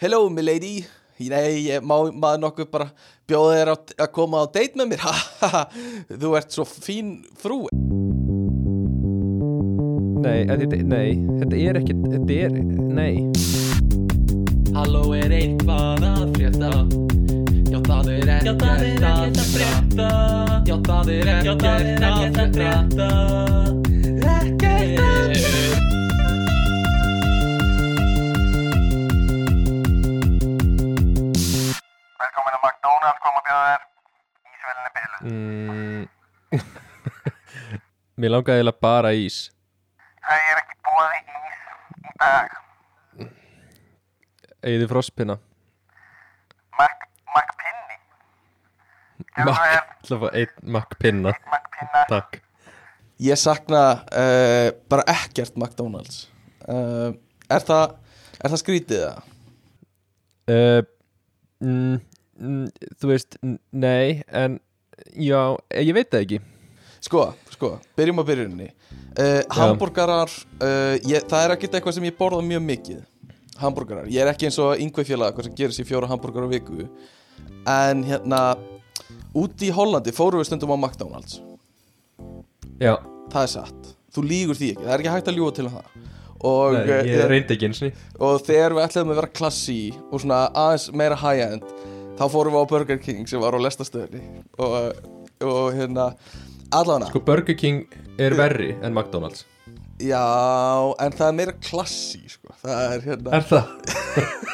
Hello milady Nei, ég má maður nokkuð bara bjóða þér að, að koma á date með mér. Þú ert svo fín frú. Nei, þetta, nei, þetta er ekkert, þetta er, nei. Halló er eitthvað að frétta? Já það er ekkert að frétta. Já það er ekkert að frétta. Ekkert að frétta McDonalds, koma að bjóða þér. Ísvelinni bilu mm. Mér langaði eiginlega bara ís. Það er ekki bóði ís í dag. Eyði frostpinna. Mac, Gjörðu Mac, vel, ég ætla að fá einn makkpinna McPinna Takk. Ég sakna uh, bara ekkert McDonalds. Uh, Er það Er það skrítið það? uh, mm, mm, Þú veist, nei, en já, eh, ég veit það ekki. Sko, sko, byrjum á byrjunni uh, Hamburgarar uh, ég, Það er ekkert eitthvað sem ég borða mjög mikið Hamburgarar, ég er ekki eins og yngveð félag Hvað sem gerir sér fjóra hamburgarar á viku. En hérna Úti í Hollandi fórum við stundum á McDonalds. Já, Það er satt, þú lígur því ekki. Það er ekki hægt að ljúga til um það. Og, nei, ég eh, reyndi ekki eins og og þegar við ætlum að vera klassi og svona aðeins meira high-end þá fórum við á Burger King sem var á lestastöðinni og, og hérna allavega, Sko Burger King er verri en McDonalds. Já en það er meira klassi sko. það er hérna, Er það?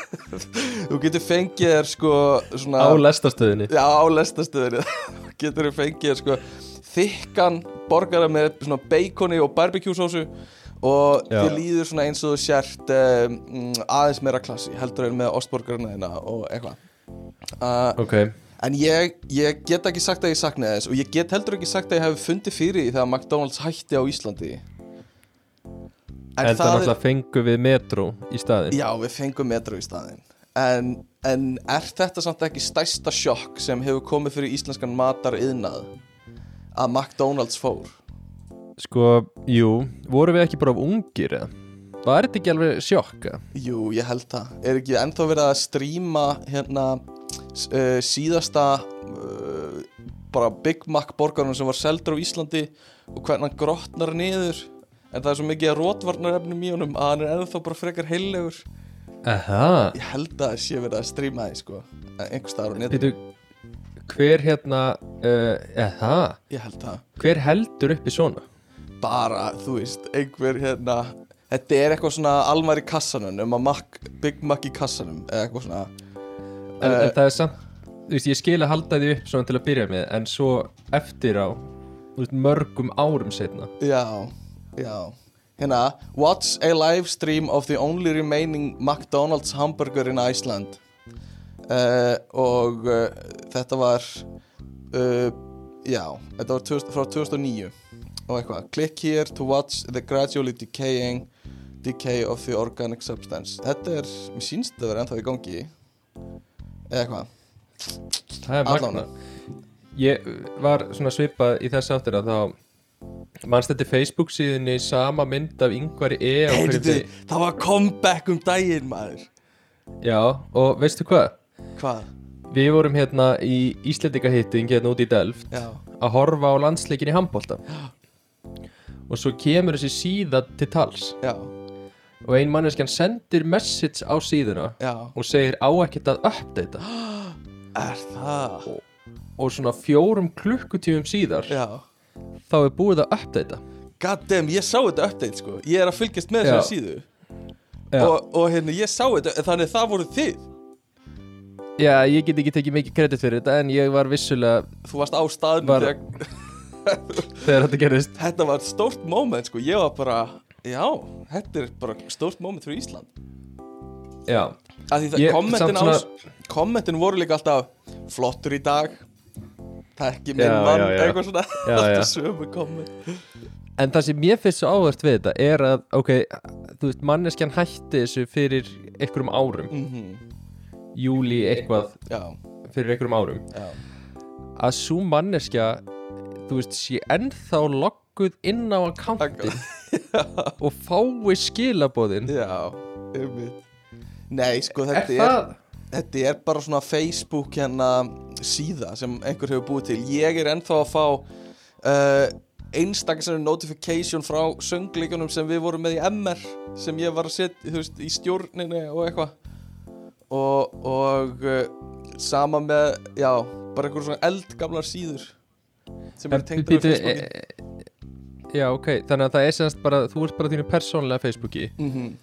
þú getur fengið þér sko svona, Á lestastöðinni já á lestastöðinni getur þú fengið þér sko þykkan borgara með svona baconi og barbecue sósu og þið líður svona eins og þú sért um, aðeins meira klassi heldur en með ostborgarna þína og eitthvað uh, Ok, En ég, ég get ekki sagt að ég saknaði þess og ég get heldur ekki sagt að ég hef fundið fyrir því þegar McDonalds hætti á Íslandi en það náttúrulega fengu við metro í staðin Já, við fengum metro í staðinn en, en er þetta samt ekki stærsta sjokk sem hefur komið fyrir íslenskan matar yðnað að McDonalds fór? Sko, jú, voru við ekki bara of ungir eða? Var þetta ekki alveg sjokka? Jú, ég held það Er ekki ennþá verið að stríma hérna síðasta uh, bara Big Mac borgarinn sem var seldur á Íslandi og hvernig hann grotnar niður. En það er svo mikið rótvarnarefnum í honum að hann er ennþá bara frekar heilegur Aha, Ég held að það sé verið að stríma því sko einhver staðar á netinu. Býtu, hver hérna, uh, eða, Ég held það. Hver heldur uppi svona? bara, þú veist, einhver hérna Þetta er eitthvað svona almar í kassanum um að Big Mac í kassanum eða eitthvað svona En, Eh, en það er samt, þú veist, ég skil að halda því upp svona til að byrja með En svo eftir á, þú veist, mörgum árum setna Já, já. Hérna, watch a live stream of the only remaining McDonald's hamburger in Iceland? Uh, Og uh, þetta var uh, Já, þetta var 2000, frá 2009 Og eitthvað Click here to watch the gradually decaying Decay of the organic substance. Þetta er, mér sýnst þetta verið ennþá í gangi Eða eitthvað. Það er magna Ég var svona svipað í þess áttina þá Manst þetta Facebook síðunni sama mynd af E hverju Heyrðu, degi? það var comeback um daginn maður. Já, og veistu hvað? Hvað? Við vorum hérna í Íslendingahitting hérna út í Delft Já, að horfa á landsleikin í handbólta og svo kemur þessi síða til tals. Já, og ein manneskjan sendir message á síðuna já. og segir á ekkert að uppdata Er það? og svona fjórum klukkutífum síðar Já. þá er búið að uppdata God damn, ég sá þetta update sko. Ég er að fylgjast með Já. þessari síðu. Já. og, og hérna, ég sá þetta Þannig það voru þið. Já, ég get ekki tekið mikið kredit fyrir þetta en ég var vissulega Þú varst á staðnum Var- þegar, þegar þetta gerist Þetta var stórt moment sko. Ég var bara, já, þetta er bara stórt moment fyrir Ísland. Já, Ég- kommentin, samt á, voru líka alltaf Flottur í dag. Tekki minn Já, mann, eitthvað svona. Alltaf sömu komment. En það sem ég finnst svo áhvert við þetta er að, ok, þú veist, manneskjan hætti þessu fyrir einhverjum árum. Mm júli eitthvað Já, fyrir einhverjum árum. Já, að svo manneskja þú veist, sé ennþá logguð inn á akkántin og fái skilabóðin já, einmitt. Nei, sko, Er þetta er, það? þetta er bara svona Facebook hérna síða sem einhver hefur búið til. Ég er ennþá að fá uh, einstaklega notification frá sönglíkunum sem við vorum með í MR sem ég var að setja, þú veist, í stjórninni og eitthvað. Og, og uh, sama með, já, bara einhver svona eldgamlar síður sem eru tengdur Býtu, við Facebooki e- e- Já, ok, þannig að það er semst bara þú ert bara þínu persónlega Facebooki. Mm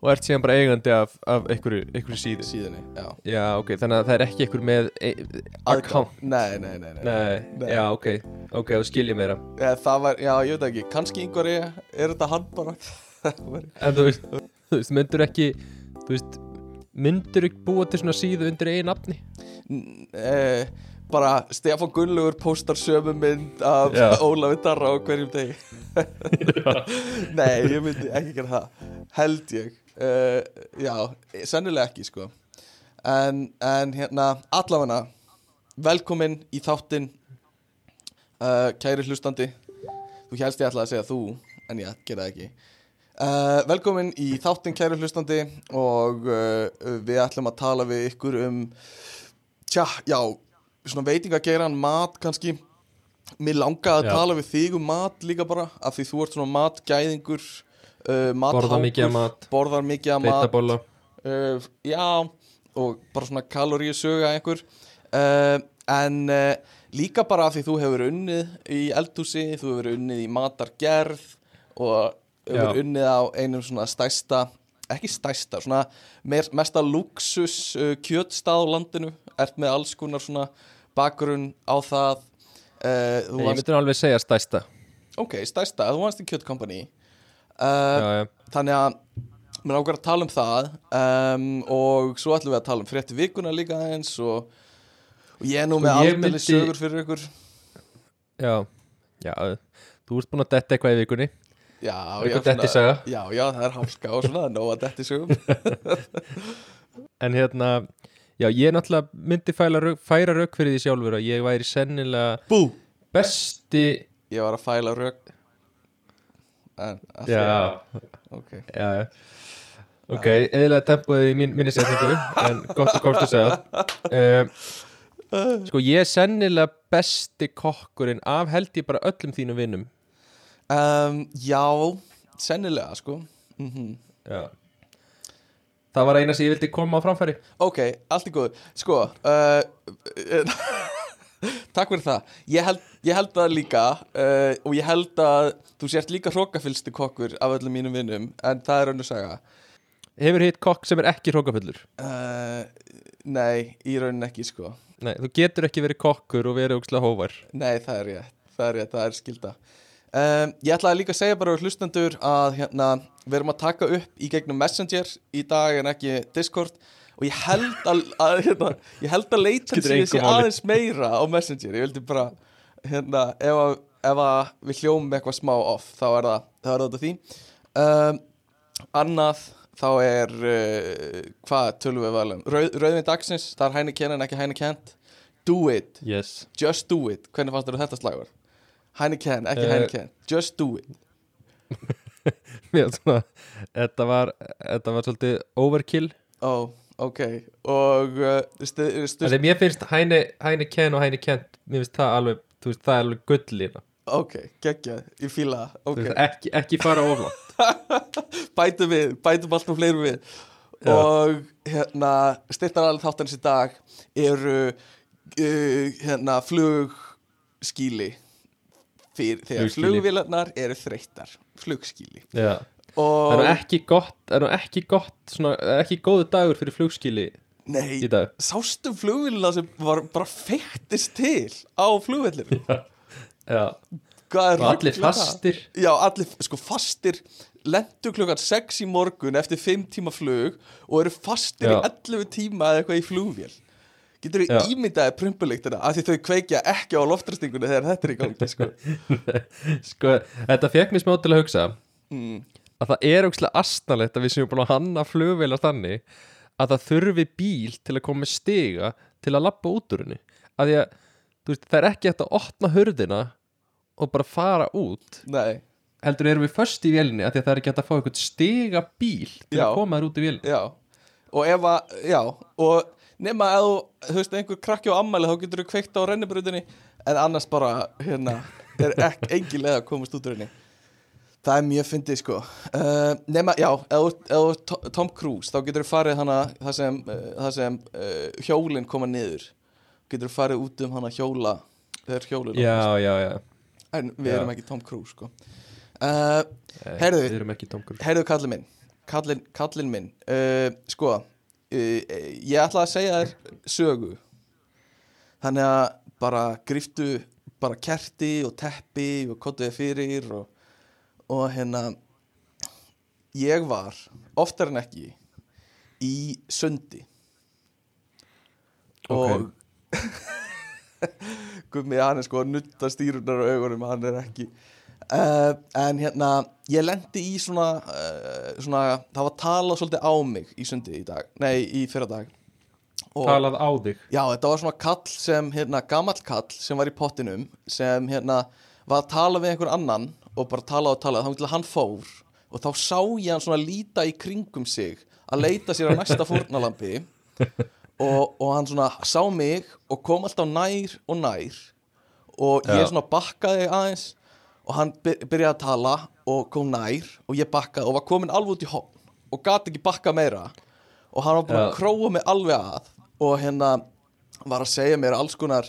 og ert síðan bara eigandi af, af einhverju, einhverju síðu. Síðunni, já. Já, ok, þannig að það er ekki einhver með e account. Nei, nei, nei, nei. Nei, Nei. já, ok, ok, þá skil ég meira. Ja, Það var, já, ég veit ekki, kannski einhver er, þetta hann bara? En þú veist, þú veist, myndur ekki Þú veist, myndur ekki búa til svona síðu undir eigin nafni? N- eh, bara Stefán Gunnlaugur postar sömu mynd af. Ólafi Darra á hverjum degi. Nei, ég myndi ekki gera það held ég. Uh, Já, sennilega ekki sko. En, en hérna, allavega velkomin í þáttinn. Uh, kæri hlustandi þú helst ég ætla að segja þú en ég gera ekki. Uh, velkomin í þáttinn kæru hlustandi og uh, við ætlum að tala við ykkur um tja, já, svona veitingageiran, mat kannski Mér langaði að Já. tala við þig um mat líka bara af því þú ert svona matgæðingur uh, Borða mikið af mat. Borðar mikið af mat Beitabóla uh, Já, og bara svona kaloríu söga einhver uh, En uh, líka bara af því þú hefur unnið í eldhúsi Þú hefur unnið í matargerð Og hefur Já. unnið á einum svona stærsta Ekki stærsta, svona mer, mesta luxus uh, kjötstað á landinu Ert með alls konar svona bakgrunn á það uh, Ég varst, myndi nú alveg segja stæsta ok, stærsta, þú varst í kjötkompani uh, Já, já, Þannig að mér ákveður að tala um það um, og svo ætlum við að tala um frétti vikuna líka eins og, og ég er nú Sko, með aldrei myndi- sögur fyrir ykkur. Já Já, þú ert búin að detta eitthvað í vikunni. Já, Er já, já, já, það er hálka og svona, nóg að detti sögum. En hérna, já, ég náttúrulega myndi fæla, rauk- færa rauk fyrir því sjálfur að ég væri sennilega Bú! besti Ég var að fæla rauk En, Já, lagi. Ok. Já, já. Ok, eðlilega tempoðið í mín, minni setningu en gott að komstu að segja. Um, Sko, ég er sennilega besti kokkurinn af held ég bara öllum þínum vinnum um, Já, sennilega, sko. Mm Já Það var eina sem ég vildi koma á framfæri. Ok, allt í góðu. Sko uh, Takk fyrir það. Ég held, ég held það líka uh, og ég held að þú sért líka hrókafylsti kokkur af öllum mínum vinnum en það er önnur saga. Hefur hitt kokk sem er ekki hrókafullur uh, Nei, í raunin ekki sko. Nei, þú getur ekki verið kokkur og verið ógslag hóvar Nei, það er rétt, það er rétt, það er skilda um, Ég ætlaði líka að segja bara á hlustendur að hérna, við erum að taka upp í gegnum Messenger í dag en ekki Discord og ég held að, að hérna, ég held að Skiptir sé aðeins meira á Messenger. Ég vildi bara hérna, ef, að, ef að við hljóum eitthvað smá off þá er það, er það út af því. Um, Annað þá er uh, hvað tölum við vel um Rauð, Rauðvin dagsins, það er hæni en ekki hæni kent Do it. Yes. Just do it, hvernig fannst þetta slagur? Heineken, ekki Eh, Heineken. Just do it. Já, svona, þetta var þetta var svolítið overkill. Ó, ok. Og uh, stu, stu, Þegar mér finnst hæni, hæni ken og hæni kent mér finnst það alveg, þú veist, það er alveg gullina Ok, geggjað, ég fíla það. Þú Ok, veist, ekki, ekki fara oflátt bætum við, bætum alltaf fleirum við. Já. Og hérna, styrtar alveg þáttanins í dag Eru uh, hérna flugskíli Fyrir, Þegar Flugskýli. flugvélarnar eru þreyttar. Flugskíli Já. Það Og er nú ekki gott, það er ekki gott svona, það er ekki góðu dagur fyrir flugskili Nei, í dag? sástu flugvélina sem var bara feiktist til á flugvellinu Já, er og allir það? fastir. Já, allir sko fastir lendu klukkan 6 í morgun eftir 5 tíma flug og eru fastir Já. í 11 tíma eða eitthvað í flugvél Getur þú ímyndaði prumpuliktina af því þau kveikja ekki á loftræstingunni þegar þetta er í gangi sko. Sko, þetta fekk mér smá til að hugsa. Mm. að það er ógslag astnalegt að við séum búin að hanna flugvélar þannig að það þurfi bíl til að koma stiga til að lappa út úr henni. Að því að veist, það er ekki hægt að opna hurðina og bara fara út. Nei, heldur erum við först í vélinni að það er ekki hægt að fá eitthvað stiga bíl til Já. að koma þér út í vélinni já. Og ef að, já og nema að þú, veist, einhver krakki á ammæli þá getur þú kveikt á rennibrautinni. En annars bara, hérna er ekki engin leið að komast út úr henni. Það er mjög fyndið sko. Uh, nema, já, To- Tom Cruise þá getur þú farið hana það sem, uh, það sem uh, hjólinn koma niður. Getur þú farið út um hana hjóla þegar hjólinn Já, já, já. En við Já. erum ekki Tom Cruise sko. Uh, Heyrðu. Heyrðu kallin minn. Kallin, kallin minn. Sko Ég ætla að segja þér sögu. Þannig að bara griftu bara kerti og teppi og kottuði fyrir og, og hérna ég var oftar en ekki í sundi. Og Gummi hann er sko að nutta stýrunar á augunum hann er ekki uh, en hérna ég lendi í svona, uh, svona það var talað svolítið á mig í sundi í dag, nei í fyrra dag og Talað á þig? Já þetta var svona kall sem hérna gamall kall sem var í pottinum sem hérna var að tala við einhver annan og bara tala og tala þá að hann fór og þá sá ég hann svona líta í kringum sig að leita sér að næsta fórnalambi og, og hann svona sá mig og kom alltaf nær og nær og ég svona bakkaði aðeins og hann by- byrjaði að tala og kom nær og ég bakkaði og var komin alveg út í hopn og gati ekki bakka meira. Og hann var bara Já. að króa mig alveg að og hérna var að segja mér alls konar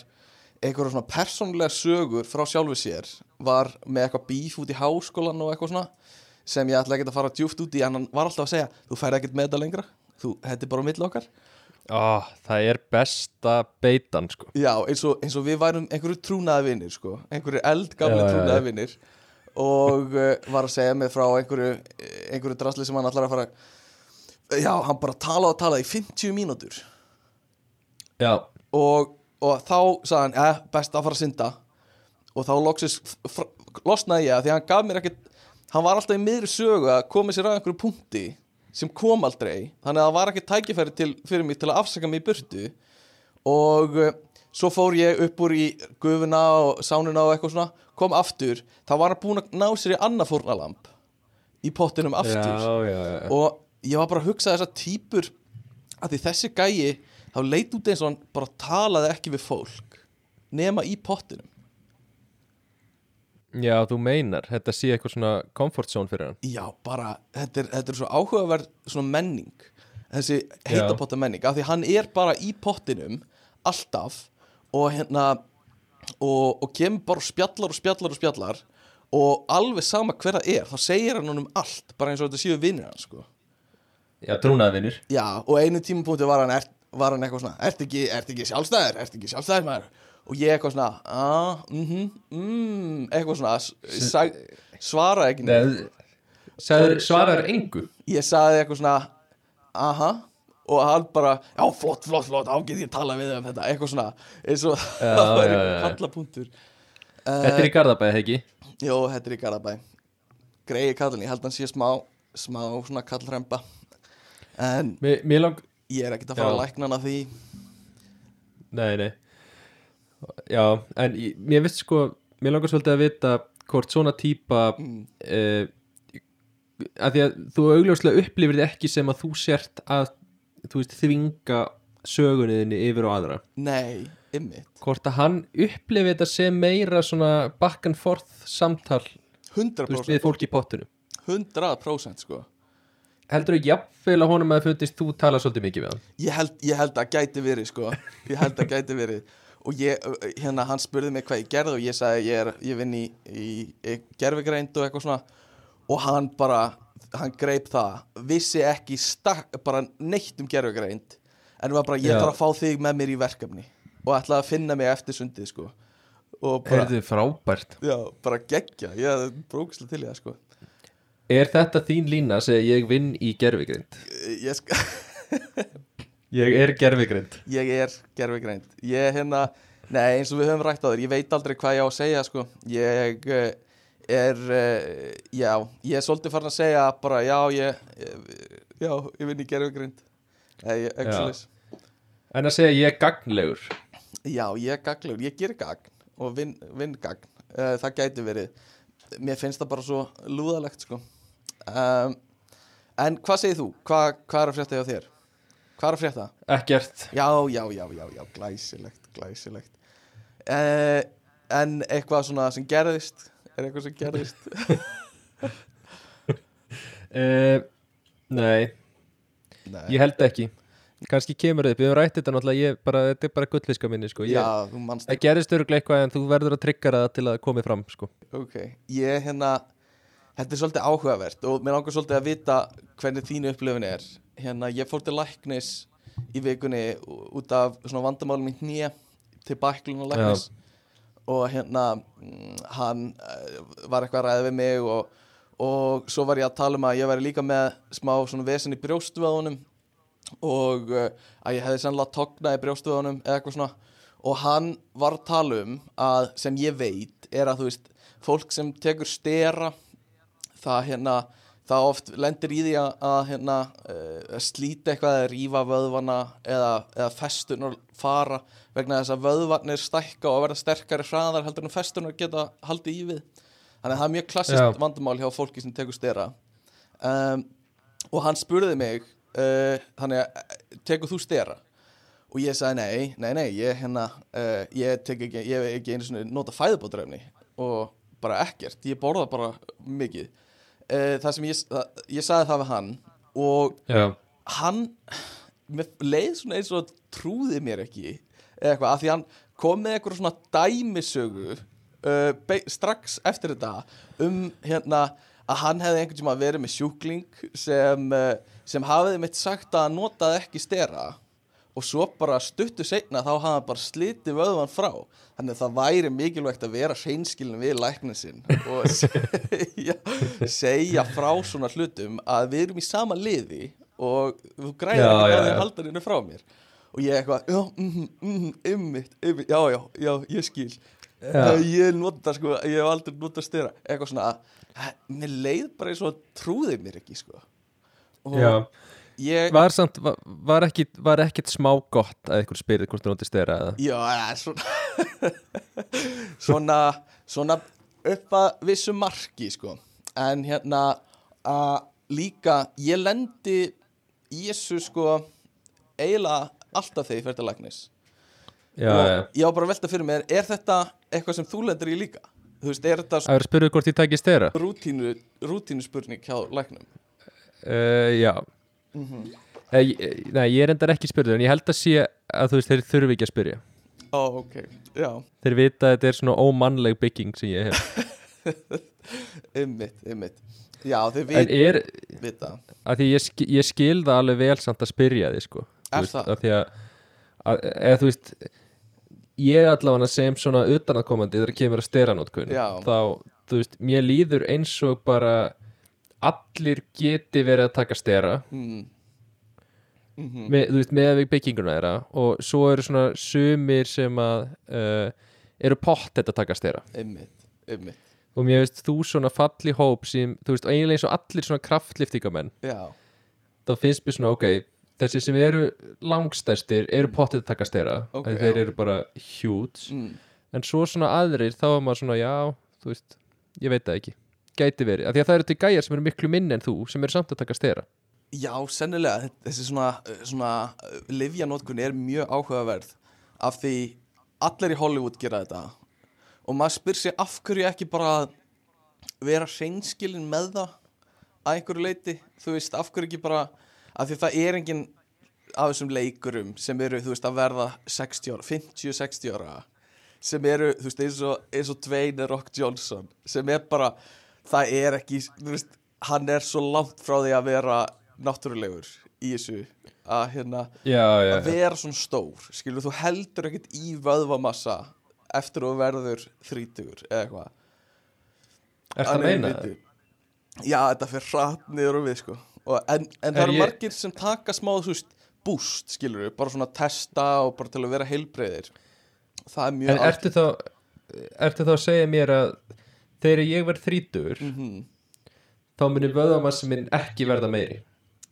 einhverja svona persónulega sögur frá sjálfu sér. Var með eitthvað bíf út í háskólan og eitthvað svona sem ég ætla ekki að fara djúft út í en hann var alltaf að segja þú færi ekkert með þetta lengra. Þú, þetta er bara á Ó, Það er besta beitan sko. Já, eins og, eins og við værum einhverju trúnaði vinnir sko, einhverju já. trúnaði vinnir og uh, var að segja mig frá einhverju, einhverju drasli sem hann allar að fara Já, hann bara talaði og talaði í 50 mínútur. Já, og, og þá sagði hann, eh, best að fara að synda. Og þá loksins fr- losnaði ég að því hann gaf mér ekkert hann var alltaf í miðri sögu að koma sér að einhverju punkti sem kom aldrei þannig að það var ekki tækifæri til, fyrir mig til að afsaka mig í burtu. Og uh, svo fór ég upp úr í gufuna og sánuna og eitthvað svona kom aftur, þá var hann búinn að ná sér í annað fórnalamb í pottinum aftur. Já, já, já. og ég var bara að hugsa þessar típur að því þessi gæi þá leit út eins og hann bara talaði ekki við fólk nema í pottinum Já, þú meinar, þetta sé eitthvað svona comfort zone fyrir hann. Já, bara, þetta er, þetta er svo áhugaverð svona menning þessi heitapotta menning, af því hann er bara í pottinum alltaf og hérna og, og kemur bara og spjallar og spjallar og spjallar og alveg sama hver það er þá segir hann honum allt, bara eins og þetta séu vinnir hann sko. Já, trúnaðvinur Já, og einu tímapunkti var hann, er, var hann eitthvað svona Ert ekki, ert ekki sjálfstæður, ert ekki sjálfstæður maður Og ég eitthvað svona ah, mhm, mm, Eitthvað svona sag, Svaraði ekki neitt. Sæður, Svarar engu. Ég sagði eitthvað svona Aha Og hann bara, já flott, flott, flott Á get ég tala við um þetta, eitthvað svona eins og það var kallapunktur. Þetta er í Garðabæði, ekki? Jó, þetta er í Garabæ Greiði kallin, ég held hann sé smá Smá svona kallremba. En Mér, mér lang... ég er ekkert að fara Já. að lækna hann að því. Nei, nei Já, en ég, veist sko Mér langar svolítið að vita hvort svona típa mm. að því að þú augljóslega upplifir þið ekki sem að þú sért að þú veist, þvinga sögunniðinni yfir á aðra. Nei, ymmit hvort að hann upplifir þetta sem meira svona back and forth samtal þú veist, 100% við fólk í pottinu 100% sko. Heldur þú jafnvel að honum að fundist þú tala svolítið mikið við hann? Ég held, ég held að gæti verið sko. Ég held að gæti verið Og ég, hérna, hann spurði mig hvað ég gerði Og ég sagði, ég, er, ég vinn í, í, í gerfigreind og eitthvað svona. Og hann bara, hann greip það Vissi ekki stak, bara neitt um gerfigreind En var bara, ég þarf að fá þig með mér í verkefni Og ætlaði að finna mig eftir sundið sko. Og bara, Heyrðu, frábært. Já, bara geggja Ég er brókslega til það sko. Er þetta þín lína að segja ég vinn í gerfigrind? Ég, sk Ég er gerfigrind ég er gerfigreind ég hérna, nei eins og við höfum rætt á þér ég veit aldrei hvað ég á að segja sko. Ég eh, er uh, já, ég er svolítið farin að segja bara já, ég, ég já, ég vinn í gerfigreind Nei, ég- svoleiðis. En að segja ég er gagnlegur. Já, ég er gaglegur, ég ger gagn og vinn, vinn gagn. Það gæti verið. Mér finnst það bara svo lúðalegt sko. Um, en hvað segir þú? Hva, hvað er að frétta hjá þér? Hvað er að frétta? Ekkert. Já, já, já, já, já, glæsilegt, glæsilegt. Uh, En eitthvað svona sem gerðist? Er eitthvað sem gerðist? Uh, Nei, Nei. ég held ekki. Kannski kemur þið við höfum rætt þetta náttúrulega. Bara, Þetta er bara gullfiska minni sko. Ég, Já, þú manst Það gerist öruglega eitthvað en þú verður að tryggja það til að komi fram sko. Ok, ég hérna Þetta er svolítið áhugavert og mér langar svolítið að vita hvernig þínu upplifin er. Hérna, ég fór til læknis í vikunni út af svona vandamálum í hnýja til bæklun og læknis. Og hérna mm, hann eh, var eitthvað að ræða við mig og, og svo var ég að tala um að ég væri líka með smá svona vesen í brjóstvöðunum og uh, að ég hefði sannlega tognað í brjóstvöðunum eða eitthvað svona. Og hann var að tala um að sem ég veit er að þú veist fólk sem tekur stera það hérna það oft lendir í því að, að hérna uh, slíta eitthvað eða rífa vöðvana eða, eða festunar fara vegna þess að vöðvarnir stækka og verða sterkari hraðar heldur en festunar geta haldið í við. Þannig að það er mjög klassist Já. vandamál hjá fólki sem tekur stera. Um, og hann spurði mig uh, þannig að eh, tekur þú stera? Og ég sagði nei, nei, nei ég, hérna, uh, ég tek ekki ég ekki einu svona nota fæðubótrefni og bara ekkert, ég borða bara mikið uh, það sem ég, það, ég sagði það við hann og Já, hann leið svona eins og trúði mér ekki eða eitthvað, af því hann kom með eitthvað svona dæmisögu uh, strax eftir þetta um hérna að hann hefði einhvern tíma verið með sjúkling sem, uh, sem hafiði mitt sagt að hann notaði ekki stera og svo bara stuttu seinna þá hafði hann bara slitið vöðvan frá. Þannig að það væri mikilvægt að vera hreinskilin við læknin sinn og segja, segja frá svona hlutum að við erum í sama liði og þú græðir Já, ekki að þið halda henni frá mér. Og ég eitthvað, já, mhm, mhm, ymmit, ymmit, já, já, já, ég skil. Já. já. ég nota, sko, ég hef aldrei nota styrra eitthvað svona, að, mér leið bara eins og trúði mér ekki, sko. Og já ég Var samt, var, var, ekki, var ekkit smá gott að ykkur spyrði hvort þú notið stera eða? Já, ja, svona svona, svona upp að vissu marki sko. en hérna að líka ég lendi í þessu sko eiginlega alltaf þegar ég fer til læknis. Já, og já. ég á bara að velta fyrir mér er þetta eitthvað sem þú lendir í líka? Þú veist, er þetta Það er að spyrja hvort ég tæki stera rútínu, rútínu spurning hjá læknum? Uh, Já Mhm. Nei, ég- Nei, ég er endar ekki spyrður en ég held að sé að þú veist þeir þurfi ekki að spyrja ó, ok, já, Þeir vita að þetta er svona ómannleg bygging sem ég hef ymmit, ymmit já, þið En vit, er, vita að því ég, sk ég skil það alveg vel samt að spyrja því sko Er veist, það? að Því að, að eða þú veist ég allavega sem svona utanakomandi þegar kemur að steranótkun Já. þá, þú veist, mér líður eins og bara allir geti verið að taka stera. Mm. Mm með, þú veist, með bygginguna þeirra og svo eru svona sumir sem að uh, eru pott þetta taka stera. Ymmit, ymmit og mér veist þú svona falli hóp sem, þú veist, eiginlega eins og allir svona kraftliftingamenn já, þá finnst mér svona, ok, þessi sem eru langstærstir eru pottið að taka stera. Ok, okay, þeir já. eru bara huge. Mm. en svo svona aðrir, þá er maður svona, já þú veist, ég veit það ekki gæti verið, af því að það eru til gæjar sem eru miklu minni en þú sem eru samt að taka stera. Já, sennilega, þessi svona, svona livjanótkun er mjög áhugaverð af því allir í Hollywood gera þetta. Og maður spyr sér af hverju ekki bara vera hreinskilin með það að einhverju leiti, þú veist, af hverju ekki bara af því það er enginn af þessum leikurum sem eru, þú veist, að verða 60 ára, 50-60 ára sem eru, þú veist, eins og, eins og Dwayne Rock Johnson sem er bara, það er ekki, þú veist, hann er svo langt frá því að vera náttúrulegur í þessu að hérna, já, já, að vera svona stór skilur, þú heldur ekkert í vöðvamassa eftir að verður þrítugur eða eitthvað. Er það að Þannig meina viti. Já, þetta fyrir hratt niður og við sko. Og, en, en það Er eru ég- margir sem taka smá boost, skilur við, bara svona testa og bara til að vera heilbreyðir það er mjög en ertu þá ertu þá að segja mér að þegar ég verð þrítur Mhm. þá munir vöðamassi minn ekki verða meiri.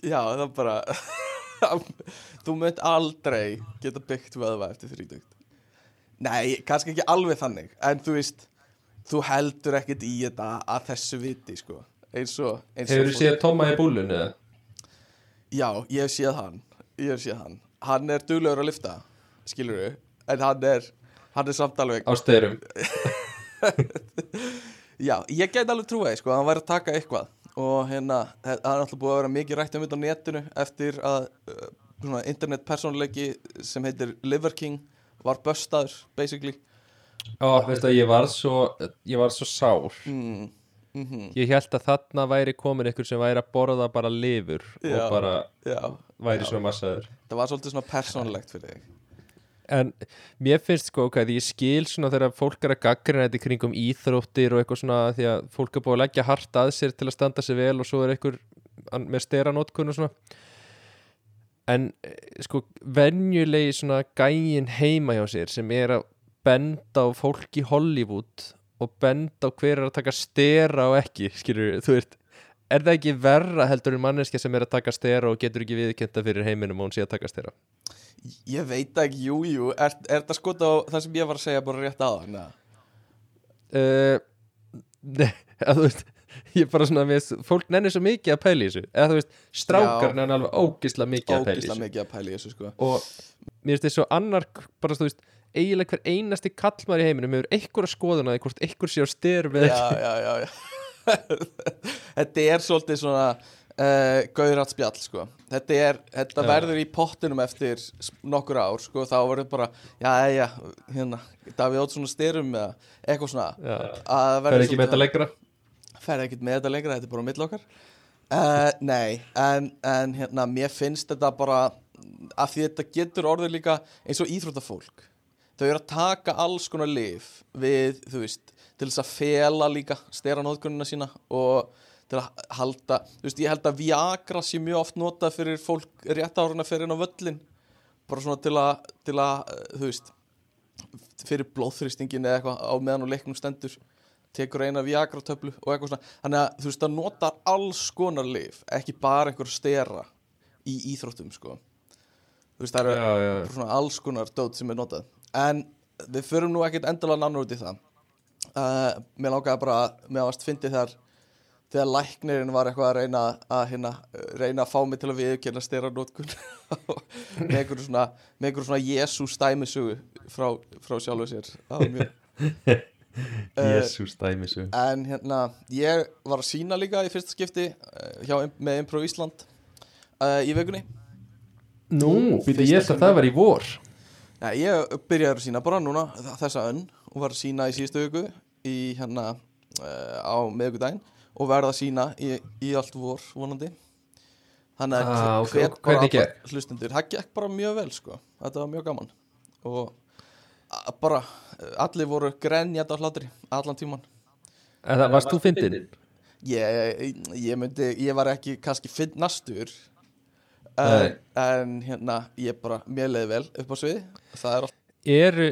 Já, það er bara þú mönt aldrei geta byggt vöðva eftir þrítugt. Nei, kannski ekki alveg þannig en þú veist, þú heldur ekkert í þetta að þessu viti sko. Eins og, hefur þú séð Tóma í búlun eða? Já, ég hef séð hann. Ég hef séð hann. Hann er duglegur að lifta skilur við, en hann er hann er samt alveg, á styrum já, ég gæti alveg trúið sko, að hann væri að taka eitthvað. Og hérna, það er alltaf búið að vera mikið rætt um þetta á netinu eftir að uh, svona internet persónuleiki sem heitir Liver King var böstaður, basically. Ó, veistu að ég var svo ég var svo sár. Mm, mm ég held að þarna væri komin ykkur sem væri að borða bara lifur Já. og bara já, væri Já. svona massaður. Það var svolítið svona persónulegt fyrir þig en mér finnst sko ok, því ég skil svona þegar fólk er að gaggrina þetta kringum íþróttir og eitthvað svona því að fólk er búið að leggja hart að sér til að standa sig vel og svo er einhver með steranótkun og svona. En eh, sko venjulegi svona gæin heima hjá sér sem er að benda á fólk í Hollywood og benda á hver er að taka stera og ekki, skilur þú veist. Er það ekki verra heldur en manneskja sem er að taka stera og getur ekki viðkenda fyrir heiminum og hún sé að taka stera ég veit ekki, jú, jú, er, er það skot á það sem ég var að segja bara rétt það uh, Nei, að þú veist Ég er bara svona, við, fólk nennir svo mikið að pæla í þessu. Eða þú veist, strákar nenni alveg ógisla mikið að ógislega þessu. mikið að pæla í þessu sko. Og mér finnst þessu annar, bara þú veist eiginlega hver einasti kallmar í heiminum hefur einhverja skoðun að því hvort einhver sé á styr með já, já, já, já. þetta er svolítið svona uh, gauðrætt spjall sko. þetta, er, þetta verður í pottinum eftir nokkur ár sko. þá verður bara, já, já hérna, Davíð Ótsson styrum eða eitthvað svona. Er ekki með þetta lengra? Fer ekkert með þetta lengra, þetta er bara á milli okkar. Uh, Nei, en, en hérna, mér finnst þetta bara að því þetta getur orðið líka eins og íþróttafólk. Þau eru að taka alls konar lif við, þú veist, til þess að fela líka stera nóðgunina sína og til að halda, þú veist, ég held að Viagra sé mjög oft notað fyrir fólk rétt áruna fyrir inn á völlin bara svona til að, til að, eh, þú veist fyrir blóðþrýstingin eða eitthvað á meðan og leiknum stendur tekur eina Viagra töflu og eitthvað svona. Þannig að þú veist það notar alls konar lif ekki bara einhver stera í íþróttum sko. Þú veist það eru Já, já, svona alls konar dót sem er notað. En við förum nú ekkert endalega nánar út í það. Uh, mér langaði bara mér varst fyndið þegar þegar læknirinn var eitthvað að reyna að hérna, reyna að fá mig til að viðkynna stera nótkun með einhverju svona svona Jésús dæmisugu frá, frá sjálfu sér. Það var mjög Eh, Jésús dæmisu En hérna, ég var að sína líka í fyrsta skipti uh, hjá, með Impro Ísland uh, í vikunni. Nú, Fyrsta ég að það var í vor. Ja, Ég byrjaði að sína bara núna þessa önn. Og var að sína í síðustu viku í hérna uh, á miðvikudaginn og verða sína í, í allt vor vonandi. Þannig að Ah, ok, hvet og bara hlustendur Það gekk bara mjög vel sko. Þetta var mjög gaman. Og bara allir voru grenjað á hlátri allan tíman En það varst þú fyndin Ég, ég myndi, ég var ekki kannski finnastur Nei. en, en hérna, ég bara mér leiði vel upp á svið. Það er allt, Eru,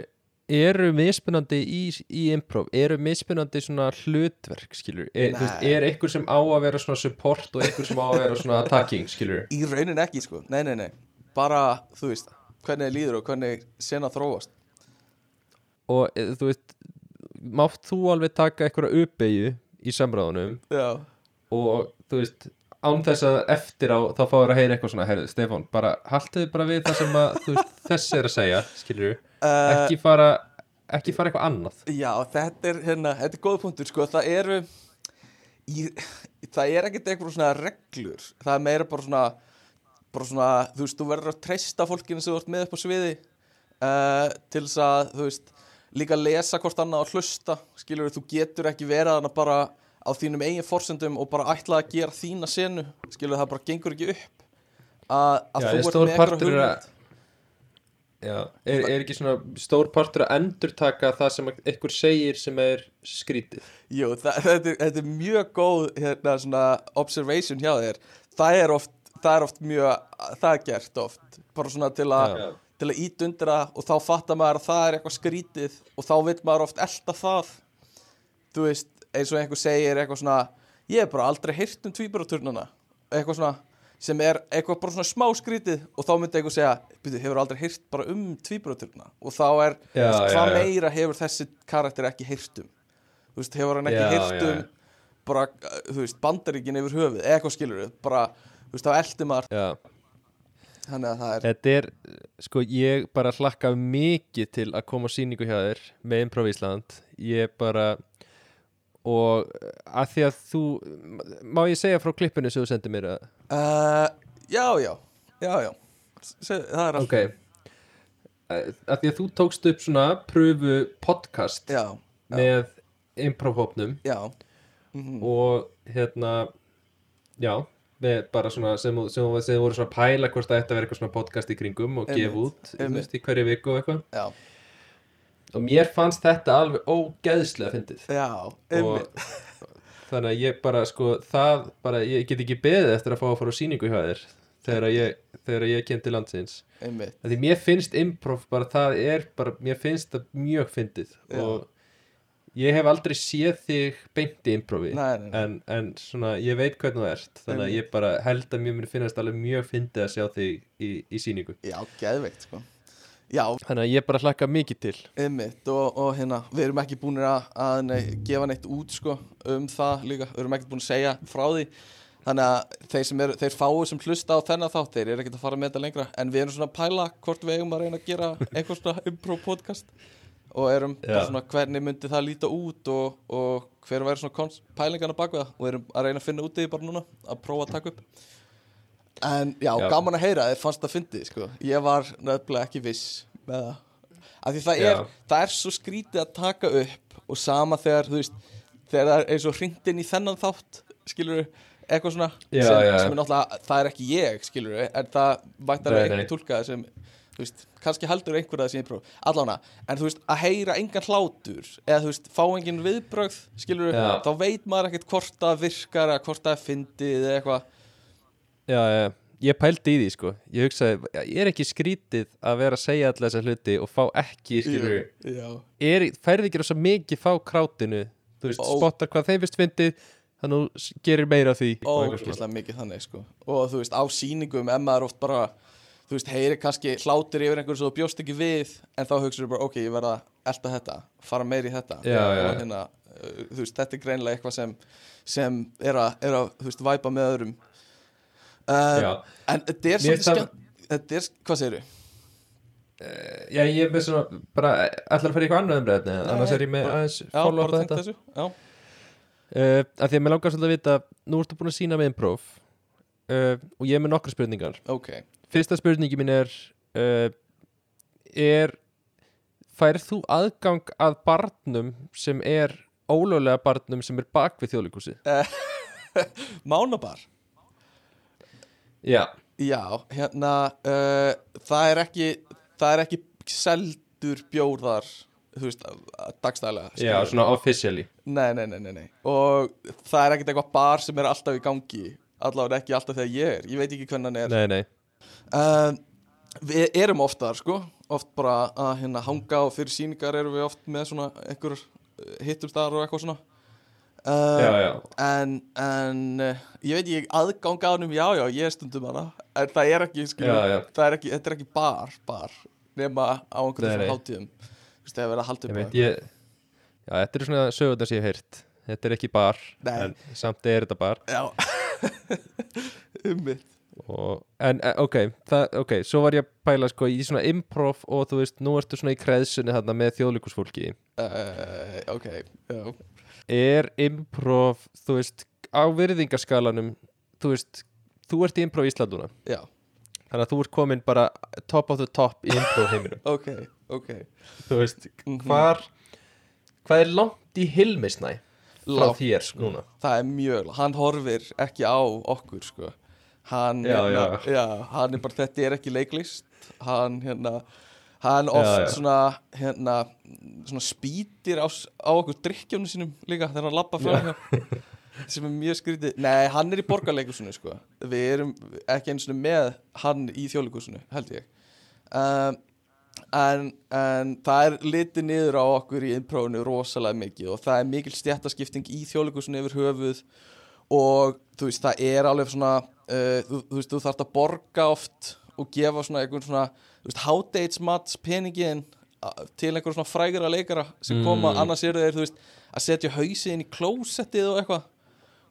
eru mismunandi í, í improv Eru mismunandi svona hlutverk skilur Er, veist, er einhver sem á að vera svona support og einhver sem á að vera svona attacking skilur í raunin ekki sko, nei, nei, nei. Bara, þú veist, hvernig líður og hvernig sena þróast. Og e, þú veist mátt þú alveg taka einhverja uppeyju í samræðunum Já, og þú veist án þess að eftir á þá fáður að heyra eitthvað svona herðu Stefán, bara haldiði bara við það sem að veist, þessi er að segja, skilur uh, ekki fara ekki fara eitthvað annað. Já þetta er hérna, þetta er góð punktur sko, það eru í, það er ekkert eitthvað svona reglur, það er meira bara svona bara svona, þú veist, þú verður að treysta fólkinu sem þú ert með upp á sviði uh, til þess að, þú veist líka lesa hvort annað og hlusta skilur þú getur ekki verið þarna bara á þínum eigin forsendum og bara ætla að gera þína senu, skilur það bara gengur ekki upp að, að Já, þú er ert með einhverja partur að- hugmynd Já, er, er ekki svona stór partur að endurtaka það sem einhver segir sem er skrítið? Jú, það, þetta, er, þetta er mjög góð hérna, svona, observation hjá þér. Það er oft, það er oft mjög það er gert oft. Bara svona til að, til að ít undir það og þá fattar maður að það er eitthvað skrítið og þá vil maður oft elda það. Þú veist, eins og einhver segir eitthvað svona, ég hef bara aldrei heyrt um tvíburaturnana eitthvað svona sem er eitthvað bara svona smá skrítið og þá myndi einhver segja, byrju, hefur aldrei heyrt bara um tvíburaturnana og þá er, Já, já, hvað já. meira hefur þessi karakter ekki heyrt um? Þú veist, hefur hann ekki Já, heyrt já, um bara, þú veist, bandaríkin yfir höfuð, eitthvað skilur bara, þú veist, þá eldi maður Já, þannig að það er Þetta er, sko, ég bara hlakka mikið til að koma á sýningu hjá þér með Improv Ísland. Ég bara og að því að þú má ég segja frá klippinu sem þú sendir mér að uh, já, já, já, já. Se, það er Ok. að því að þú tókst upp svona pröfu podcast já, með improv-hópnum. Já. Mm og hérna já, bara svona sem, þú- voru svona að pæla hvort að vera eitthvað svona podcast í kringum og gefa út þú veist, í hverju viku og eitthvað. Já, og mér fannst þetta alveg ógeðslega fyndið. Þannig að ég bara sko það bara, ég get ekki beðið eftir að fá að fara á sýningu hjá þér þegar ég, þegar ég kem til landsins. Því mér finnst improv bara það er bara, mér finnst það mjög fyndið. Já. og ég hef aldrei séð þig beint í improvi Nei, nei, nei. En, en svona ég veit hvernig þú ert. Þannig að ég bara held að mér finnast alveg mjög fyndið að sjá þig í, í sýningu. Já, geðveikt sko já, þannig að ég bara hlakka mikið til. Einmitt og, og hérna, við erum ekki búin að, að nei, gefa neitt út sko um það líka, við erum ekki búin að segja frá því. Þannig að þeir sem eru, þeir fáu sem hlusta á þennan þátt, þeir eru ekkert að fara með þetta lengra. En við erum svona að pæla hvort við eigum að reyna að gera eitthvað svona impro podcast og erum svona hvernig myndi það líta út og, og hver væri svona pælingarna bak við það? Og erum að reyna að finna út í því bara núna að prófa að taka upp en já, Já. gaman að heyra þið fannst það fyndið sko. ég var nefnilega ekki viss með það af því það er, það er svo skrítið að taka upp og sama þegar þú veist þegar það er eins og hringt inn í þennan þátt skilur eitthvað svona Já, sem, já. sem er náttúrulega, það er ekki ég skilur en það mættar Nei, einhver nei. tólka sem þú veist, kannski heldur einhver að það sé próf allána, en þú veist, að heyra engan hlátur eða þú veist, fá engin viðbrögð skilur, Já. þá veit maður ekkert hvort það virkar eða hvort það er fyndið eða eitthvað já, já, ég pældi í því sko. Ég hugsaði, ég er ekki skrítið að vera að segja allir þessa hluti og fá ekki skilur, já, er, færði ekki rosa mikið fá krátinu? Þú veist, Ó. spottar hvað þeim finnst fyndið þannig að þú gerir meira því. Ógeðslega mikið þannig sko. og þú veist, á sýningum ef maður oft bara þú veist, heyri kannski hlátur yfir einhverju svo bjóst ekki við en þá hugsaður bara, ok, ég verða að elta þetta fara meiri í þetta. Já, já. og hérna, uh, þú veist, þetta er greinilega eitthvað sem sem er að, er að þú veist, væpa með öðrum uh, en þetta er svolítið þetta er, hvað segirðu? Já, ég er með svona, bara ætlar að fara í eitthvað annað umræðni, annars er ég með aðeins bara á þetta. þessu Já, uh, af því að mér langar svolítið að vita nú ertu búin að sína með improv uh, og ég er með nokkra spurningar. Ok. Fyrsta spurningi mín er uh, er færð þú aðgang að barnum sem er ólöglega barnum sem er bak við þjóðleikúsi Mánabar já, Já, hérna uh, það er ekki það er ekki seldur bjór þar þú veist, dagstælega já, svona officially. Nei, nei, nei, nei, nei. Og það er ekkert eitthvað bar sem er alltaf í gangi allavega ekki alltaf þegar ég er. Ég veit ekki hvernig hann er. Nei, nei, uh, Við erum oft þar, sko. Oft bara að hérna hanga og fyrir sýningar erum við oft með svona einhver hittum þar og eitthvað svona uh, já, já. en, en uh, ég veit ekki aðgang að hannum, já, já, ég stundum hana en það er ekki, skilur, það er ekki þetta er ekki bar, bar nema á nei. svona hátíðum. Það er verið að halda ég á veit, ég já, þetta er svona sögundar sem ég hef heyrt. Þetta er ekki bar, Nei. en samt er þetta bar. Já. Um mitt. Og, en eh, ok, það, ok, svo var ég að pæla sko í svona improv og þú veist, nú ertu svona í kreðsunni þarna með þjóðleikusfólki uh, ok, já er improv, þú veist á virðingaskalanum þú veist, þú ert í improv Íslanduna já, þannig að þú ert komin bara top of the top í improv heiminum. Ok, ok. Þú veist, Mhm. hvar hvað er langt í hilmisnæ frá Langt. þér núna? Það er mjög, hann horfir ekki á okkur sko. Hann, Já, hérna, já. hann er bara, þetta er ekki leiklist. Hann hérna hann oft Já, já. svona hérna, svona spýtir á, á okkur drikkjónu sínum líka þegar hann lappa fram hjá. Sem er mjög skrítið, nei hann er í borgarleikusinu sko, við erum ekki eins og með hann í þjóðleikusinu held ég. Um, en, en það er litið niður á okkur í innprófunu rosalega mikið og það er mikil stjættaskipting í þjóðleikusinu yfir höfuð og þú veist það er alveg svona uh, þú, þú veist þú þarft að borga oft og gefa svona einhvern svona hádeitsmats peningin til einhver svona frægara leikara sem koma, Mm. annars eru þeir þú veist að setja hausið inn í klósettið og eitthvað.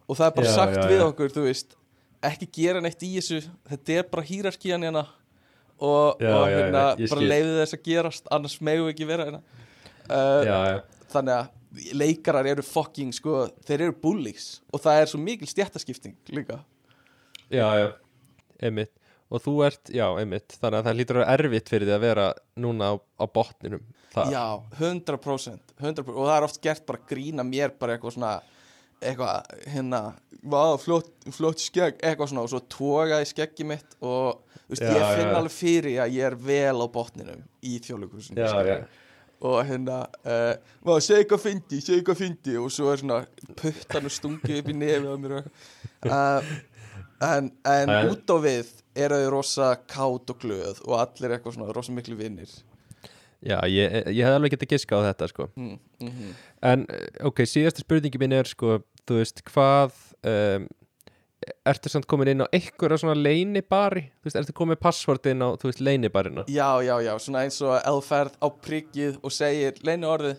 Og það er bara Já, sagt já, við já. okkur þú veist ekki gera neitt í þessu þetta er bara hýrarkían hérna. Og, og hérna bara leiði þess að gerast annars megum við ekki vera hérna. Uh, þannig að leikarar eru fucking sko, þeir eru bullies. Og það er svo mikil stjættaskipting líka. Já, já. Einmitt og þú ert, já, einmitt þannig að það lítur að vera erfitt fyrir því að vera núna á, á botninum það, Já, 100%, 100% og það er oft gert bara grína mér bara eitthvað svona eitthvað, hérna flott, flott skegg, eitthvað svona og svo togaði skeggi mitt og þú veist, Já, ég finn já. alveg fyrir að ég er vel á botninum í já, og hérna, uh, segi hvað fyndi, segi hvað fyndi og svo er svona puttan og stungið upp í nefið á mér uh, en, en En- út á við eru þau rosa kátt og glöð og allir eitthvað svona rosa miklu vinnir já ég, ég hef alveg getið giska á þetta sko. Mm, mm -hmm. En eh, ok, síðasta spurningi mín er sko, þú veist, hvað um, ertu samt komin inn á einhverja svona leinibari, þú veist, ertu komin passvort inn á, þú veist, leinibarina Já, já, já, svona eins og elferð á priggið og segir leinu orðið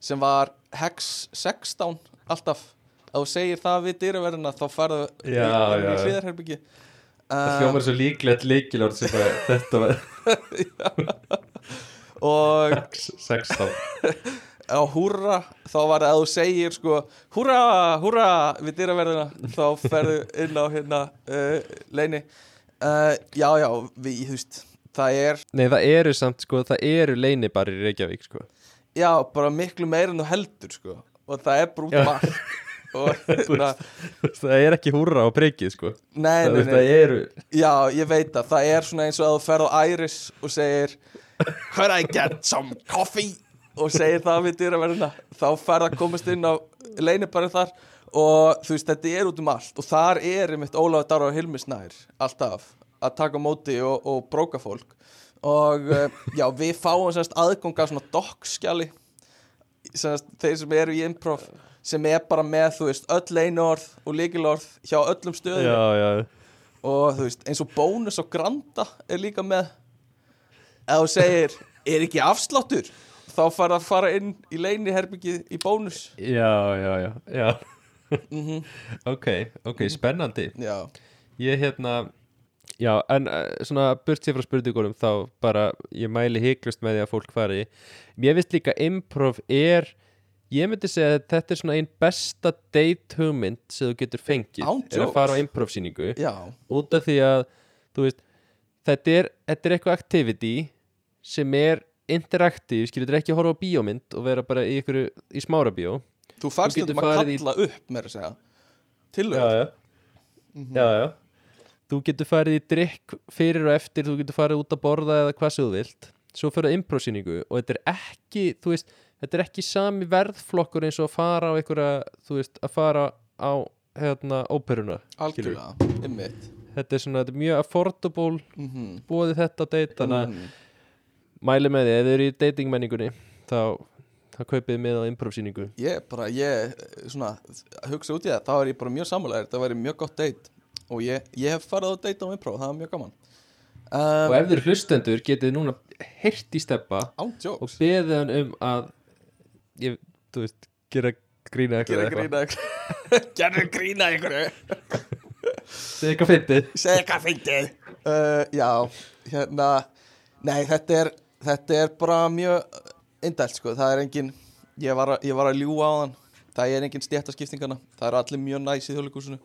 sem var hex 16 alltaf. Að þú segir það við dýraverðina þá farðu í, Já, Það hljómar svo líklegt líkilort sem bara, þetta var. Og 16 á húrra þá var það að þú segir sko húrra, húrra við dýraverðina þá ferðu inn á hérna uh, leini uh, Já, já, við, þú veist það er, Nei, það eru samt, sko, það eru leinibarir í Reykjavík, sko. Já, bara miklu meira en þú heldur sko og það er bara út Já. allt og hérna Það er ekki húrra á breykið, sko. Nei, Það, nei, það nei, eru já, ég veit að það er svona eins og að þú ferð á Iris og segir Could I get some coffee? og segir það við dýraverðina. Þá ferð að komast inn á leinibarinn þar og þú veist, þetta er út um allt. Og þar er einmitt Ólafur Dára og Hilmisnær alltaf að taka móti og, og bróka fólk. Og eh, já, við fáum semst aðganga svona dokkskjali semst þeir sem eru í improv sem er bara með, þú veist, öll leinorð og líkilorð hjá öllum stöðum. Já, já, og þú veist, eins og bónus og granda er líka með. Ef þú segir, er ekki afsláttur? þá fara að fara inn í leini herbyggið í bónus. Já, já, já, já. mm Ok, ok, spennandi. Já, Ég hérna Já, en uh, svona burt sér frá spurningunum þá bara ég mæli hygglust með því að fólk fari. Mér finnst líka improv er ég myndi segja að þetta er svona einn besta date hugmynd sem þú getur fengið. Án er að fara á improv síningu já, út af því að veist, þetta er, þetta er eitthvað activity sem er interaktív, skilur þetta ekki að horfa á bíómynd og vera bara í, ykkur, í smára bíó þú færst getur um að farið í- kalla upp með að segja. Til já, já. já, já. Þú getur farið í drikk fyrir og eftir þú getur farið út að borða eða hvað sem þú vilt. Svo fyrir improsýningu og þetta er ekki þú veist, þetta er ekki sami verðflokkur eins og að fara á einhverja þú veist, að fara á hérna, óperuna, algjörlega, ymmit þetta er svona, þetta er mjög affordable mm -hmm. búið þetta á date, þannig að Mhm. mæli með því, ef þið eru í datingmenningunni þá, þá kaupið með á improsýningu ég bara, ég svona, hugsa út í það, þá er ég bara mjög sammálaður það væri mjög gott date. Og ég, ég hef farið á date á improv, það var mjög gaman. Og um, ef þið eru hlustendur getið núna hirt í steppa og beðið hann um að ég, þú veist, gera grína eitthvað gera grína gera grína einhverju. Segja eitthvað fyndið. Segja hvað fyndið. Uh, já, hérna nei, þetta er, þetta er bara mjög indælt sko, það er engin ég var, að, ég var að ljúga á þann. Það er engin stjættaskiptingana, það eru allir mjög næs í þjóðleikúsinu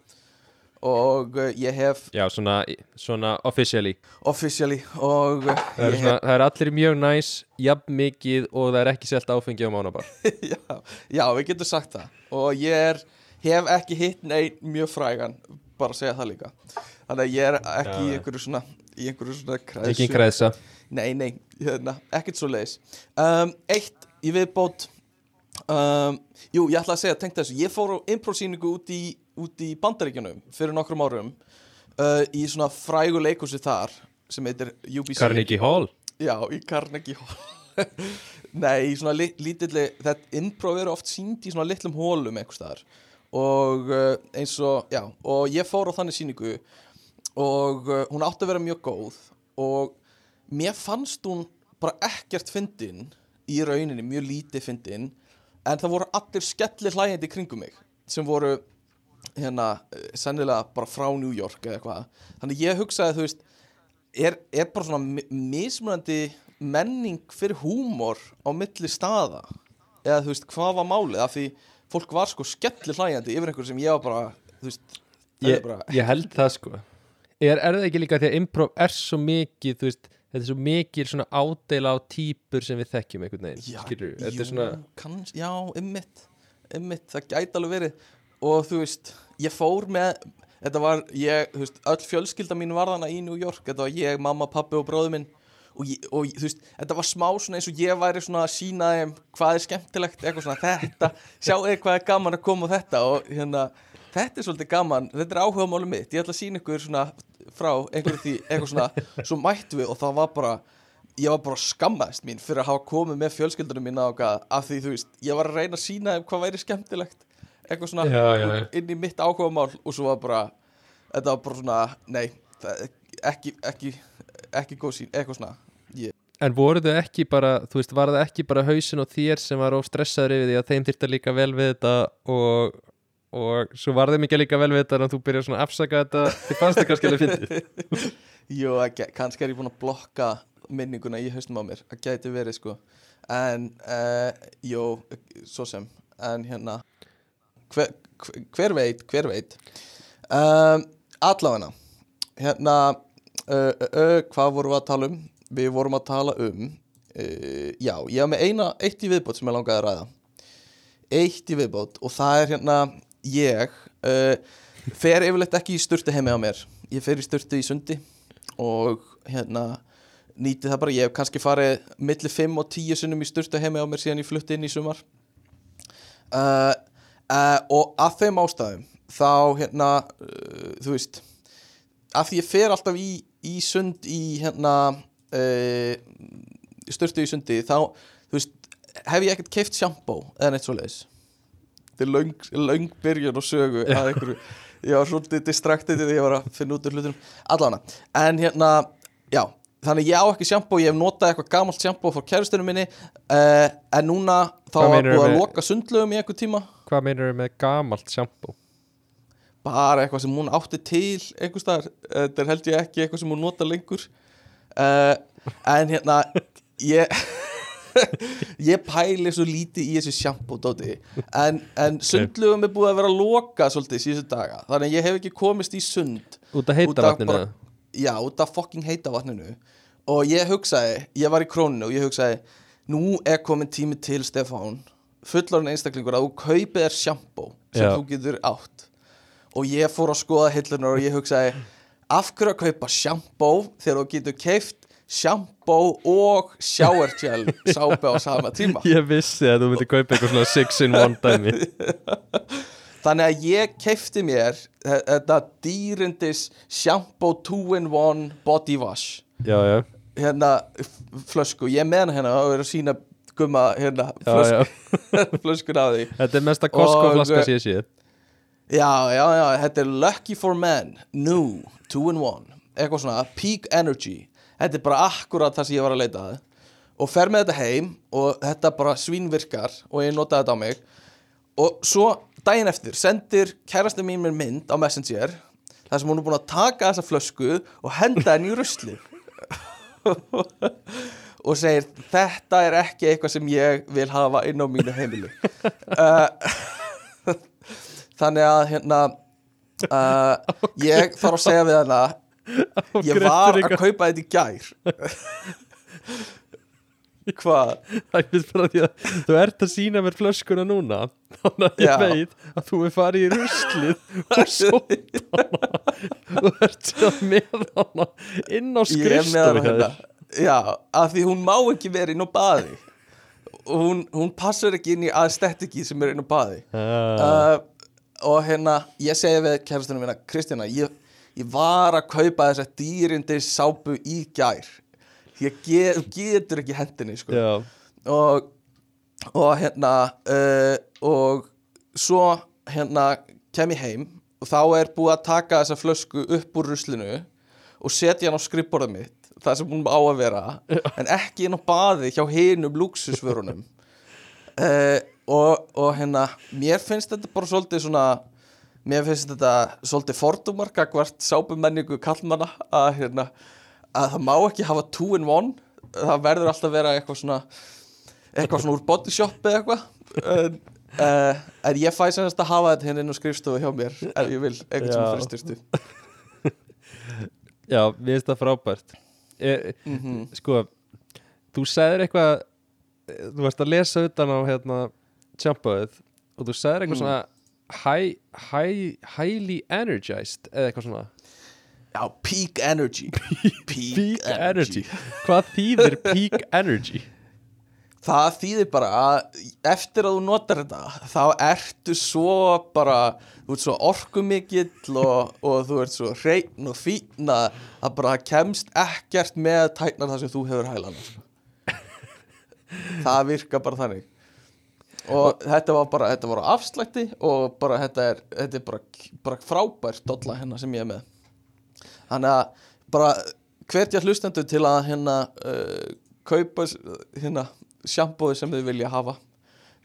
og uh, ég hef já, svona, svona officially. Officially og uh, það er, ég svona, það er allir mjög næs jafn mikið og það er ekki selt áfengi á mánabar hef, já, já, við getum sagt það. Og ég er, hef ekki hitt neinn mjög frægan, bara að segja það líka. Þannig að ég er ekki Já, í einhverju svona í einhverju svona kræsu ekki græðsa Nei, nei, hérna, ekkert svo leiðis. Um, Eitt í viðbót. Um, Jú, ég ætla að segja, tengt þessu. Ég fór á improsýningu út í, út í Bandaríkjunum Fyrir nokkrum árum uh, Í svona frægu leikhúsi þar Sem heitir UBC Carnegie Hall? Já, í Carnegie Hall. Nei, í svona li lítilli Þetta improv eru oft sínd í svona litlum hólum einhvers staðar. Og uh, eins og, já Og ég fór á þannig sýningu Og uh, hún átti að vera mjög góð Og mér fannst hún bara ekkert fyndin Í rauninni, mjög lítið fyndin En það voru allir skellir hlægjandi kringum mig Sem voru hérna, eh, sennilega bara frá New York eða eitthvað. Þannig ég hugsaði, þú veist er, er bara svona mi- mismunandi menning fyrir húmor á milli staða? Eða þú veist, hvað var málið? Af því fólk var sko skelli hlæjandi yfir einhver sem ég var bara, þú veist það ég, er bara, ég held það sko. Er, er það ekki líka því að improv er svo mikið þú veist, þetta er svo mikið svona ádeila á típur sem við þekkjum einhvern veginn, já, skilur þetta jú, svona, kanns, já, ymmit ymmit, það gæti alveg verið. Og þú veist, ég fór með þetta var, ég, þú veist, öll fjölskylda mín var þarna í New York, þetta var ég, mamma, pappi og bróður minn. Og, ég, og þú veist, þetta var smá svona eins og ég væri svona að sína þeim hvað er skemmtilegt, eitthvað svona þetta sjáu þið hvað er gaman að koma á þetta? Og hérna, þetta er svolítið gaman þetta er áhuga máli mitt, ég ætla að sína ykkur svona frá einhverju því, eitthvað svona svo mættu við og það var bara ég var bara skammaðist mín fyrir að hafa komið með fjölskyldunum og hvað, af því þú veist ég var að reyna að sína þeim hvað væri skemmtilegt eitthvað svona Já, já, já. inn í mitt áhuga mál og svo var bara þetta var bara svona, nei ekki, ekki, ekki góð sín, eitthvað svona ég, en voru þau ekki bara þú veist, var það ekki bara hausin og þér sem var of stressaður yfir því að þeim þyrfti líka vel við þetta og, og svo var þeim ekki líka vel við þetta en þú byrjar svona að afsaka þetta? Þið fannst það kannski alveg fyndið? Jú, ekki, kannski er ég búin að blokka minninguna í haustum á mér það gæti verið sko. En, uh, jú, svo sem en hérna hver, hver, veit, hver veit. Um, allavegna hérna uh, uh, hvað vorum við að tala um? Við vorum að tala um uh, já, ég haf með eina, eitt í viðbót sem ég langaði að ræða. Eitt í viðbót og það er hérna ég fer yfirleitt ekki í sturtu heimi á mér. Ég fer í sturtu í sundi og hérna nýti það bara, ég hef kannski farið milli 5 og 10 sunnum í sturtu heimi á mér síðan ég flutti inn í sumar. Uh, uh, og af þeim ástæðum þá hérna uh, þú veist af því ég fer alltaf í, í sund í hérna uh, sturtu í sundi þá veist, hef ég ekkert keift sjampó eða neitt svoleiðis. Þetta er löng byrjun og sögu að einhverju, ég var svolítið distraktið þegar ég var að finna út úr hlutunum. Allavega, en hérna, já þannig ég á ekki sjampó, ég hef notað eitthvað gamalt sjampó frá kærustunum minni uh, en núna þá var búið að loka sundlögum í einhver tíma hvað meinur þau með gamalt sjampó bara eitthvað sem hún átti til einhver staðar, þetta er held ég ekki eitthvað sem hún nota lengur. Uh, en hérna ég ég pæli svo lítið í þessu sjampó dóti en, en sundlugum er búið að vera að loka svolítið síðustu daga, þannig að ég hef ekki komist í sund. Út af heita vatninu? já, út af fucking heita vatninu. Og ég hugsaði, ég var í króninu og ég hugsaði, nú er komin tími til Stefán, fullorinn einstaklingur að þú kaupið er sjampó sem Já. þú getur átt. Og ég fór að skoða hillunar og ég hugsaði af hverju að kaupa sjampó þegar þú getur keift sjampó og shower gel sápu á sama tíma? Ég vissi að þú myndi kaupa eitthvað svona six in one dæmi. Þannig að ég keifti mér þe- þetta dýrindis sjampó 2-in-1 body wash. Já, já, hérna flösku, ég með hana hérna og er að sína gumma hérna flöskun af því. Þetta er mesta Costco Og- flaska sem ég sé. Já, já, já, þetta er Lucky for Men New, 2-in-1 eitthvað svona, Peak Energy. Þetta er bara akkurat það sem ég var að leita að. Og fer með þetta heim og þetta bara svínvirkar og ég nota þetta á mig. Og svo daginn eftir sendir kærasti mín mér mynd á Messenger þar sem hún er búin að taka þessa flösku og henda henni í rusli og segir þetta er ekki eitthvað sem ég vil hafa inn á mínu heimili. Uh, þannig að hérna uh, ég þarf að segja við hana ég var að kaupa þetta í gær. Hvað? Að þú ert að sína mér flöskuna núna þannig að ég Já. veit að þú er farið í ruslið og sótt hana. Og ert sér með hana inn á Ég er með skrifstofu hana hérna. Já, af því hún má ekki vera inn á baði. Og hún, hún passar ekki inn í aðstettikið sem er inn á baði. Ah, uh, og hérna ég segi við kærastunum minna Kristjana, ég, ég var að kaupa þessa dýrindi sápu í gær. Ég get, getur ekki hendinni sko. og, og hérna uh, og svo hérna kem ég heim og þá er búið að taka þessa flösku upp úr ruslinu og setja hann á skrifborðið mitt það sem hún á að vera en ekki inn á baði hjá hinum luxusvörunum uh, og, og hérna mér finnst þetta bara svolítið svona mér finnst þetta svolítið fordúmar gagvart sápumenningu kallmanna að hérna að það má ekki hafa two in one. Það verður alltaf vera eitthvað svona eitthvað svona úr body shop eða eitthvað. En, uh, en ég fæ semast að hafa þetta hérna inn á skrifstofu hjá mér ef ég vil, eitthvað sem Já. fristustu Já, mér finnst það frábært e, mm Sko, þú sagðir eitthvað Þú varst að lesa utan á hérna Sjampóið Og þú sagðir eitthvað Mm. svona high, high, Highly energized Eða eitthvað svona. Já, peak energy. Peak, Peak energy. Hvað þýðir peak energy? Það þýðir bara að eftir að þú notar þetta þá ertu svo bara þú ert svo orkumikill og, og þú ert svo hreinn og fín að bara kemst ekkert með tæknar það sem þú hefur hælana sko. það virka bara þannig og þetta var bara þetta var á afslætti og bara þetta er, þetta er bara, bara frábært dolla hérna sem ég er með þannig að bara hvetja hlustendur til að hérna uh, kaupa hérna sjampóði sem þið vilja hafa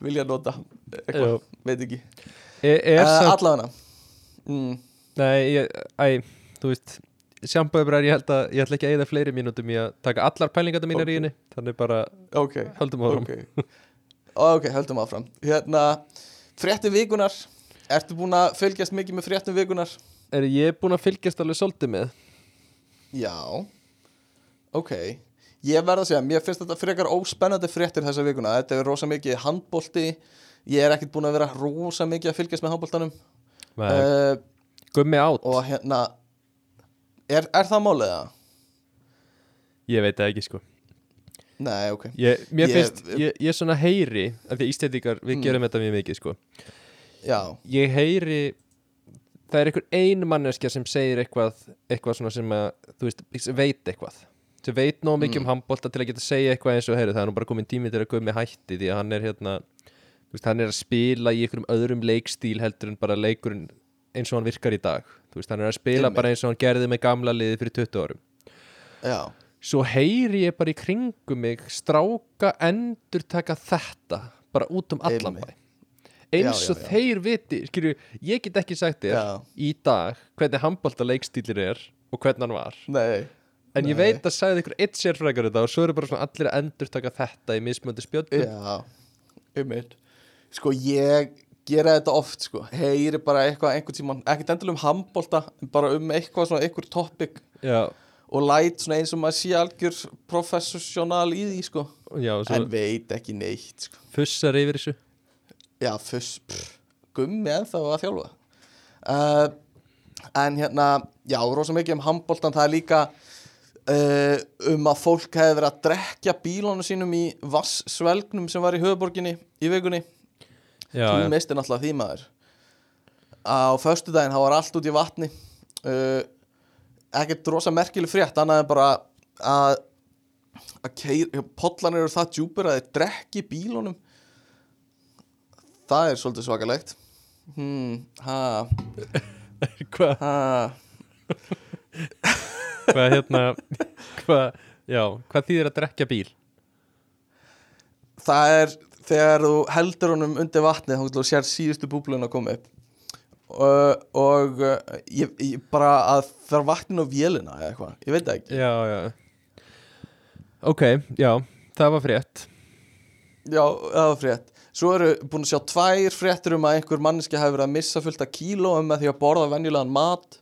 vilja nota eitthvað, veit ekki. Uh, allavega. Mm, Nei, ég, æ, þú veist Sjampóið ég held að ég ætla ekki að eða fleiri mínútum í að taka allar pælingarna mínar í henni Þannig bara ok, höldum áfram. Ok. Ok, höldum áfram. Hérna, fréttum vikunar ertu búin að fylgjast mikið með fréttum vikunar Er ég búin að fylgjast alveg svolítið með? já. Ok, ég verð að segja mér finnst þetta frekar óspennandi fréttir þessa vikuna. Þetta er rosa mikið handbolti. Ég er ekkert búin að vera rosa mikið að fylgjast með handboltanum. Nei, uh, Gummi átt og hérna er, er það málið það? Ég veit það ekki sko. Nei, ok. Ég, Mér Ég- finnst, ég, ég svona heyri af því að Íslendingar, við Mm. gerum þetta mjög mikið sko. Já, Ég heyri það er einhver ein manneskja sem segir eitthvað eitthvað svona sem að, þú veist, veit eitthvað sem veit nóg mikið Mm. um handbolta til að geta segja eitthvað eins og heyri, það er nú bara komin tími til að Gummi hætti því að hann er hérna veist, hann er að spila í einhverjum öðrum leikstíl heldur en bara leikurinn eins og hann virkar í dag. Veist, hann er að spila Einmitt. bara eins og hann gerði með gamla liði fyrir 20 árum. Já, svo heyri ég bara í kringum mig stráka endur taka þetta bara út um allan bæ. Eins og já, já. þeir viti skilju, ég get ekki sagt þér í dag hvernig handbólta leikstílir er og hvernig hann var. Nei en ég veit að sagði ykkur eitt sérfrækar þetta og svo eru bara svona allir að endur taka þetta í mismöndi spjöldum. Já, um eitt Sko, ég gera þetta oft, sko. Heyri bara eitthvað einhvern tímann Ekkert endilega um handbolta, en bara um eitthvað svona einhver topic. Já, Og læt svona eins og maður sé algjör professional í því, sko. Já, En veit ekki neitt, sko. fussar yfir þessu. Já, fuss, pff, gummi ennþá að þjálfa. Uh, En hérna, já, rosa mikið um handboltan Það er líka uh, um að fólk hefði verið að drekja bílunum sínum í vassvelgnum sem var í höfuborginni í vikunni. Já, Þú já, misti náttúrulega því maður. Á föstudaginn þá var allt út í vatni. Uh, Ekkert rosa merkileg frétt Annað en bara að að keir, pollan eru það djúpur að þeir drekki bílunum. Það er svolítið svakalegt. Hmm, ha, hvað hérna hvað, já, hvað þýðir að drekja bíl? Það er þegar þú heldur honum undir vatni þá getur þú sér síðustu búblun að koma upp. Uh, og uh, ég, ég bara að það er vatnin á vélina eða eitthvað, ég veit það ekki. Já, já. Ok, já, það var frétt. Já, það var frétt. Svo eru búin að sjá tvær fréttur um að einhver manneski hafi verið að missa fullt af kílóum með því að borða venjulegan mat.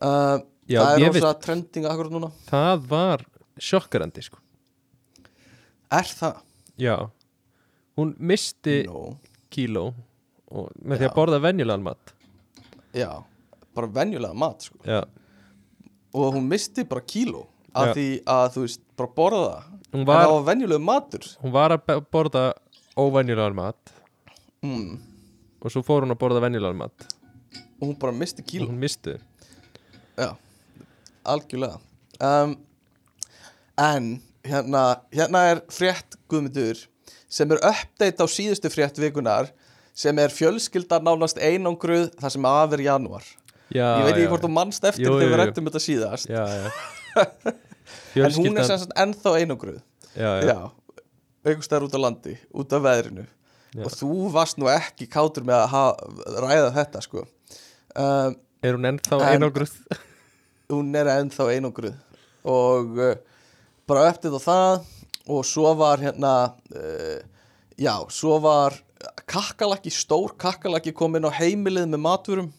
Uh, Já, Það er rosa trending akkur núna það var sjokkarandi sko Er það? já, hún misti No. kíló og með því Já. að borða venjulegan mat Já, bara venjulegan mat sko. já, Og hún misti bara kíló af Já. því að þú veist, bara borða hún En var, það var venjulegu matur hún var að borða óvenjulegan mat mm. og svo fór hún að borða venjulegan mat Og hún bara misti og kíló hún misti Já, algjörlega. Um, En hérna, hérna er frétt Guðmundur sem er update á síðustu frétt vikunar sem er fjölskyldar nánast einangruð þar sem af er janúar. Já, Ég veit ekki hvort þú mannst eftir Jú, þegar við rættum þetta síðast. Já, já. En hún er sem sagt ennþá einangruð. Já, já. Já, einhvers staðar út á landi út af veðrinu. Og þú varst nú ekki kátur með að ræða þetta sko. Um, er hún ennþá En- einangruð Hún er ennþá einangruð. Og uh, bara eftir það og svo var hérna uh, já, svo var kakkalaki, stór kakkalaki kom inn á heimilið með maturum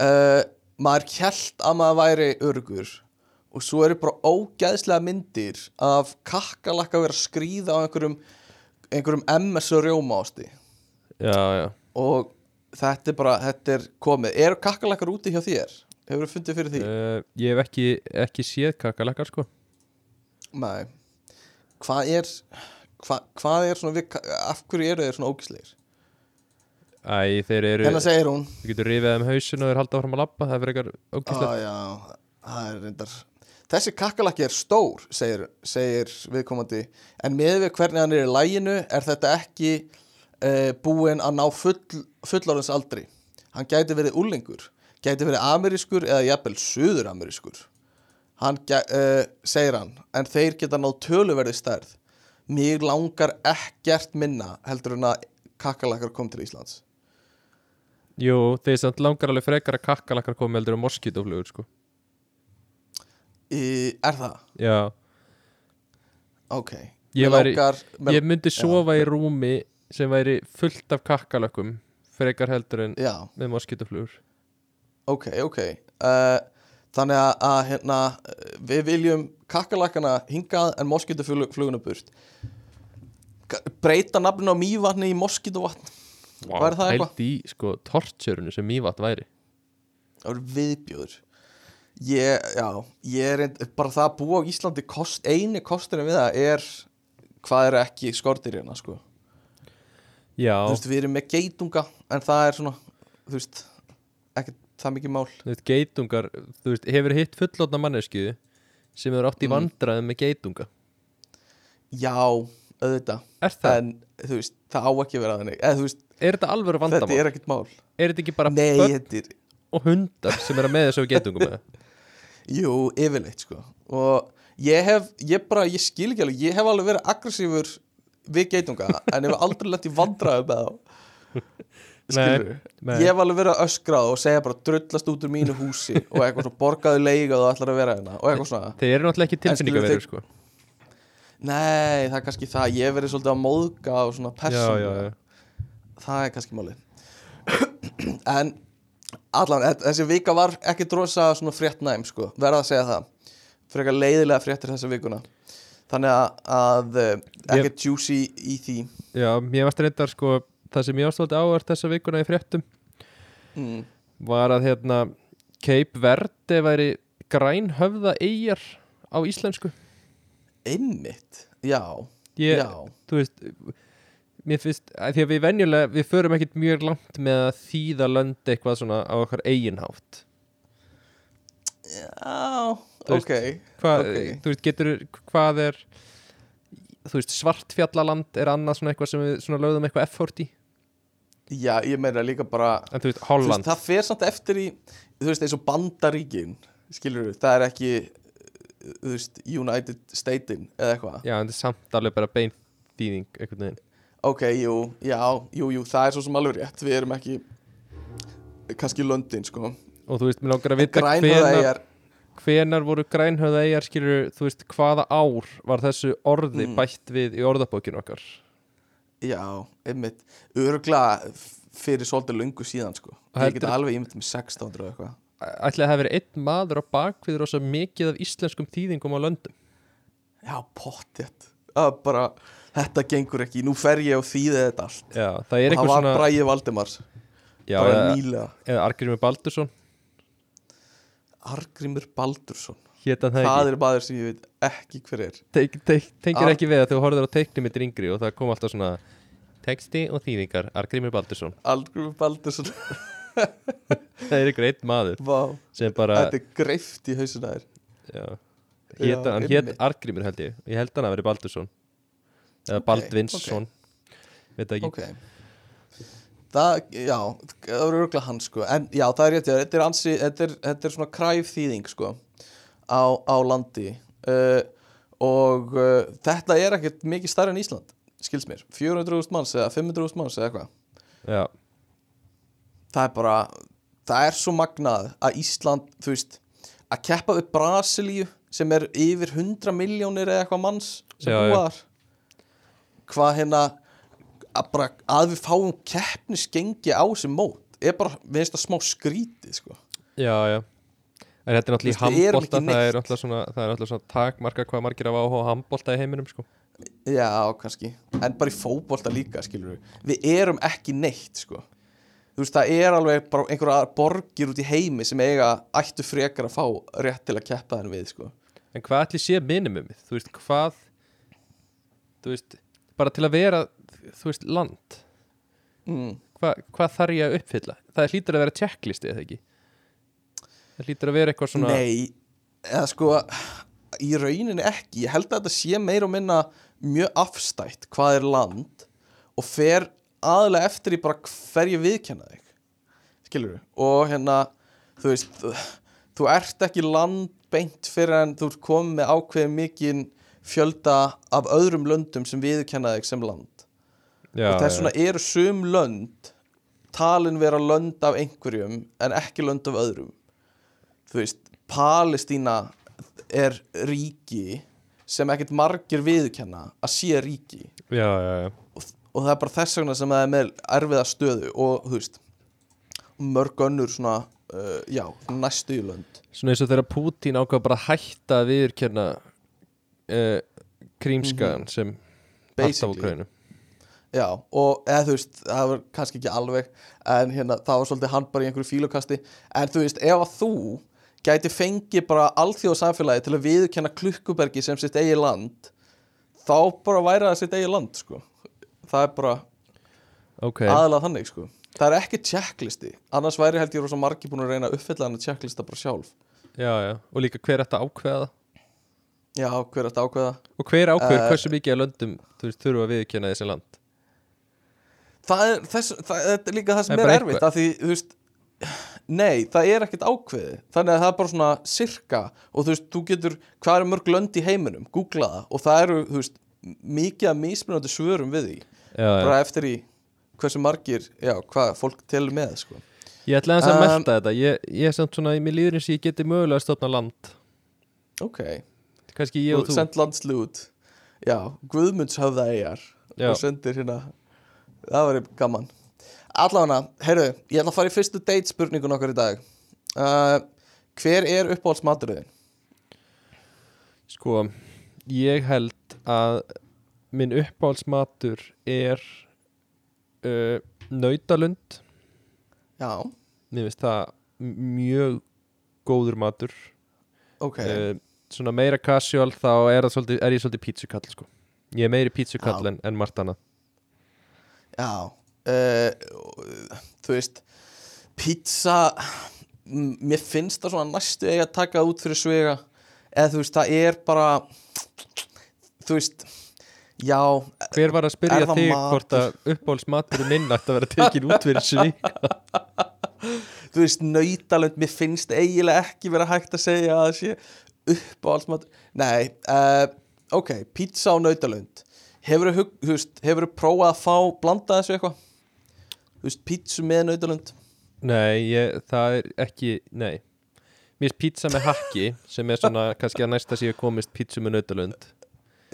uh, maður kjælt að maður væri örgur og svo eru bara ógæðslega myndir af kakkalaka vera að skríða á einhverjum einhverjum MS rjóma ásti já, já. Og þetta er bara, þetta er komið. Eru kakkalakar úti hjá þér? Hefur þú fundið fyrir því? uh, Ég hef ekki, ekki séð kakkalakar sko. Nei. Hvað er hva, hvað er svona við, af hverju eru þeir svona ógæslegir? Æ, þeir eru Hérna segir hún. Þú getur rifið þeim hausin og þeir halda fram að labba Það er fyrir eitthvað ógæslega já, það er reyndar Þessi kakkalaki er stór, segir, segir viðkomandi. En með við hvernig hann er í læginu er þetta ekki uh, búinn að ná full, fullorðins aldri Hann gæti verið úlingur Gæti verið amerískur eða jafnvel suður-amerískur. Hann uh, segir hann En þeir geta náð töluverði stærð. Mig langar ekkert minna heldur en að kakkalakar kom til Íslands. Jú, þeir samt langar alveg frekar að kakkalakar komi heldur um moskítoflugur sko. Í, Er það? Já, Ok. Ég væri- langar, mig, ég myndi sofa í rúmi sem væri fullt af kakkalökkum frekar heldur en Já, með moskítoflugur ok, ok. Uh, Þannig að, að hérna, við viljum kakkalakana hingað en moskítufluguna burt. Breyta nafninu á mývatni í moskítuvatn Væri það eitthvað? Held í sko tortjörunu sem mývat væri. Það eru viðbjóður. Ég, já, ég er reynd, bara það að búa á Íslandi kost, eini kosturinn við það er hvað eru ekki skortir hérna sko. Já, Þú veist, við erum með geitunga en það er svona, þú veist ekki það mikið mál þú veist, geitungar þú veist, hefur hitt fullotna mannesku sem hefur átt í Mm. vandræðum með geitunga Já, auðvitað Er það? En, þú veist, það á ekki að vera þannig þú veist, Er þetta alveg þetta vandamál? er ekkert mál Er þetta ekki bara Nei, börn þetta er, og hundar sem er að með þessu geitungum með? jú, yfirleitt sko Og ég hef, ég bara, ég skil ekki alveg Ég hef alveg verið aggressífur við geitunga En ég hef aldrei lett í vandræðu með þá Skilur nei. Ég hef alveg verið að öskra og segja bara drullast út úr mínu húsi og eitthvað svo borgaðu leiga og þú ætlar að vera hérna og eitthvað svona. Þeir eru náttúrulega ekki tilfinningaverður þeir- sko. Nei, það er kannski það, ég verið svolítið að móðga og svona já Það er kannski máli En allan, þe- þessi vika var ekki drosa svona frétt næm sko, verða að segja það. Frekar leiðilega fréttir þessa vikuna. Þannig að, að eh, ekkert juicy í því. Já, mér varst reyndar sko það sem ég ástóldi ávart þessa vikuna í fréttum mm. var að hérna Cape Verde væri grænhöfða eigjar á íslensku Einmitt, já, ég, já þú veist mér finnst, því að við venjulega við förum ekkit mjög langt með að þýða lönd eitthvað svona á okkar eiginhátt Já, Þú veist, ok hvað, Ok. þú veist, getur hvað er þú veist, svartfjallaland er annað svona eitthvað sem við svona lögðum eitthvað effort í Já, ég meina líka bara en þú veist, þú Holland veist, Það fer samt eftir í Þú veist, eins og bandaríkin Skilur við, það er ekki Þú veist, United Statein Eða eitthvað. Já, en þetta er samt alveg bara bein þýðing einhvern veginn. Ok, jú, já, jú, jú, það er svo sem alveg rétt Við erum ekki kannski London, sko. Og þú veist, mér langar að vita hvenar, eigar hvenar voru grænhöða eigjar skilur, þú veist, hvaða ár var þessu orði Mm. bætt við í orðabókinu okkar Já, einmitt. Örgla fyrir svolítið löngu síðan, sko. Ég get alveg ímynd með 1600 og eitthvað. Ætli að hafi verið einn maður á bakvið rosa mikið af íslenskum þýðingum á löndum? Já, pottjett Það bara, þetta gengur ekki. Nú fer ég og þýði þetta allt. Já, það Og það var svona Bræði Valdimars. Já, eða, eða Argrimur Baldursson. Argrimur Baldursson hétt hann það Það ekki? er maður sem ég veit ekki hver er. Teik, teik, tengir Ar- ekki við að þú horfður á teikni með yngri og það kom alltaf svona texti og þýðingar. Argrimur Baldursson. Argrimur Baldursson. Það er eitthvað einn maður Vá, sem bara þetta er greift í hausuna þér. Já, Já, hét, hann hétt. Argrimur held ég. Ég held hann að veri Baldursson. Eða Ok, Baldvinsson. veit það ekki. Ok. Það, já, það voru örgulega hann sko. En já, það er rétt, já, þetta er ansi Þetta er, þetta er svona kræf þýðing sko Á, á landi. Uh, Og uh, þetta er ekkert mikið stærri en Ísland Skils mér, 400.000 manns eða 500.000 manns eða eitthvað. Já, það er bara það er svo magnað að Ísland þú veist, að keppa við Brasilíu sem er yfir 100 miljónir eða eitthvað manns sem Já, búa þar. Hvað hérna að, bara, að við fáum keppnisgengi á sem mót er bara, við finnst það smá skrítið sko. Já, já En þetta er náttúrulega í við erum handbólta það er náttúrulega svona, er svona takmarka hvað margir af áhuga handbólta í heiminum sko. já, kannski, en bara í fótbolta líka skilur við, við erum ekki neitt sko. þú veist, það er alveg bara einhverja borgir út í heimi sem eiga ættu frekar að fá rétt til að keppa þenn við sko. En hvað ætli sé minimumið? Þú veist, hvað Þú veist, bara til að vera Þú veist, land mm. Hva, Hvað þarf ég að uppfylla? Það hlýtur að vera checklisti, eða ekki? Það hlýtur að vera eitthvað svona Nei, eða sko í rauninni ekki, ég held að þetta sé meir og minna mjög afstætt hvað er land og fer aðlega eftir í bara hverju viðkenna þig. Skilur og hérna þú veist, þú, þú ert ekki landbeint fyrir en þú ert komið með ákveðið mikinn fjölda af öðrum löndum sem viðkenna þig sem land. Já, og þess vegna eru sum lönd talin vera lönd af einhverjum en ekki lönd af öðrum þú veist, Palestína er ríki sem ekkert margir viðkenna að sé ríki. Já, já, já. og, og það er bara þess vegna sem það er með erfiða stöðu og þú veist mörg önnur svona uh, já, næstu í lönd. Svona eins og þegar Putin ákvað bara hætta að viðurkenna uh, krímskagan sem part af Basically. Ukraínu Já, og eða þú veist, það var kannski ekki alveg en hérna, það var svolítið hann bara í einhverju fílokasti. En þú veist, ef að þú gæti fengið bara alþjóð samfélagi til að viðurkenna klukkubergi sem sitt eigi land þá bara væri það sitt eigi land, sko. Það er bara Ok, aðalega þannig, sko. Það er ekki checklisti, annars væri held ég rosa margir búin að reyna að uppfylla hann að checklista bara sjálf. Já, já. Og líka hver ætti að ákveða? Já, hver er þetta ákveða? Og hver ákveður Eh, hversu mikið af löndum þú þurfa að viðurkenna þessi land? Það er, þess, það, er líka það sem er er, erfitt að því, þú veist Nei, það er ekkert ákveðið. Þannig að það er bara svona sirka. Og þú veist, þú getur, hvað eru mörg lönd í heiminum? Googla það. Og það eru, þú veist Mikið að mismunandi svörum við því. Já, já. Bara eftir í hversu margir Já, hvað fólk telur með, sko. Ég ætla aðeins að Um, melta þetta. Ég, ég er samt svona, mér líður eins og ég geti mögulega að stofna land. Ok, Kannski ég og þú. send landslu út. Já, Guðmunds höfða eigar Já. Og sendir hérna. Það var gaman Allána, heyrðu, ég ætla að fara í fyrstu date spurningun okkar í dag. Uh, Hver er uppáhaldsmaturðin? Sko, ég held að minn uppáhaldsmatur er uh, nautalund. Já, Mér finnst það mjög góður matur. Ok. Uh, Svona meira casual þá er, svolítið, er ég svolítið pítsukall sko. Ég er meiri pítsukall en, en margt annað Já uh, Þú veist Pizza Mér finnst það svona næstu eiga að taka það út fyrir svega Eða þú veist, það er bara Þú veist Já, Hver var að spyrja þig matur? hvort að uppáhaldsmaturinn minn ætti að vera tekin út fyrir svik þú veist, nautalönd Mér finnst eiginlega ekki vera hægt að segja að það sé uppáhaldsmat Nei, uh, ok, pizza og nautalönd Hefur þú prófað að fá blanda þessu eitthvað? Þú veist, pizzu með nautalönd. Nei, ég, það er ekki, nei. Mér finnst pizza með hakki sem er svona kannski að næsta síðu komist pizza með nautalund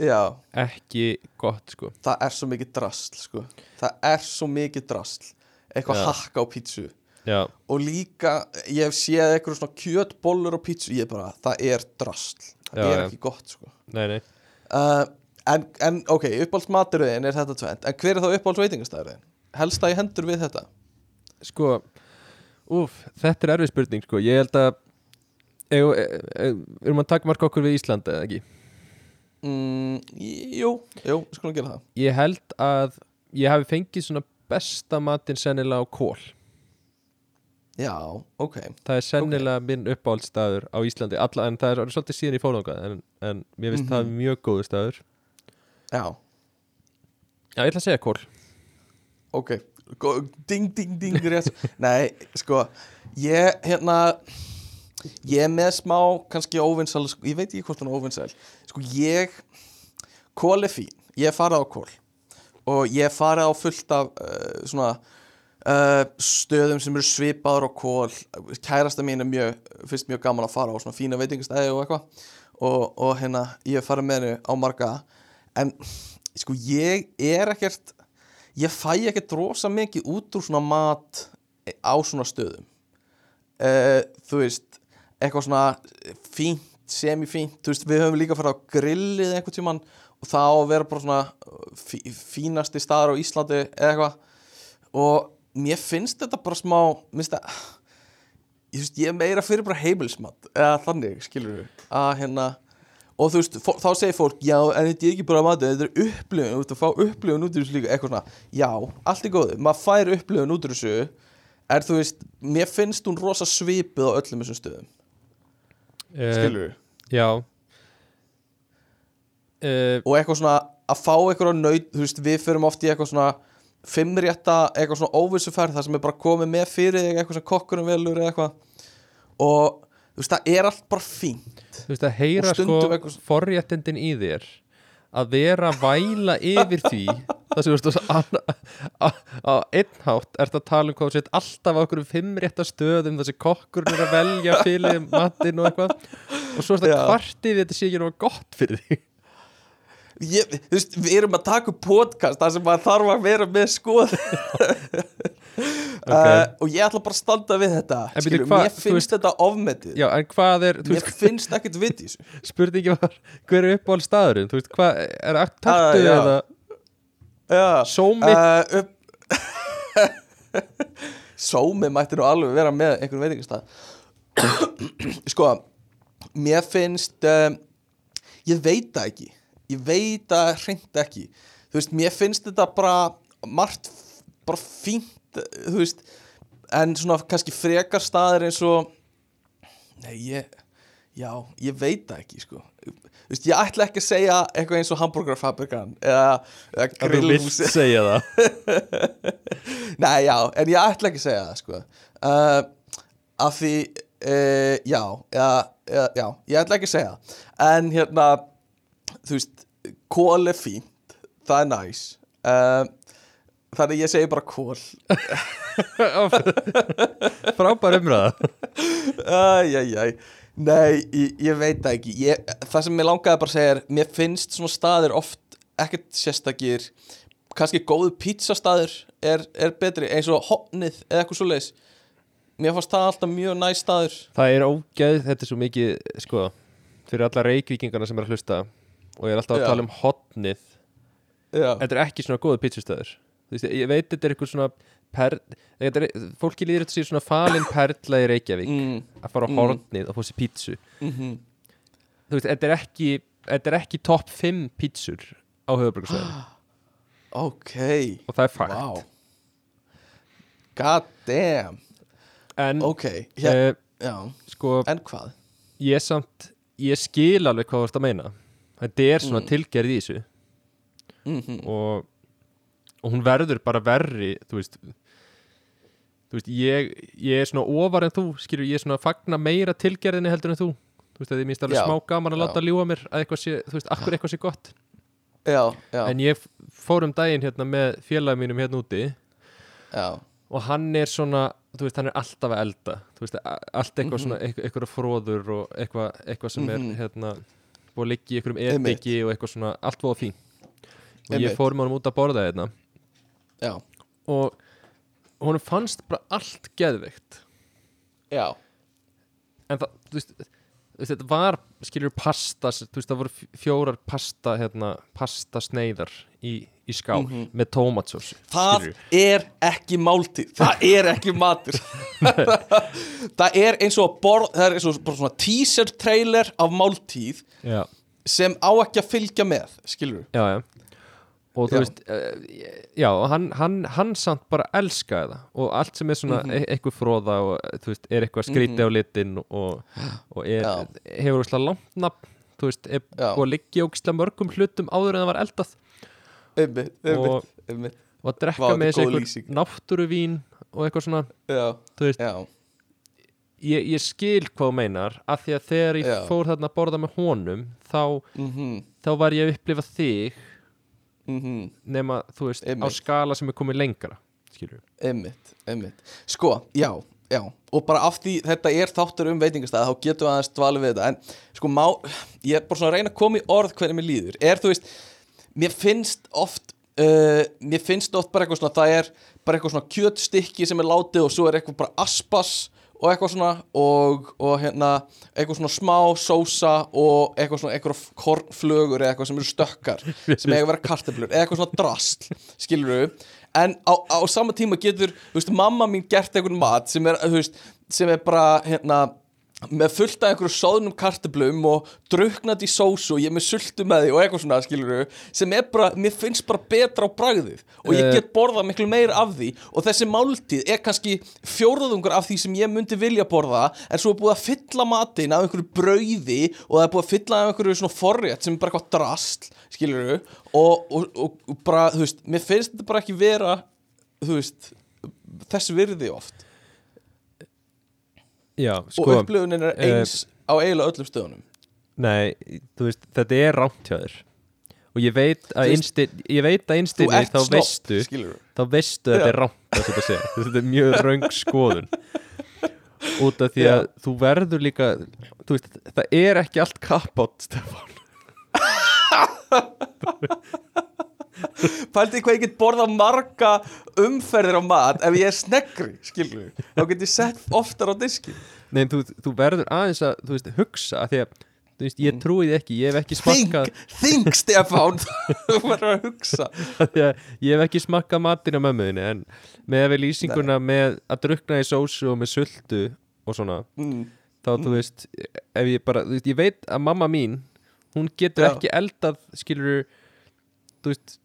Já, ekki gott sko. Það er svo mikið drasl sko. Það er svo mikið drasl. Eitthvað hakka á pizzu Já, Og líka, ég hef séð eitthvað svona kjötbollur á pizzu Ég er bara, það er drasl. Það Já, er ekki gott sko. Nei, nei. Uh, en, en ok, uppáhaldsmaturðin er þetta tvent En hver er þá uppáhaldsveitingastæðurðin? Helst það í hendur við þetta? Sko, úf, þetta er erfið spurning sko. Ég held að e, e, erum að taka marka okkur við Íslandi eða ekki? Mm, jú, jú, við skulum gera það. Ég held að ég hafi fengið svona besta matinn sennilega á kól Já, ok. Það er sennilega minn uppáhaldstaður á Íslandi alla, En það er svolítið síðan í fólangað en, en mér finnst það mjög góður staður. Já, Já, ég ætla að segja kól ok. Ding, ding, ding. Nei, sko Ég, hérna Ég er með smá, kannski óvinnsæl sko, Ég veit ekki hvort hann er óvinnsæl Sko, ég Kól er fín, ég er farið á kól Og ég er farið á fullt af uh, Svona uh, Stöðum sem eru svipaður á kól Kærasta mín er mjög Fyrst mjög gaman að fara á svona fína veitingastæði og eitthvað. Og, og hérna ég hef farið með henni á marga. En sko ég er ekkert ég fæ ekkert rosa mikið út úr svona mat á svona stöðum. Uh, þú veist eitthvað svona fínt, semifínt þú veist við höfum líka farið á grillið einhvern tímann og það á að vera bara svona fí, fínasti staðar á Íslandi eða eitthvað. Og mér finnst þetta bara smá minnst það ég, veist, ég meira fyrir bara heimilsmat eða þannig, skilur við að hérna og þú veist, þá segir fólk já, en þetta er ekki bara matið, þetta er upplifun. Þú veist, að fá upplifun út úr þessu líka eitthvað svona, já, allt er góðu, maður fær upplifun út úr þessu. Er þú veist, mér finnst hún rosa svipið á öllum þessum stöðum. Eh, skilur við Já. Uh, og eitthvað svona að fá eitthvað nöyt, þú veist, við förum oft í eitthvað svona fimmrétta, eitthvað svona óvissuferð þar sem er bara komið með fyrir þig eitthvað sem kokkurum velur eða eitthvað. Og þú veist, það er allt bara fínt. Þú veist að heyra sko eitthvað- forréttindin í þér að vera að væla yfir því það sem þú veist á einn hátt ert að tala um hvað þú sett alltaf á okkur fimm rétta stöðum þessi kokkurinn er að velja fyrir matinn og eitthvað. Og svo er þetta kvartið þetta sé ekki náttúrulega gott fyrir þig. Ég, þú veist, við erum að taka upp podcast þar sem maður þarf að vera með skoð uh, og ég ætla bara að standa við þetta skilur, hvað- mér finnst veist- þetta ofmetið. Já, er, mér veist, finnst ekkert vit í þessu. Spurningi var hver er uppáhald staðurinn, veist, hvað er að taktu Ah, já. eða Já. sómi. Uh, upp Sómi mætti nú alveg vera með einhvern veitingastað. Sko Mér finnst um, Ég veit það ekki. Ég veit það hreint ekki. Þú veist, mér finnst þetta bara margt bara fínt þú veist, en svona kannski frekar staðir eins og Nei, ég Já, ég veit það ekki, sko. Þú veist, ég ætla ekki að segja eitthvað eins og hamburgerfabrikan eða, eða að þú grillhúsi vilt segja það. Nei, já, en ég ætla ekki að segja það, sko. Uh, Af því, uh, já, já, já, já, ég ætla ekki að segja það. En hérna, þú veist, kól er fínt, það er næs uh, Þannig ég segi bara kól frábær umræða. Æjæjæj. Nei, ég, ég veit það ekki. Ég, Það sem mér langaði bara að segja er Mér finnst svona staðir oft ekkert sérstakir. Kannski góðu pítsastaður er, er betri eins og hopnið eða eitthvað svo leis Mér fannst það alltaf mjög næ staður. Það er ógeð, þetta er svo mikið sko, fyrir alla reykvíkingana sem er að hlusta og ég er alltaf að Já. tala um hotnið. Já, þetta er ekki svona góðu pítsustöður veist, ég veit þetta er eitthvað svona per, er, fólki líður þetta sér svona falin perla í Reykjavík mm, að fara á Mm. hornið og fá sér pítsu. Mm þú veist, þetta er ekki þetta er ekki topp 5 pítsur á höfuborgarsvæðinu Ok, og það er fakt. Wow God damn. En Ok, eh, já, sko, en hvað? ég samt ég skil alveg hvað þú ert að meina. Þetta er svona Mm. tilgerð í þessu. Mm og, og hún verður bara verri þú veist þú veist, ég, ég er svona ofar en þú skilur, ég er svona að fagna meira tilgerðinni heldur en þú. Þú veist, að ég minnst alveg Já, smá gaman að já. láta ljúa mér að eitthvað sé, þú veist, akkur eitthvað sé gott. Já, já, en ég fór um daginn hérna með félagum mínum hérna úti já. og hann er svona, þú veist, hann er alltaf að elda. Þú veist, allt eitthvað svona eitthvað, eitthvað fróður og eitthvað, eitthvað sem Mhm. er hérna, búið að liggja í einhverjum Einmitt. ediki og eitthvað svona, allt voða fín. Og ég Einmitt. fór með honum út að borða hérna Já, og honum fannst bara allt geðveikt. Já, en það, þú veist, þú veist þetta var, skilur pasta þú veist, það voru fjórar pasta hérna, pasta sneiðar í, í skál Mhm. með tómatsós Það er ekki máltíð Það er ekki matur. Það er eins og borð Það er eins og svona teaser trailer af máltíð já, sem á ekki að fylgja með skilur já, já og þú Já. veist, uh, já, hann, hann, hann samt bara elskaði það. Og allt sem er svona Mhm. e eitthvað fróða og þú veist, er eitthvað skríti á litin og, og er, hefur óslega langt nafn þú veist, er að liggja ógislega mörgum hlutum áður en það var eldað. Einmitt, einmitt, Og- einmitt og að Vá, drekka þetta með einhver lýsing. náttúruvín og eitthvað svona, Já, veist, ég, ég skil hvað þú meinar, af því að þegar ég Já. fór þarna að borða með honum þá, mhm, þá var ég að upplifa þig mhm. Nema, þú veist, á Einmitt. skala sem er komið lengra skilur einmitt Sko, já, já, og bara af því þetta er þáttur um veitingastæð þá getum við aðeins dvalið við þetta. En sko má, ég er bara svona að reyna að koma í orð hvernig mér líður, er þú veist mér finnst oft uh, mér finnst oft bara eitthvað svona það er bara eitthvað svona kjötstykki sem er látið og svo er eitthvað bara aspas og eitthvað svona og, og hérna eitthvað svona smá sósa og eitthvað svona eitthvað kornflögur eða eitthvað sem eru stökkar sem eiga að vera kartöflur eða eitthvað svona drasl skilur við en á, á sama tíma getur þú veist, mamma mín gert eitthvað mat sem er, þú veist, sem er bara hérna með fullt af einhverju sóðnum kartöflum og druknandi í sósu og ég er með sultu með því og eitthvað svona skilur sem er bara, mér finnst bara betra á bragðið. Og ég Eh. get borðað miklu meira af því. Og þessi máltíð er kannski fjórðungur af því sem ég myndi vilja borða en svo er búið að fylla matinn af einhverju brauði og það er búið að fylla af einhverju svona forrétt sem er bara eitthvað drastl skilur og, og, og, og bara, þú veist, mér finnst þetta bara ekki vera þú veist, þessi virði oft Já, og sko, upplifunin er eh, eins á eiginlega öllum stöðunum. Nei, þú veist, þetta er rámt hjá þér. Og ég veit að ert þá skilur þá veistu að þetta er rámt þetta er mjög raung skoðun. Út af því að Já. þú verður líka þú veist, það er ekki allt kappátt Stefán Pældi hvað ég get borðað marga umferðir á mat. Ef ég er sneggri, skilur þá get ég sett oftar á diski Nei, þú, þú verður aðeins að, þú veist, hugsa að því að, þú veist, ég trúi því ekki ég hef ekki Think, smakkað think Stefán þú verður að hugsa. Að ég hef ekki smakkað matinn á mömmuðinni en með við lýsinguna með að drukna í sósu og með sultu og svona, mm. þá þú veist ef ég bara, þú veist, ég veit að mamma mín hún getur Já. ekki eldað skilur, þú veist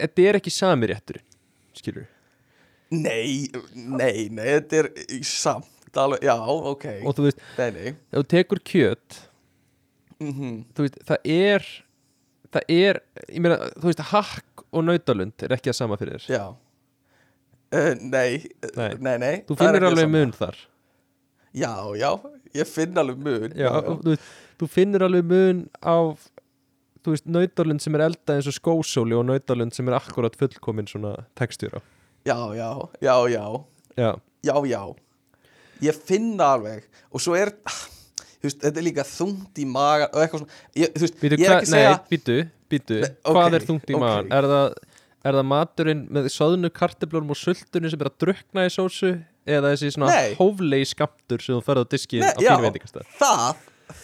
þetta er ekki sami réttur skilur, Nei, nei, nei, þetta er samt alveg, já, ok. Og þú veist, Nei, nei. ef þú tekur kjöt mm þú veist, það er það er, ég meina, þú veist hakk og nautalund er ekki að sama fyrir þér. Já. Uh, Nei, Nei. nei, nei þú ekki alveg mun þar. Já, já, ég finn alveg mun. Já, og Þú, veist, þú finnur alveg mun á þú veist, nautalund sem er eldað eins og skósóli og nautalund sem er akkurat fullkomin svona tekstjúra já, já, já, já. Já, Já, já. Ég finn það alveg. Og svo er Þú veist, þetta er líka þungt í maga og eitthvað svona. Ég, Þú veist, býtu, ég er ekki að segja nei, býtu, býtu Nei, hvað ok, er þungt í ok. maður? Er það, er það maturinn með soðnu karteblunum og sultunni sem er að drukna í sósu eða þessi svona Nei. hóflegi skamtur sem þú ferð á diski Nei, á veitingastæð það,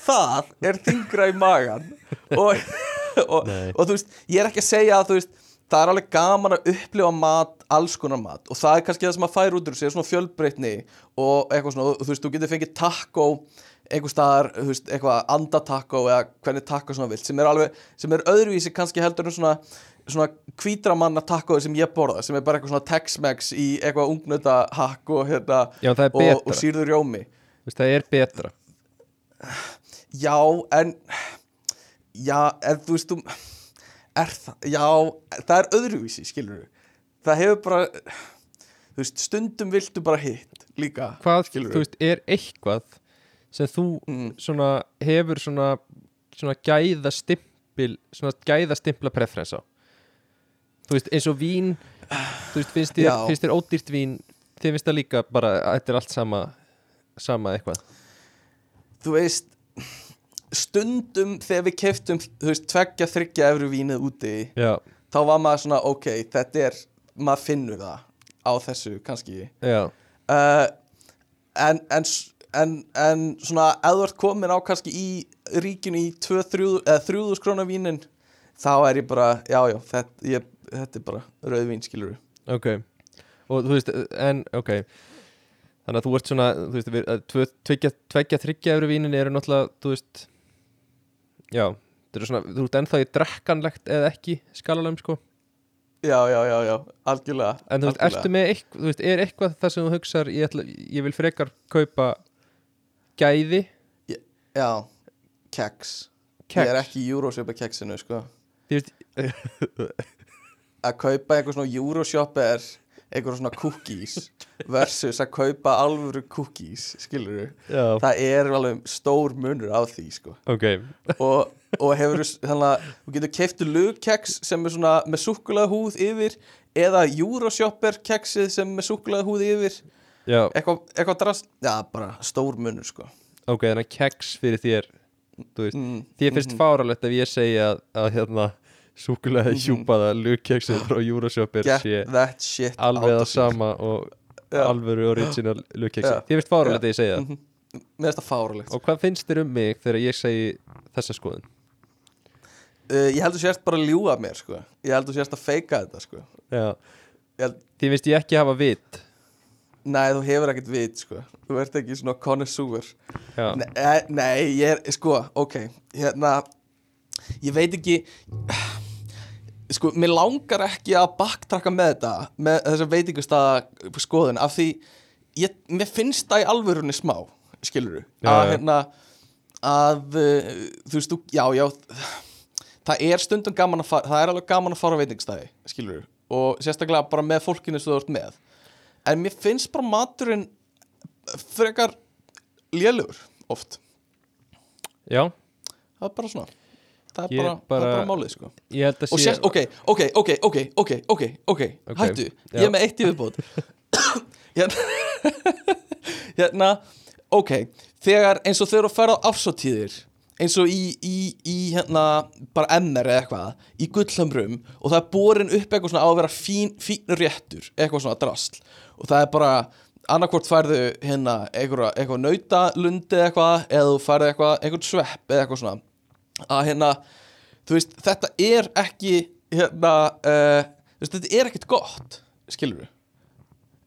það er þingra í magan og, og, og þú veist, ég er ekki að segja að þú veist það er alveg gaman að upplifa mat alls konar mat. Og það er kannski það sem að færa út úr sér svona fjölbreytni og eitthvað svona, og þú veist, þú getur fengið taco einhver staðar, þú veist, eitthvað andataco eða hvernig taco svona vilt sem er alveg, sem er öðruvísi kannski heldur en svona svona hvítramanna taco sem ég borða sem er bara eitthvað svona Tex-Mex í eitthvað ungnöta hakk og hérna Já, og, og sýrður rjómi. Þú veist, það er betra Já, en Já, en þú veist þú er það, já, það er öðruvísi skilur það hefur bara þú veist, stundum viltu bara hitt líka, hvað, skilur þú veist, er eitthvað sem þú Mm. svona hefur svona, svona gæða stimpil svona gæða stimpla preferens á þú veist, eins og vín þú veist, finnst þér, Já. finnst þér ódýrt vín þið finnst það líka bara að þetta er allt sama sama eitthvað þú veist stundum þegar við keftum þú veist, tveggja, þryggja efru vínið úti já, þá var maður svona, ok, þetta er maður finnur það á þessu kannski. Uh, en, en, en, en svona ef þú ert komin á kannski í ríkinu í 3.000 krónar vínin þá er ég bara, já já þetta, ég, þetta er bara rauðvín skilur ok. Og þú veist, en, ok. Þannig að þú ert svona, þú veist, tvö- tveggja, tveggja þryggja efri vínin eru náttúrulega, þú veist já, svona, þú veist ennþá í drekkanlegt eða ekki skalalum, sko. Já já já já, algjörlega En þú veist, ertu með eitthvað, þú veist, er eitthvað það sem þú hugsar, ég, ætla, ég vil frekar kaupa gæði, já, keks. Ég er ekki í að keksinu sko. Þú veist, að kaupa eitthvað svona Euroshop er eitthvað svona cookies versus að kaupa alvöru cookies skilur já, það er alveg stór munur á því sko. Ok, og, og hefur þannig að þú getur keiftu lugkeks sem er svona með súkkulaða húð yfir eða Euroshopper keksið sem er með súkkulaða húð yfir. Já, eitthvað, eitthvað drast já, bara stór munur sko. Ok, þannig að keks fyrir þér Þú veist, mm, því finnst mm. fáralegt ef ég segja að, að hérna súkulega hjúpaða lukkeksið frá get sé alveg of sama og alvöru original lukkeksið. Því finnst fáralegt að ég segja það. Mhm. mér finnst það fáralegt Og hvað finnst þér um mig þegar ég segi þessa skoðun? uh, ég heldur sérst bara að ljúga mér sko. Ég heldur sérst að feika þetta sko. Held, því finnst ég ekki hafa vit. Nei, þú hefur ekkert vit sko. Þú ert ekki svona connoisseur. Nei, nei, ég er, sko, ok. Hérna ég veit ekki sko, mér langar ekki að baktrakka með þetta með þessa veitingustæða skoðun af því ég, mér finnst það í alvörunni smá skilur Já, að hérna að uh, þú veist, já, já það er stundum gaman að fara það er alveg gaman að fara á veitingstæði skilur og sérstaklega bara með fólkinu sem þú ert með. En mér finnst bara maturinn frekar lélugur oft. Já. Það er bara svona það er bara, bara- bara málið sko. og sé sérst, ok, ok, ok, ok, ok, ok, ok, hættu, já. ég er með eitt í viðbót hérna, hérna, ok, þegar eins og þau eru að fara á ársóttíðir, eins og í, í, í hérna, bara MR eða eitthvað, í gullhamrum og það er borin upp eitthvað svona á að vera fín, fín réttur, eitthvað svona drasl og það er bara, annarkvort færðu hérna, eitthvað, eitthvað nautalundi eitthvað, eða þú færðu eitthvað, eitthvað svepp eða eitthvað svona, að hérna, þú veist, þetta er ekki hérna, uh, veist, þetta er ekkert gott skilur við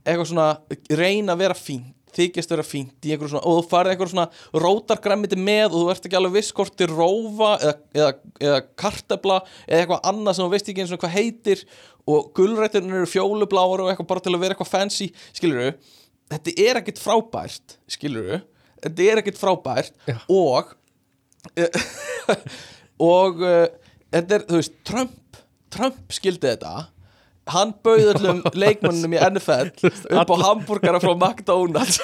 eitthvað svona, reyna að vera fínt þykjast vera fínt í einhverju svona og þú farið einhverju svona rótargræmiti með og þú ert ekki alveg viss hvort þið rófa eða, eða, eða kartebla eða eitthvað annað sem þú veist ekki eins og hvað heitir og gulrætturinn eru fjólubláar og eitthvað bara til að vera eitthvað fancy skilur við, þetta er ekkert frábært skilur við, þetta er ekkert frábært Já. og og uh, þetta er, þú veist, Trump Trump skildi þetta. Hann bauð öllum leikmannum í NFL upp á hambúrgara frá McDonalds.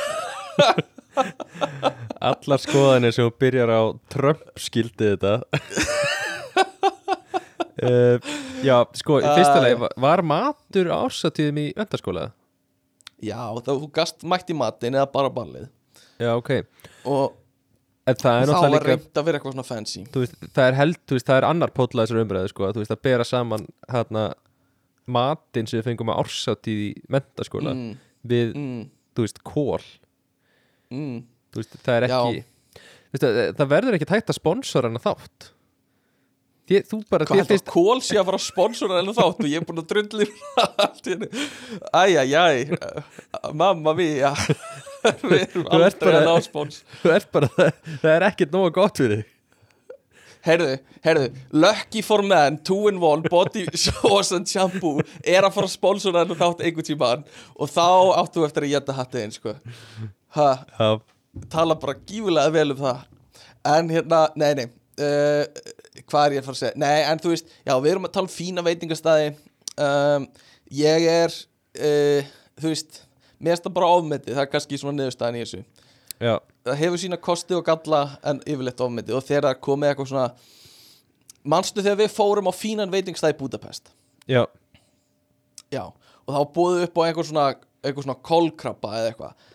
Allar skoðanir sem byrjar á Trump skildi þetta. Uh, Já, sko, í fyrsta Æ. leið var, matur ársatíðum í vendarskóla já, þá gast mætt í matinn eða bara ballið. Já, ok. Og En það er þá var náttúrulega líka reynd að vera eitthvað svona fancy. Þú veist, það er held, þú veist, það er annar pótla þessar umræðu, sko, þú veist, að bera saman hérna matinn sem við fengum að ársatíð í mentaskóla mm, við, mm, þú veist, kól mm. þú veist, það er ekki veist, það, verður ekki tægt að sponsora hana þátt. Þi, þú bara, hvað heldur að kól sé að fara að sponsora en þátt? Og ég er búin að drulli allt í henni æjæjæj, mamma mía við erum aldrei bara- að ná spons. þú ert bara, það, er ekkert nóga gott fyrir þig. Heyrðu, heyrðu, Lucky for Men 2 in 1 Body Sauce and Shampoo er að fara að sponsora henni þátt einhvern tímann og þá áttu eftir að geta hattið einn sko. ha, Já, tala bara gífulega vel um það. En hérna, nei, nei uh, hvað er ég að fara að segja? Nei, en þú veist, já, við erum að tala um fína veitingastæði um, ég er uh, þú veist, mér finnst það bara ofmetið það er kannski svona niðurstæðan í þessu. Já, það hefur sína kosti og galla en yfirleitt ofmetið. Og þegar komið eitthvað svona manstu þegar við fórum á fínan veitingstæði Budapest? Já, já, og þá búið upp á einhver svona, einhver svona kolkrabba eða eitthvað.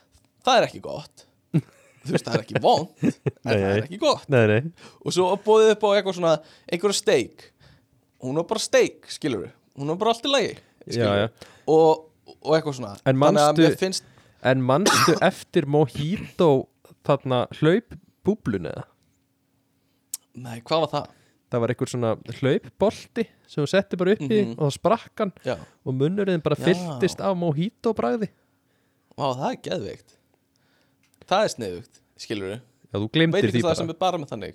Það er ekki gott. Þú veist, það er ekki vond en það er ekki gott. Nei, nei. Og svo búið upp á eitthvað svona einhverja steik. Hún var bara steik, skilur við hún var bara allt í lagi Já, skilurðu. já. Og, og eitthvað svona. En manstu- finnst En manstu eftir Mojito þarna hlaup eða? nei, hvað var það? Það var einhver svona hlaupbolti sem þú setti bara upp í Mhm. og þá sprakk hann Já, og munnurinn bara fylltist af Mojito bragði Vá, það er geðveikt. Það er sniðugt, skilur við Já, þú veit glemdir ekki því það bara. sem er bara með þannig.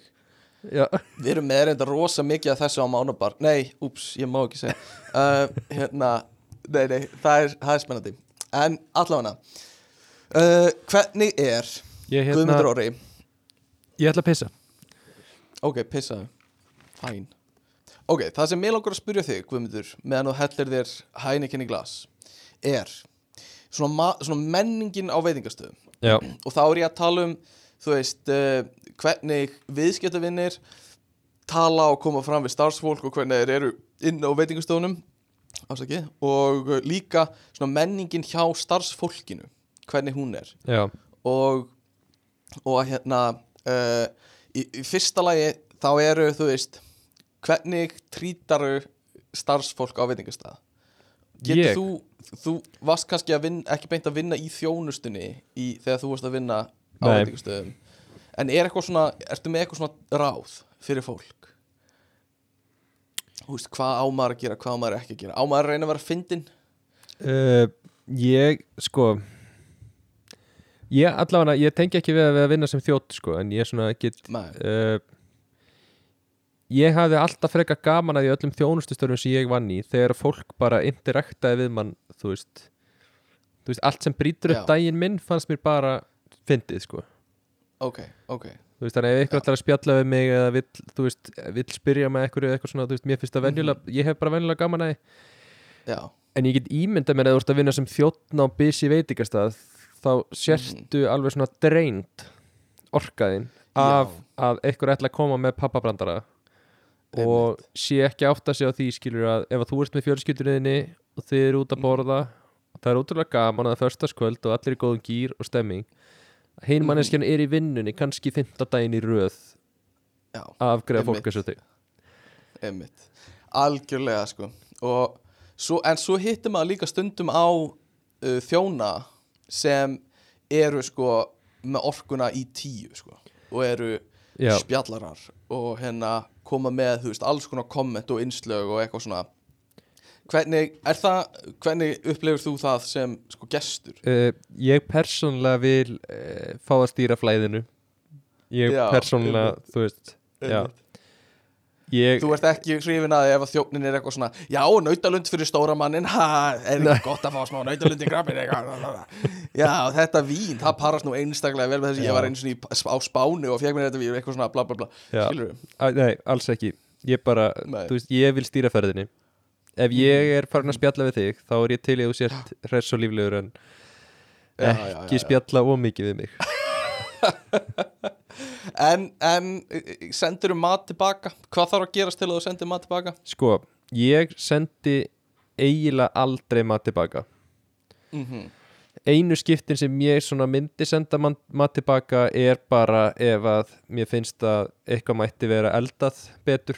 Já, Við erum með reynda rosa mikið af þessu á mánubar Nei, úps, ég má ekki segja. Uh, Hérna, nei, nei, það er, það er spennandi. En allavega uh, Hvernig er ég, hérna, Guðmundur Orri? Ég ætla að pissa. Ok, pissaðu Fæn Ok, það sem mér langar að spyrja þig, Guðmundur meðan þú hellir þér hænekinn í glas er svona, ma- svona menningin á veitingastöðum. Já, og þá er ég að tala um þú veist, uh, hvernig viðskiptavinnir tala og koma fram við starfsfólk og hvernig þeir eru inn á veitingastofunum afsaki, og líka menningin hjá starfsfólkinu hvernig hún er. Já, og, og hérna uh, í, í fyrsta lagi þá eru þú veist hvernig trítaru starfsfólk á veitingastað? Getur Ég? þú þú varst kannski að vinna, ekki beint að vinna í þjónustunni í, þegar þú varst að vinna á veitingastöðum. En er eitthvað svona, ertu með eitthvað svona ráð fyrir fólk veist, hvað á maður að gera hvað á maður ekki að gera, á maður að reyna að vera fyndin uh, ég sko ég allavega, ég tengi ekki við að, við að vinna sem þjótt sko, en ég svona get Nei. uh, ég hafði alltaf freka gaman að í öllum þjónustustörfum sem ég vann í þegar fólk bara interaktaði við mann þú veist, þú veist allt sem brýtur upp Já. daginn minn fannst mér bara fyndið sko. Ok, ok, þú veist, þannig ef ykkur ætlar að spjalla við mig eða vill, þú veist, vill spyrja með eitthvað eitthvað svona, þú veist, mér finnst það venjulega ég hef bara venjulega gaman að en ég get ímyndað mér að þú ert að vinna sem þjóttn á busy veitingastað þá sérstu alveg svona dreint orkaðin af að einhver ætla að koma með pappabrandara og sé ekki átt að segja á því skilur að ef að þú ert með fjölskylduriðinni og þið eru út að borða og það er ótrúlega gaman að það er í hinn Mhm. manneskjan er í vinnunni kannski fimmtadaginn í röð já, að afgreða fólk og þig. Einmitt. Algjörlega sko. Og svo, en svo hittir maður líka stundum á uh, þjóna sem eru sko með orkuna í tíu sko og eru Já. spjallarar og hérna koma með þú veist alls konar komment og innslög og eitthvað svona hvernig, er það, hvernig upplifur þú það sem sko gestur? uh, ég persónlega vil uh, fá að stýra flæðinu ég Já, persónlega, einmitt. þú veist ég, Þú ert ekki hrifin að ef að þjóknin er eitthvað svona Já, nautalund fyrir stóra mannin Ha, er ekki gott að fá smá nautalund í eitthvað Já, þetta vín, það parast nú einstaklega vel með þess að ég var einu svona í, á Spáni og fekk mér þetta vín, eitthvað svona bla bla bla. Skilur við? nei, alls ekki ég bara, Nei. þú veist, ég vil stýra ferðinni ef ég er farin að spjalla við þig þá er ég til í að þú sért hress og líflegur en ekki já, já, já. spjalla ómikið við mig. En, en sendur um mat tilbaka? Hvað þarf að gerast til að þú sendir mat tilbaka? sko, ég sendi eiginlega aldrei maður tilbaka. Mm einu skiptin sem ég myndi senda maður tilbaka er bara ef að mér finnst að eitthvað mætti vera eldað betur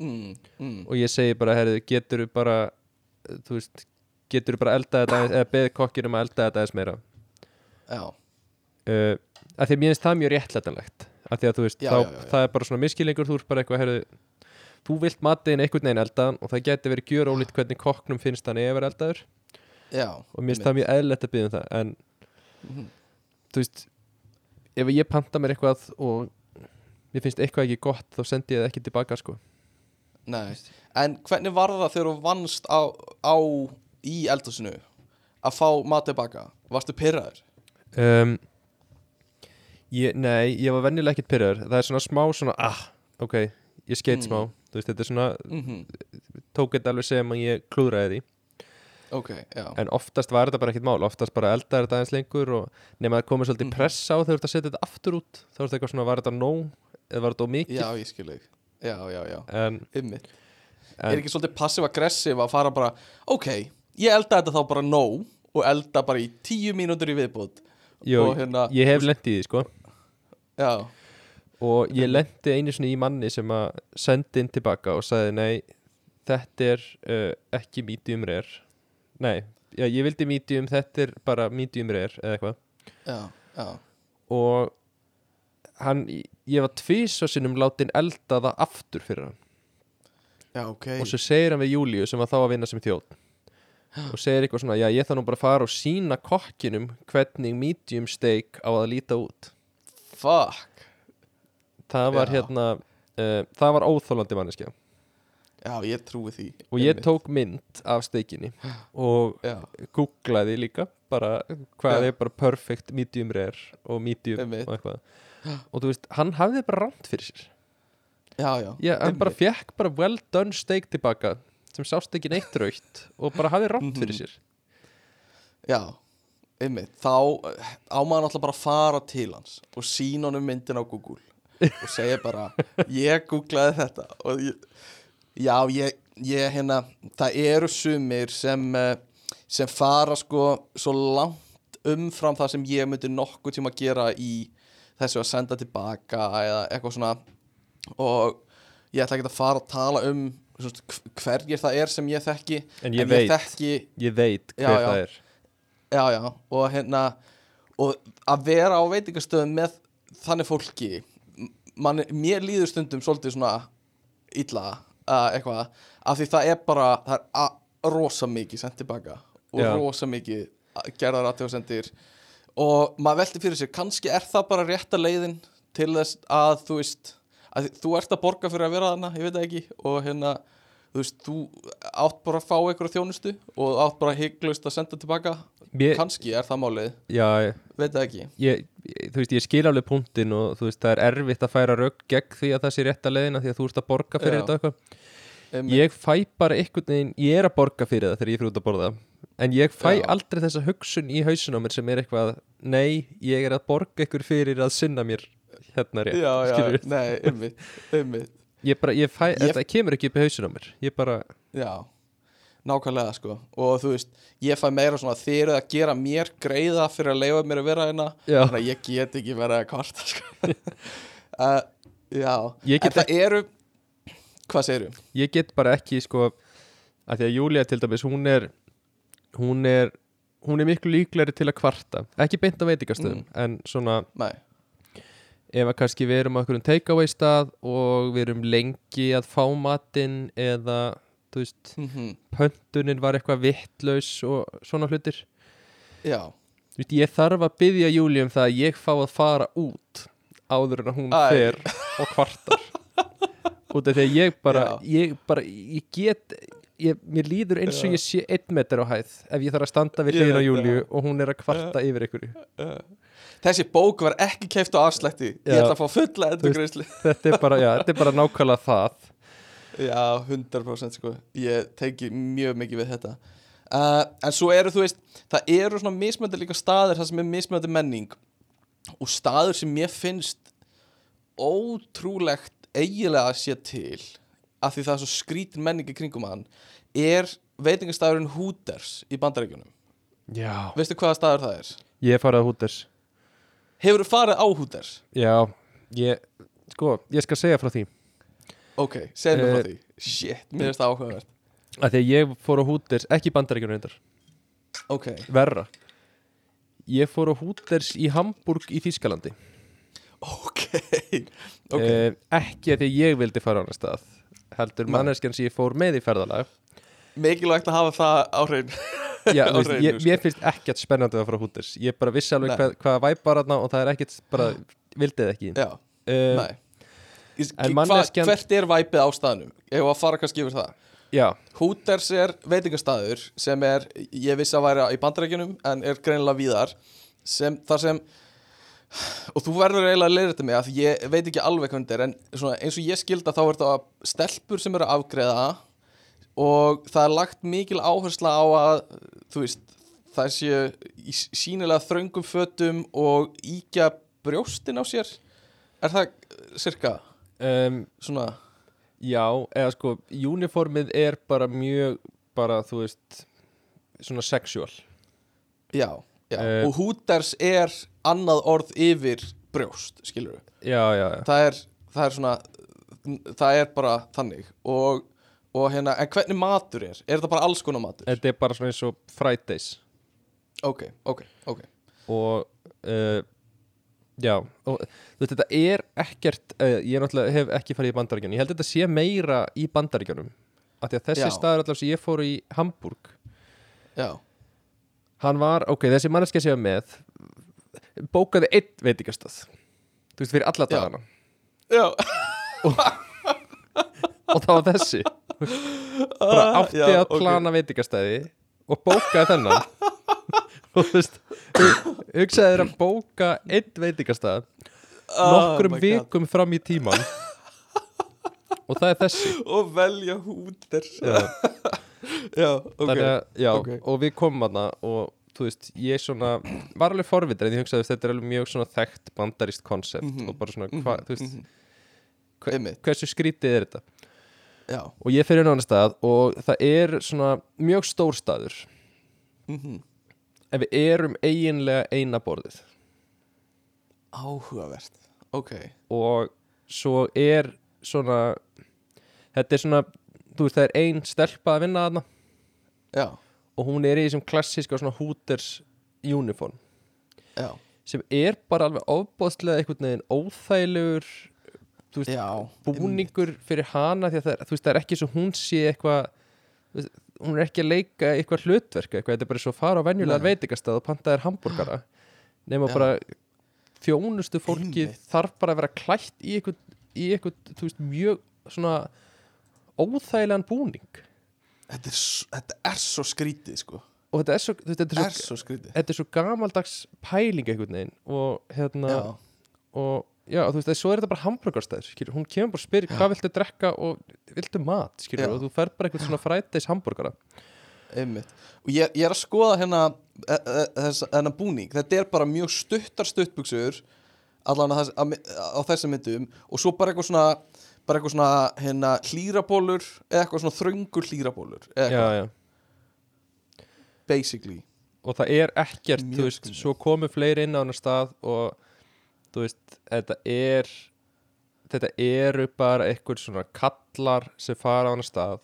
mm, mm. og ég segi bara, herðu, getur bara þú veist, getur bara eldað þetta aðeins- eða beðið kokkinum að elda þetta aðeins meira? Já, uh, að því að mér finnst það mjög réttlætanlegt. Að því að þú veist, Já, þá, já, já, það er bara svona miskilningur þú ert bara eitthvað, herðu þú vilt matiðin einhvern veginn eldaðan og það geti verið gjör ólít hvernig kokknum finnst hann eða eldaður. Já og mér finnst það mjög eðlilegt að byggja um það en Mhm. þú veist ef ég panta mér eitthvað og mér finnst eitthvað ekki gott þá sendi ég það ekki tilbaka sko Nei, en hvernig var það þegar þú vannst á, á í eldhúsinu að fá mat tilbaka? Varstu pyrraður? um, ég, Nei, ég var venjulega ekkert pyrraður það er svona smá svona, ah, ok ég skeit Mm. smá, þú veist, þetta er svona Mm tók þetta alveg sem að ég klúðraði því. Ok, já. En oftast var þetta bara ekkert mál. Oftast bara eldaði þetta aðeins lengur og nema að komið svolítið Mhm. pressa á þegar þú ert að setja þetta aftur út þá er þetta eitthvað svona, var þetta nóg eða var þetta ómikið Já, ég skil þig Já, já, já, en, ymmið Er ekki svolítið passiv-aggressiv að fara bara Ok, ég elda þetta þá bara nóg og elda bara í tíu mínútur í viðbútt Jó, hérna- ég hef lent í því sko. Já, og ég lendi einu sinni í manni sem að sendi inn tilbaka og sagði nei, þetta er uh, ekki medium rare. Nei, já, ég vildi medium þetta er bara medium rare eða eitthvað. Já, já. Og hann, ég var tvís og sinnum látin elda það aftur fyrir hann. Já, ok. Og svo segir hann við Júlíu sem var þá að vinna sem þjóð og segir eitthvað svona, já ég þarf nú bara að fara og sína kokkinum hvernig medium steak á að líta út. Fuck. Það var Já. hérna uh, það var óþólandi manneskja Já, ég trúi því og ég tók mynd af steikinni og Já, googlaði líka bara hvað Já. er bara perfect medium rare og medium Einmitt. og eitthvað. Og þú veist, hann hafði bara rámt fyrir sér. Já, já ég, hann bara fekk bara well done steik tilbaka sem sást ekki neitt raukt og bara hafði rámt fyrir Mhm. sér. Já, einmitt. Þá eh, á maður náttúrulega bara að fara til hans og sína honum myndin á Google og segja bara, ég googlaði þetta. Og ég, já, ég, ég hérna það eru sumir sem eh, sem fara sko svo langt umfram það sem ég myndi nokkuð tíma að gera í þessu að senda tilbaka eða eitthvað svona og ég ætla ekki að fara að tala um hverjir það er sem ég þekki En ég veit. þekki, Ég veit Já, hver já. það er já já og hérna og að vera á veitingastöðum með þannig fólki man, mér líður stundum svolítið svona illa uh, eitthvað af því það er bara það er rosa mikið sendt tilbaka og Já. rosa mikið gerðar aðtjóðsendir og maður velti fyrir sér kannski er það bara rétta leiðin til þess að þú veist að þú ert að borga fyrir að vera þarna, ég veit ekki og hérna þú veist, þú átt bara að fá einhverja þjónustu og átt bara hygglust að senda tilbaka. Mér, kannski er það málið, Já, veit það ekki. ég, ég, þú veist, ég skil alveg punktin og þú veist, það er erfitt að færa rögg gegn því að það sé rétt að leiðina því að þú ert að borga fyrir Já. þetta eitthvað. Ég fæ bara einhvern veginn, ég er að borga fyrir það þegar ég fyrir út að borða. En ég fæ Já. aldrei þessa hugsun í hausin á mér sem er eitthvað, nei, ég er að borga ykkur fyrir að sinna mér hérna rétt, já, Ég bara, ég fæ, þetta kemur ekki upp í hausin á mér. Ég bara, já, nákvæmlega sko. Og þú veist, ég fæ meira svona þið eruð að gera mér greiða fyrir að leifa mér að vera hérna, Já. þannig að ég get ekki verið að kvarta sko. Uh, já, Ég get en það eru hvað segiru? ég get bara ekki sko, að því að Júlia til dæmis, hún er hún er hún er miklu líklegri til að kvarta. Ekki beint á veitingastöðum, Mm. en svona Nei, ef að kannski við erum á einhverjum takeaway stað og við erum lengi að fá matinn eða, þú veist mm pöntunin var eitthvað vittlaus og svona hlutir. Já. Þú veist, ég þarf að byggja Júli um það að ég fá að fara út áður en að hún Æ. fer og kvartar. Út af því að ég bara ég bara, ég get ég, mér líður eins og ég sé einn metr á hæð ef ég þarf að standa við Ég hliðina á Júliu og hún er að kvarta yfir einhverju. Þessi bók var ekki keift á afslætti. Ég ætla að fá fulla endurgreisli þetta er bara, já, þetta er bara nákvæmlega það. Já, 100% sko. Ég teki mjög mikið við þetta. Uh, En svo eru þú veist Það eru svona mismöndi líka staðir Það sem er mismöndi menning. Og staður sem mér finnst Ótrúlegt eiginlega að sé til Af því það er svo skrítin menning í kringum hann Er veitingastæðurinn Hooters Í bandaríkjunum. Já, Veistu hvaða staður það er? ég farið að húters Hefur þú farið á Hooters? já, ég, sko, ég skal segja frá því. Ok, segð mér Eh, frá því. Shit, mér finnst það áhugavert. Að ég fór á húters, ekki bandaríkjunum reyndar. Ok, verra. Ég fór á húters í Hamburg í Þýskalandi. Ok Ok, Eh, ekki að því ég vildi fara á annar stað heldur manneskjan sem ég fór með í ferðalag. Mikilvægt að hafa það á hrein Já, Á veist, hreinu, ég, sko. mér finnst ekkert spennandi að fara á húters ég bara vissi alveg hvað, hvað væp var þarna og það er ekkert bara, vildið ekki. Já, uh, en hva- manneskjan- Hvert er væpið á staðnum? Ég var að fara kannski yfir það. Já, Hooters er veitingastaður sem er, ég vissi að væri í bandarækjunum en er greinilega víðar sem, þar sem og þú verður eiginlega að leiða þetta mig að ég veit ekki alveg hvernig þetta er en svona, eins og ég skilda þá er þetta stelpur sem eru að afgreða og það er lagt mikil áhersla á að þú veist það sé í s- sýnilega þröngum fötum og íkja brjóstin á sér. Er það cirka um, svona. já eða sko, uniformið er bara mjög bara, þú veist svona sexual. Já, já. Eh, og Hooters er annað orð yfir brjóst, skilur við Já, já, já það er, það er svona það er bara þannig og, og hérna, en hvernig matur er? Er þetta bara alls konar matur? Þetta er bara svona eins og Fridays Ok, ok, ok og uh, já, og þú veist, þetta er ekkert, uh, ég náttúrulega hef ekki farið í bandaríkjunum, ég held að þetta sé meira í bandaríkjunum, af því að þessi Já. staður allavega sem ég fór í Hamburg Já, hann var, ok, þessi manneski sem ég var með bókaði einn veitingastað þú veist, fyrir alla dagana. Já, og það var þessi. Bara átti Ah, já, að plana veitingastæði og bókaði þennan. Og þú veist hu- hugsaði þér að bóka einn veitingastað nokkrum Oh my God. vikum fram í tíman og það er þessi. Og velja Hooters já. Já, ok. Þannig að, já, ok. og við komum aðna og þú veist, ég svona var alveg forvitur en ég hugsaði að þetta er alveg mjög svona þekkt bandarist konsept Mhm. og bara svona, hva, þú veist, hva- Einmitt, hversu skrítið er þetta? Já. Og ég inn á annar stað og það er svona mjög stór staður. Mhm. en við erum eiginlega eina borðið. Áhugavert. Ok, og svo er svona þetta er svona þú veist það er ein stelpa að vinna þarna. Já, og hún er í þessum klassíska svona Hooters uniform já sem er bara alveg ofbóðslega einhvern veginn óþægilegur veist, já, búningur fyrir hana því að það er, veist, það er ekki svo hún sé eitthvað hún er ekki að leika eitthvað hlutverk eitthvað, þetta er bara svo fara á venjulegar Nei. veitingastað og pantaðir hambúrgara nema Já. bara þjónustu fólki Einmitt. þarf bara að vera klætt í eitthvað, í eitthvað veist, mjög svona óþægilegan búning þetta er, þetta er svo skrítið sko. Og þetta er svo, þetta er er svo, svo skrítið. þetta er svo gamaldags pæling einhvern veginn og hérna já, og já, þú veist, svo er þetta bara hambúrgarstæður skilur, hún kemur bara og spyr hvað viltu drekka og viltu mat, skilur, Já. og þú fer bara eitthvað svona frætis hambúrgara einmitt. Og ég, ég er að skoða hérna e, e, þennan búning, þetta er bara mjög stuttar stuttbuxur allan á þessum myndum. Og svo bara eitthvað svona bara eitthvað svona hérna hlýrabólur eða eitthvað svona þröngur hlýrabólur eða já, já. basically og það er ekkert, Mjög þú veist, fyndið. svo komu fleiri inn á hann stað og þú veist, þetta er þetta eru bara eitthvað svona kallar sem fara á hann stað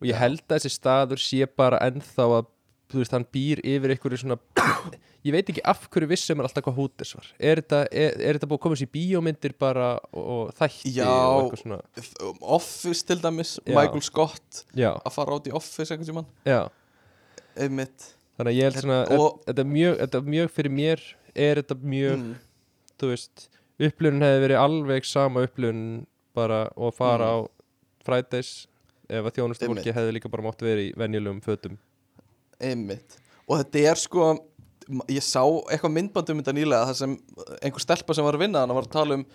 og ég held að þessi staður sé bara ennþá að þú veist, hann býr yfir einhverju svona ég veit ekki af hverju vissum er alltaf hvað hútis var er þetta, er, er þetta búið að koma sér í bíómyndir bara og þætti Já. og eitthvað svona um, Office til dæmis, Já. Michael Scott já, að fara át í Office já, einmitt þannig að ég held svona Og- þetta, er mjög, er mjög fyrir mér er þetta mjög mm, þú veist, upplifun hefði verið alveg sama upplifun bara og fara á Fridays ef að þjónustu fólki Mm. Einmitt. hefði líka bara mátt verið í venjulegum fötum einmitt. Og þetta er sko ég sá eitthvað myndband um þetta nýlega þar sem einhver stelpa sem var að vinna hann var að tala um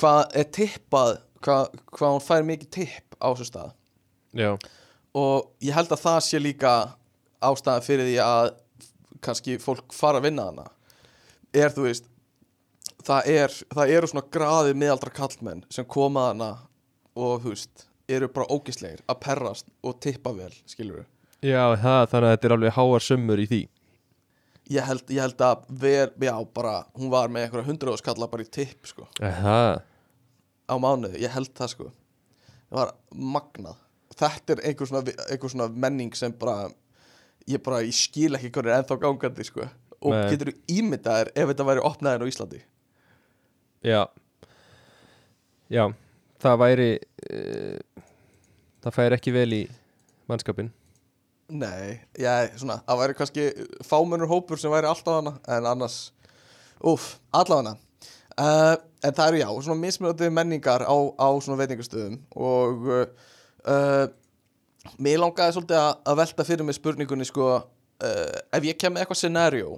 hvað er tippað hvað, hvað hún fær mikið tipp á þessu stað. Já, og ég held að það sé líka ástæðan fyrir því að kannski fólk fara að vinna hana er þú veist það, er, það eru svona graðið miðaldra kallmenn sem koma hana og þú veist eru bara ógislegir að perrast og tippa vel skilur við já það, þannig að þetta er alveg háar sömmur í því. Ég held, ég held að ver, já bara hún var með einhverja hundruðaskalla bara í tipp sko. Á mánuði, ég held það sko. Það var magnað. Þetta er einhver svona, einhver svona menning sem bara ég bara, ég skil ekki hvernig er ennþá gangandi sko. Og Nei. getur þú ímyndaðir ef þetta væri opnaðin á Íslandi? Já. Já, það væri uh, það fær ekki vel í mannskapin nei, já, svona, það væri kannski fámennur hópur sem væri alltaf hana en annars, úf, allavega. Uh, en það eru já svona mismunandi menningar á, á svona veitingastöðum og uh, uh, mér langaði svolítið að, að velta fyrir mig spurningunni sko uh, ef ég kem með eitthvað scenario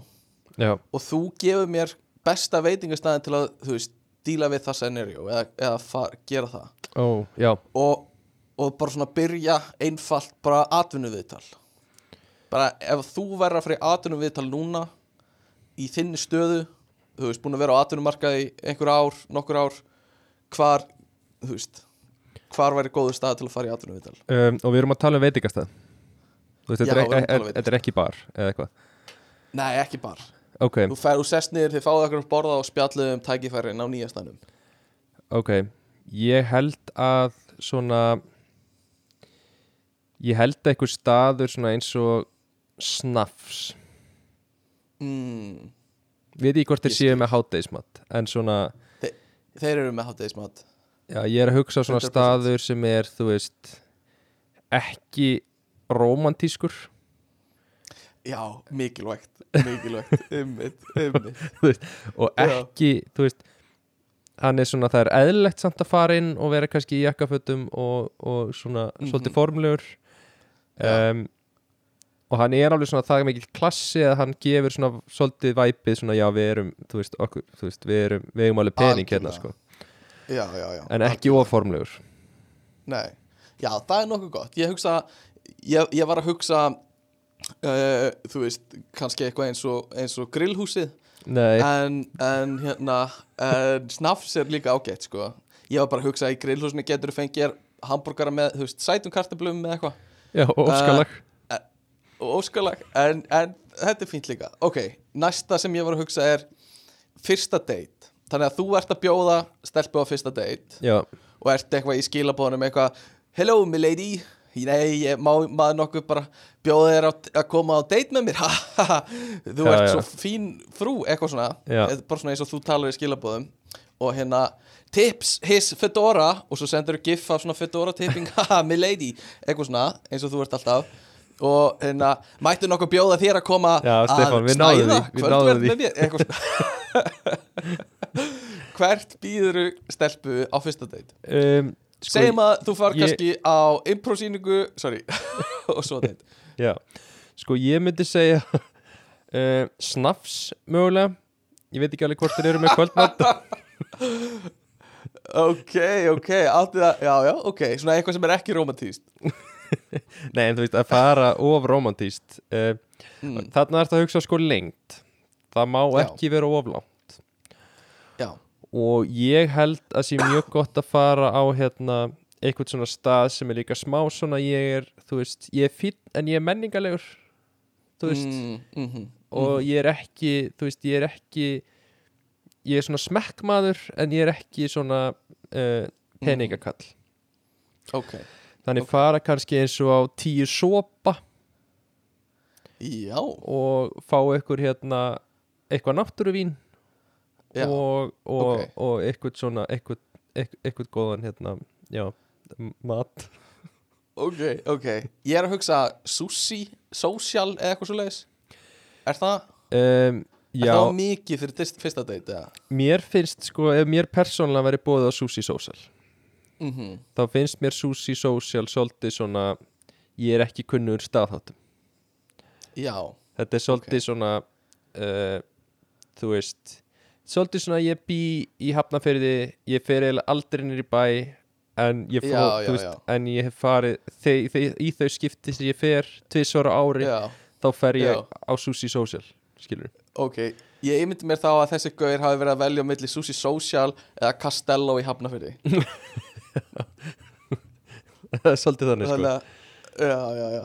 já, og þú gefur mér besta veitingastæðin til að, þú veist, díla við það scenario eða, eða far, gera það. Ó, já. Og, og bara svona byrja einfalt bara atvinnuviðtal. Bara ef þú verður að fyrir atvinnuviðtal núna í þinni stöðu þú veist, búin að vera á atvinnumarkaði í einhver ár, nokkur ár hvar, þú veist hvar væri góður stað til að fara í atvinnuviðtal? Um, og við erum að tala um veitingastað. Þú veist, þetta Já, er, að ek- tala um þetta er ekki bar eða eitthvað? Nei, ekki bara ok, Þú sest niður, þið fáðu okkur að borða og spjallið um tækifærin á nýja stænum ok. Ég held að svona ég held að einhver staður svona eins og snafs mm, við ekki hvort þeir séu með hátdeismat en svona, Þeir eru með háttegismat já ég er að hugsa svona 100%. staður sem er þú veist ekki romantískur Já, mikilvægt Mikilvægt, ymmit, ymmit og Já. ekki, þú veist hann er svona, það er eðlilegt samt að fara inn og vera kannski í jakkafötum og, og svona Mhm. svolítið formlegur Já. Um, og hann er alveg svona það er mikil klassi að hann gefur svona svolítið væpið svona já við erum þú veist, okkur, þú veist við erum við erum alveg pening hérna sko. Já, já, já. En ekki oformlegur Nei, já, það er nokkuð gott. Ég hugsa, ég, ég var að hugsa uh, Þú veist, kannski eitthvað eins og, eins og grillhúsið. Nei, en, en hérna en snafs er líka ágætt sko. Ég var bara að hugsa í grillhúsinu getur þú fengið hambúrgara með, þú veist, sætum kartablum með eitthvað já, og óskalag. og óskalag en, en þetta er fínt líka. Ok, næsta sem ég var að hugsa er Fyrsta date. Þannig að þú ert að bjóða stelpu á fyrsta date Já, Og ert eitthvað í skilabóðunum eitthvað Hello, my lady Nei, ég má maður nokkuð bara bjóða þér að, koma á date með mér. Þú Já, ert já. svo fín frú, eitthvað svona. Bara svona eins og þú talar í skilabóðum Og hérna Tips his fedora Og svo sendur þú gif af svona fedora tipping Haha, my lady Eitthvað svona, eins og þú ert alltaf. Og hérna, mættu nokkuð bjóða þér að koma Já, að Stefán, við náðum snæða. kvöldverð með mér, eitthvað svona. Hvert býður stelpu á fyrsta date? um, sko, Segjum að þú far ég- kannski á improsýningu Sorry Og svo date. Já, sko ég myndi segja uh, Snafs mögulega. Ég veit ekki alveg hvort þeir eru með kvöldmatt Ok, ok, allt í það Já, já, ok, svona eitthvað sem er ekki romantíst Nei, en þú veist, að fara of romantíst uh, mm. Þarna er þetta að hugsa sko lengt Það má Já. ekki vera oflátt Já, Og ég held að sé mjög gott að fara á hérna eitthvað svona stað sem er líka smá svona ég er, þú veist, ég er fínn en ég er menningalegur þú veist, mm, mm -hmm. og ég er ekki þú veist, ég er ekki ég er svona smekkmaður en ég er ekki svona uh, peningakall. Ok, þannig Ok. fara kannski eins og á tíu sopa. Já, og fá ykkur hérna eitthvað náttúruvín já. og, og, ok. og eitthvað svona eitthvað, eitthvað, góðan hérna, já, mat. Ok, ok. Ég er að hugsa sushi, social eða eitthvað svo leiðis Er það, um, já, það mikið fyrir dist, fyrsta date eða? mér finnst sko, ef mér persónulega væri búið á Sushi Social. Mm þá finnst mér Sushi Social svolítið svona ég er ekki kunnur staðháttum. Já, þetta er svolítið Ok. svona uh, þú veist svolítið svona ég bý í Hafnafyrði ég fer eiginlega aldrei nýr í bæ en ég, fó, Já, já, veist, en ég hef farið þe þe í þau skipti sem ég fer tvisvara ári, þá fer ég á Sushi Social skilur Ok, ég einmyndi mér þá að þessi gauðir hafi verið að velja á milli Sushi Social eða Castello í Hafnafyrði það er svolítið þannig sko. Þannig að, já, já, já,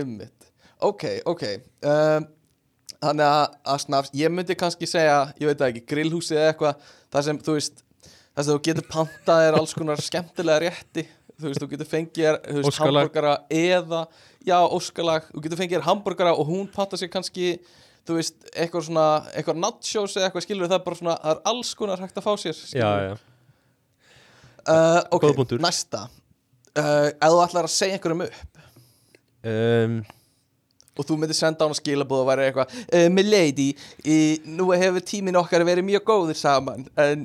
einmitt. Ok, ok um, Þannig að, að snafs, ég myndi kannski segja, ég veit ekki, grillhúsi eða eitthvað Það sem, þú veist, það sem þú getur pantað er alls konar skemmtilega rétti. Þú veist, þú getur fengið þér, hambúrgara eða, já, óskalag. Þú getur fengið þér hambúrgara og hún panta sér kannski, þú veist, eitthvað svona, eitthvað nachos eða eitthvað skilur það bara svona, það er alls konar hægt að fá sér já, skilurðu. já. Uh, ok, Góður punktur. næsta uh, Ef þú ætlar að segja einhverjum upp Um, og þú myndir senda á hana skilabóð og væri eitthvað uh, Milady, nú hefur tíminn okkar verið mjög góður saman en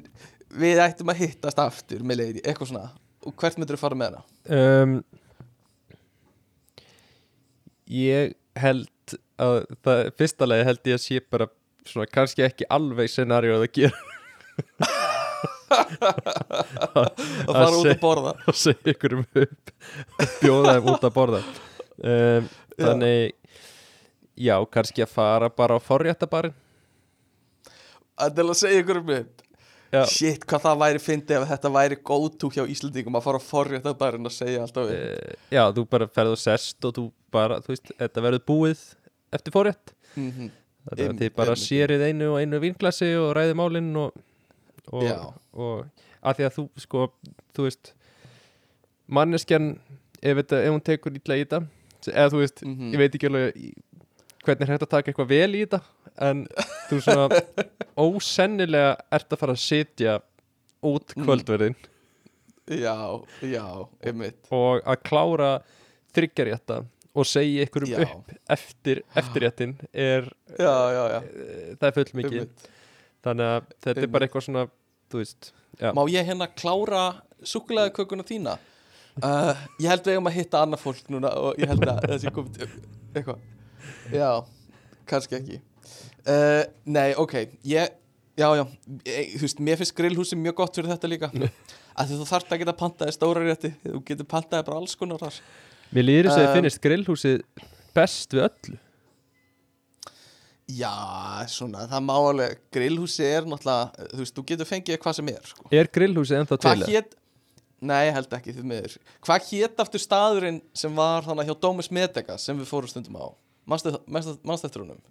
við ættum að hittast aftur Milady, eitthvað svona og hvert myndir þú fara með hana? um, ég held að það, fyrsta lagi held ég að sé bara svona kannski ekki alveg scenarió að gera. Að fara út að borða. og segja ykkur um upp og bjóða þeim út að borða. Um, þannig já, kannski að fara bara á forréttabarinn. Að til að segja ykkur um upp. Já, shit, hvað það væri fyndi ef þetta væri to hjá Íslandingum að fara að forrétt að barinn að segja alltaf upp uh, já, þú bara ferð og sest og þú bara, þú veist, þetta verður búið eftir forrétt mm -hmm. Þannig að þið bara sérið einu og einu vinglasi og ræði málinn og, og, og að því að þú sko, þú veist manneskjan ef, þetta, ef hún tekur illa í þetta eða þú veist, Mhm. ég veit ekki alveg hvernig er hægt að taka eitthvað vel í þetta en þú svona ósennilega ert að fara að sitja út Mhm. kvöldverðin já, já, einmitt og að klára þryggjarrétta og segja ykkur um upp eftir eftirréttin er, já, já, já, eh, það er full mikið einmitt. Þannig að þetta er bara eitthvað svona þú veist, Má ég hérna klára súkulega kökuna þína? Uh, ég held við eigum að hitta annað fólk núna og ég held að þessi komið eitthvað. Já, kannski ekki. Uh, Nei, ok ég, Já, já, ég, þú veist, mér finnst grillhúsi mjög gott fyrir þetta líka. Að þú þarft að geta pantaði stóra rétti þú getur pantaði bara alls konar þar mér líður þess að þið finnist grillhúsið best við öllu. Já, svona, það má alveg grillhúsi er náttúrulega, þú veist, þú getur fengið hvað sem er sko. er grillhúsið ennþá til hét Nei, held ekki því miður. Hvað hét aftur staðurinn sem var þannig hjá Dómus Medega sem við fórum stundum á? Mannst eftir honum?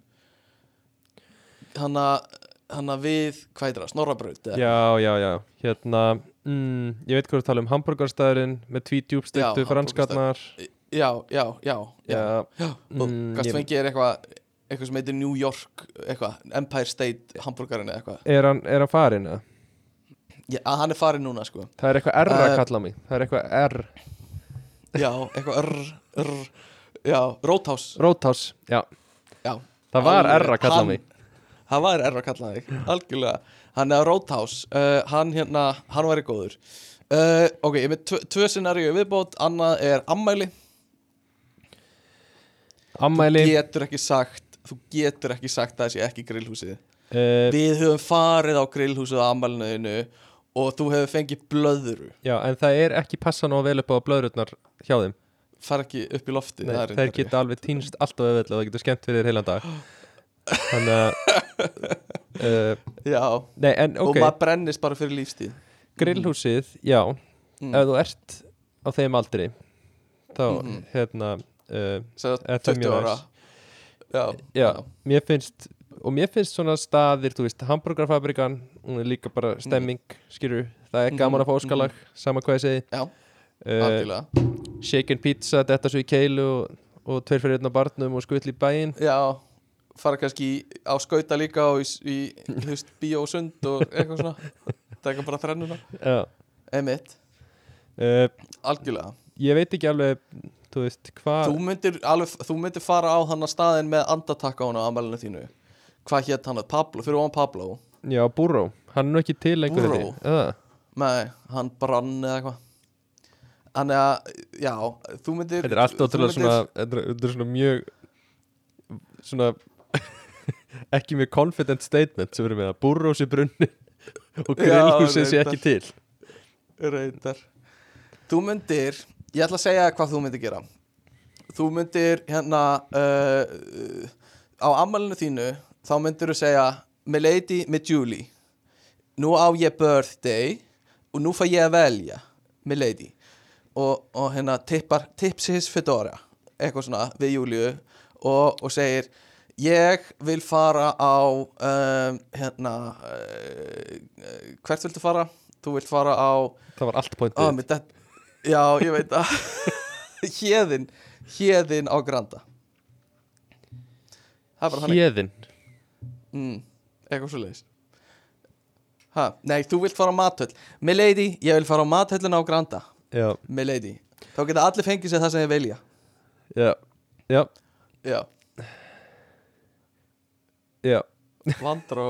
Hann að hann að við, hvað heitir það, Snorrabraut? Já, já, já, hérna mm, Ég veit hvað þú tala um hamburgarstæðurinn með tvítjúbstektu franskarnar já, já, já, já. Já, já. og Mm, gast ég- fengið er eitthvað eitthvað sem heitir New York eitthvað, Empire State hamburgarinn eða eitthvað. Er hann, er hann farin eða? já, hann er farin núna sko. Það er eitthvað R að Eh, kalla mig. Það er eitthvað R. Já, eitthvað rr, rr, já, Roadhouse. Rótás, já. Já, Það var R að kalla hann- mig. Það var R að kalla þig, algjörlega. Hann er Roadhouse, uh, hann hérna hann væri góður. Uh, ok, ég með tvö, tvö scenaríu viðbót. Annað er ammæli Ammæli getur ekki sagt þú getur ekki sagt að það sé ekki grillhúsið. Uh, við höfum farið á grillhúsið á ammælinu og þú hefur fengið blöðuru Já, en það er ekki passa nóg vel upp á blöðrurnar hjá þeim. Fara ekki upp í lofti Nei, Þeir geta alveg týnst allt og öðvöld og það getur skemmt fyrir heilan dag. Þannig að uh, já, Nei, en og ok, maður brennist bara fyrir lífstíð. Grillhúsið, já. Mm. Ef þú ert á þeim aldri Þá, Mhm. hérna uh, Segðu Er það 20 mjög ára. Já, Já, mér finnst Og mér finnst svona staðir, þú veist Hamburgerfabrikan, hún er líka bara stemming Skilur, það er gaman Mhm, að fá óskalag Sama hvað ég segi. Já, uh, Shaken pizza, þetta svo í keilu Og, og tveir fyrir einn á barnum og skull í bæinn. Já, fara kannski á skauta líka og í, í þú veist, bíó og sund og eitthvað svona. Taka bara þrennuna. Já. Emitt, uh, algjörlega. Ég veit ekki alveg, þú veist, hvað þú myndir, alveg, þú myndir fara á hann að staðin með andatakka á hann á ammælinu þínu. Hvað hétt hann? Að Pablo, fyrir ofan Pablo. Já, Burró, hann er nú ekki til. Eða? Nei, hann brann eða eitthvað. Þannig að, já, þú myndir Þetta er allt þú ótrúlega svona Þetta er, þetta er svona mjög Svona Ekki mjög confident statement sem erum með að Burró sé brunni Og grillhúsið sé ekki til. Reyndar. Þú myndir, ég ætla að segja hvað þú myndir gera. Þú myndir hérna uh, á ammælinu þínu þá myndir þú segja með lady, með Julie. Nú á ég birthday og nú fæ ég að velja með lady og, og hérna tippar tipsis fedora eitthvað svona við Júliu og, og segir ég vil fara á um, hérna uh, uh, hvert viltu fara? Þú vilt fara á Það var allt pointið dett, já, ég veit að Héðin Héðin á Granda. Héðin mm, Eitthvað svo leiðis ha, Nei, þú vilt fara á mathöll. Milady, ég vil fara á mathöllina á Granda. Milady. Þá geta allir fengið sér það sem ég vilja. Já, já, Já, já. Vandró.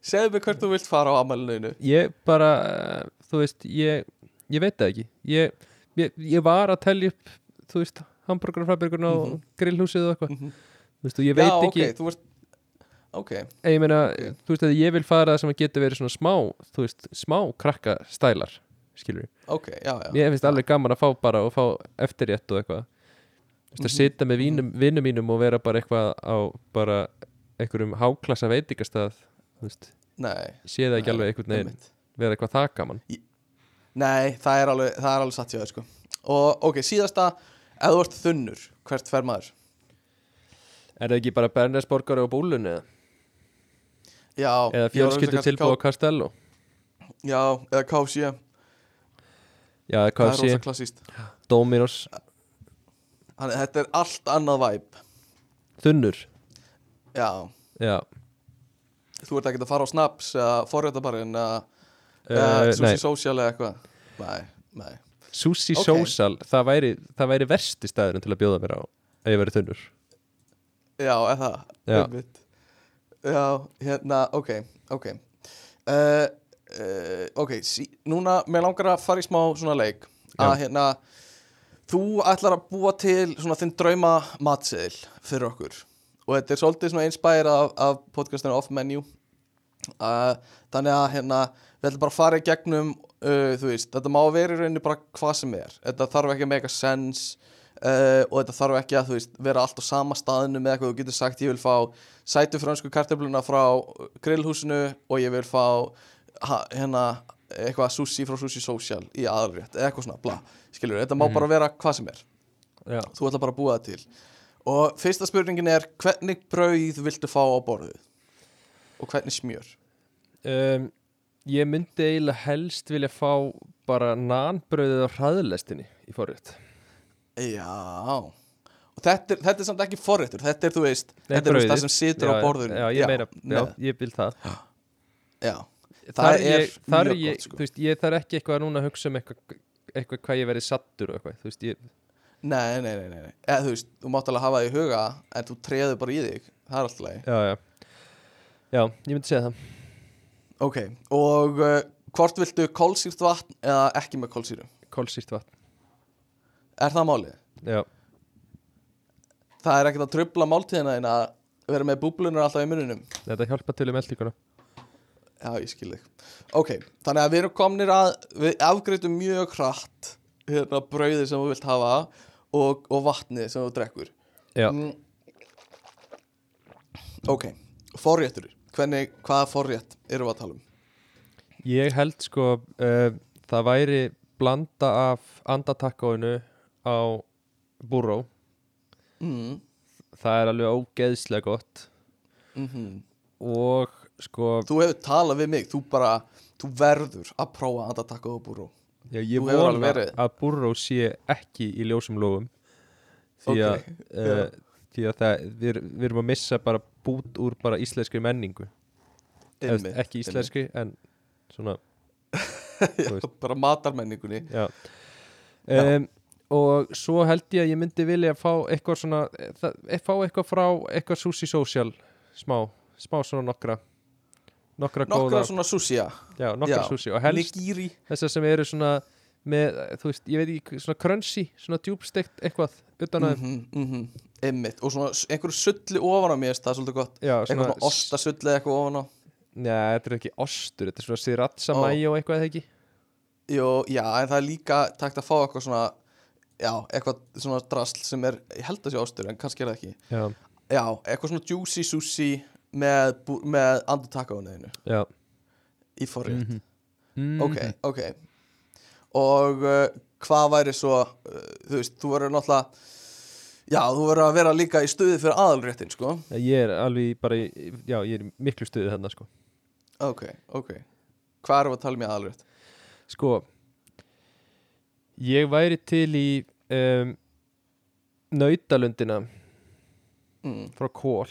Segðu mig hvert þú vilt fara á ammælinu Ég bara, eh, þú veist, ég Ég veit það ekki. Ég, ég, ég var að telja upp Þú veist, hamburgerfabrikuna og Mhm. grillhúsið og eitthvað. Mhm. Þú veist, og ég veit Já, ekki ok, þú veist Ok, ég meina, þú veist að ég vil fara sem að getur verið svona smá, þú veist, smá krakka stælar, skilur já, já. Ég finnst alveg gaman að fá bara og fá eftirrétt og eitthvað. Þú veist að Mhm, sitja með vínum, vinnum mínum og vera bara eitthvað á bara einhverjum háklassa veitingastað þú veist, ég sé það ekki alveg einhvern veginn. vera eitthvað það gaman Nei, það er alveg, það er alveg satt hjá þér sko. Og ok, síðasta Ef þú ert þunnur, hvert fer maður? er það ekki bara Bernesborgari og búlunni eða, Já. Eða að kannski tilbúið á Castello? Já, eða KFC já, Það hvað er sé, rosa klassíst Dominos Þannig þetta er allt annað væp þunnur? Já, já, þú ert ekki að fara á Snaps eða forréttabarinn eða, uh, eða nei. Sushi Social eða eitthvað Nei, nei. Sushi Ok. Social, það væri, það væri versti staðurinn til að bjóða mér á ef ég verið þunnur. Já, eða einmitt. Já, hérna, ok, ok. Uh, uh, Ok, sí, núna Mér langar að fara í smá svona leik. Að Já. hérna Þú ætlar að búa til svona þinn drauma matseðil fyrir okkur. Og þetta er svolítið svona inspirað af, af podcastinu Off Menu. Uh, Þannig að hérna Við ætlum bara að fara í gegnum uh, Þú veist, þetta má vera í rauninni bara hvað sem er Þetta þarf ekki að make a sense uh, Og þetta þarf ekki að veist Vera allt á sama staðinu með eitthvað Þú getur sagt ég vil fá sætu frönsku kartöfluna frá grillhúsinu Og ég vil fá ha, hérna eitthvað sushi frá sushi social í aðalrétt eitthvað svona, bla, skilur, þetta má Mhm. bara vera hvað sem er já, þú ætla bara að búa það til Og fyrsta spurningin er hvernig brauð viltu fá á borðið? Og hvernig smjör? um, Ég myndi eiginlega helst vilja fá bara nanbröðið á hraðlestinni í forrétt. Já. Og þetta er, þetta er samt ekki forréttur. Þetta er, þú veist, Nei, þetta er það sem situr á Já, borðinu. Já, ég meina, já, ég vil það. Já. Þar Það er, ég, mjög ég, gott, sko. þú veist, ég þarf ekki eitthvað núna að hugsa um eitthvað, eitthvað hvað ég verið sattur og eitthvað, þú veist, ég, Nei, nei, nei, nei, nei. Eða, þú veist, þú mátt alveg hafa það í huga En þú treður bara í þig. Það er alltaf leið já, já. Já, ég myndi segja það Ok, og uh, hvort viltu kólsýrt vatn eða ekki með kólsýru? Kolsýrt vatn, Er það málið? já, Það er ekkert að trubla máltíðina þín að vera með búblunur alltaf í muninum þetta hjálpa til um eldíkuna Já, ég skil þig. Ok, þannig að við erum komnir að Við afgreitum mjög hratt Hérna brauðið sem þú vilt hafa Og, og vatnið sem þú drekkur. Já, Mm. Ok, forréttur Hvernig, hvaða forrétt erum við að tala um? ég held sko uh, það væri blanda af andatakkáinu á búró Mm. það er alveg ógeðslega gott. Mm og sko Þú hefur talað við mig, þú bara Þú verður að prófa taka það búrú já, ég vona að búró sé ekki í ljósum lófum því að, Ok, uh, því að það, við, við erum að missa bara bút úr bara íslenskri menningu Einmitt, ekki íslenskri en svona. Já, bara matarmenningunni já. Já. Um, og svo held ég að ég myndi vilja fá eitthvað svona það, fá eitthvað frá eitthvað sushi social smá, smá svona nokkra nokkra, Nokkra góða svona sushia já, nokkra sushi og helst Nigiri þessar sem eru svona með, þú veist, ég veit ekki, svona crunchy svona djúbsteikt eitthvað utan að mm -hmm, Einmitt. Og svona einhverju sulli ofan á mér Það er svolítið gott. Já, Eitthvað svona ostasulli eitthvað ofan á. Nei, þetta er ekki ostur, þetta er svona sriracha Ó. mayo eitthvað eða ekki? Jó, já, en það er líka takt að fá eitthvað svona Já, eitthvað svona drasl sem er Ég held að sé ostur, en kannski er það ekki. Já, Já, eitthvað svona juicy sushi Með, með andutakaunniðinu já. Í forrétt. Mhm. Mhm. Ok, ok Og uh, hvað væri svo uh, Þú veist, þú verður náttúrulega Já, þú verður að vera líka í stuði fyrir aðalréttin, sko. Ég er alveg bara, í- já, ég er miklu stuði þarna sko. Ok, ok. Hvað erum við að tala um í aðalrétt? Sko Ég væri til í um, Nautalundina Mm. frá Kól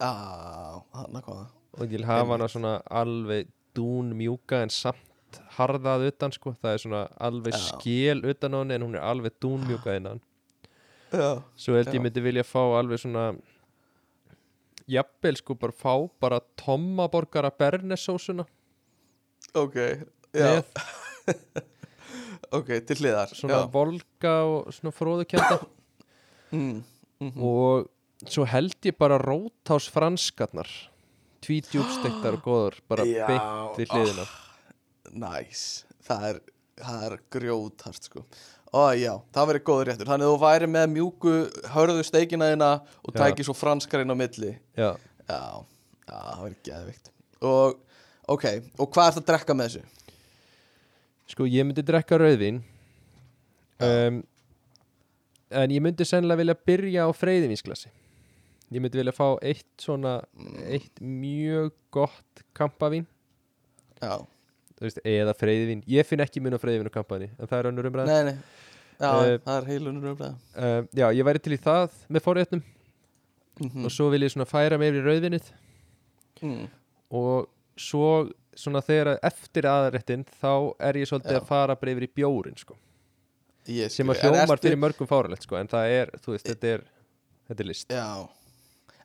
Á, hann að hvað og ég vil hafa hana svona alveg dún mjúka en samt harðað utan sko, það er svona alveg Já. skél utan á henni en hún er alveg dún mjúka innan. Já, svo held ég myndi vilja fá alveg svona jafnvel sko bara fá bara tommaborgara bernesósuna. Ok Já, ok, til hliðar svona já. volga og svona fróðukjönda Mm. mhm. og svo held ég bara rótás franskarnar. Tvítjúbstektar og góður bara beint við hliðina Næs, það er, það er grjóthart sko. Ó já, það verður góður réttur. Þannig að þú væri með mjúku hörðu steikina þína og Já. tæki svo franskarinn á milli. Já, Já, já, það verður geðvikt Og, ok, og hvað ert að drekka með þessu? sko ég myndi drekka rauðvín. Já. um, en ég myndi sennilega vilja byrja á freyðivínsglasi. Ég myndi vilja fá eitt svona eitt mjög gott kampavín. Já, þú veist, eða freyðivín, ég finn ekki mun á freyðivín og kampavíni, en það er önnur umræð nei, nei Já, Eh, það er heilunur umræða um, já, ég væri til í það með forréttum mm og svo vil ég svona færa meir í rauðvinnið mm. og svo svona þegar eftir aðrættin þá er ég svolítið Já. að fara bara yfir í bjórin sko. Ég sem að hljómar ertu- fyrir mörgum fáralegt sko. en það er, þú veist, þetta er þetta er list Já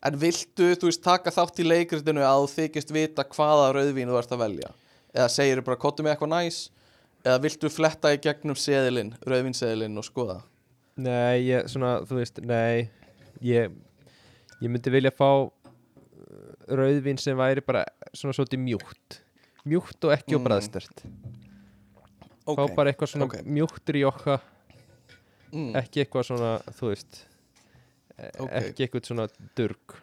En viltu, þú veist, taka þátt í leikritinu að þykist vita hvaða rauðvín þú ert að velja? Eða segir bara, kottu með eitthvað næs? Eða viltu fletta í gegnum seðilinn, rauðvínseðilinn og skoða? Nei, ég, svona, þú veist, nei ég, ég myndi vilja fá uh, rauðvín sem væri bara svona svolítið mjúkt mjúkt og ekki Mm. mm. bræðstert Ok, fá bara eitthvað svona ok. mjúktur í okka mm. ekki eitthvað svona, þú veist e- Ok. ekki eitthvað svona durg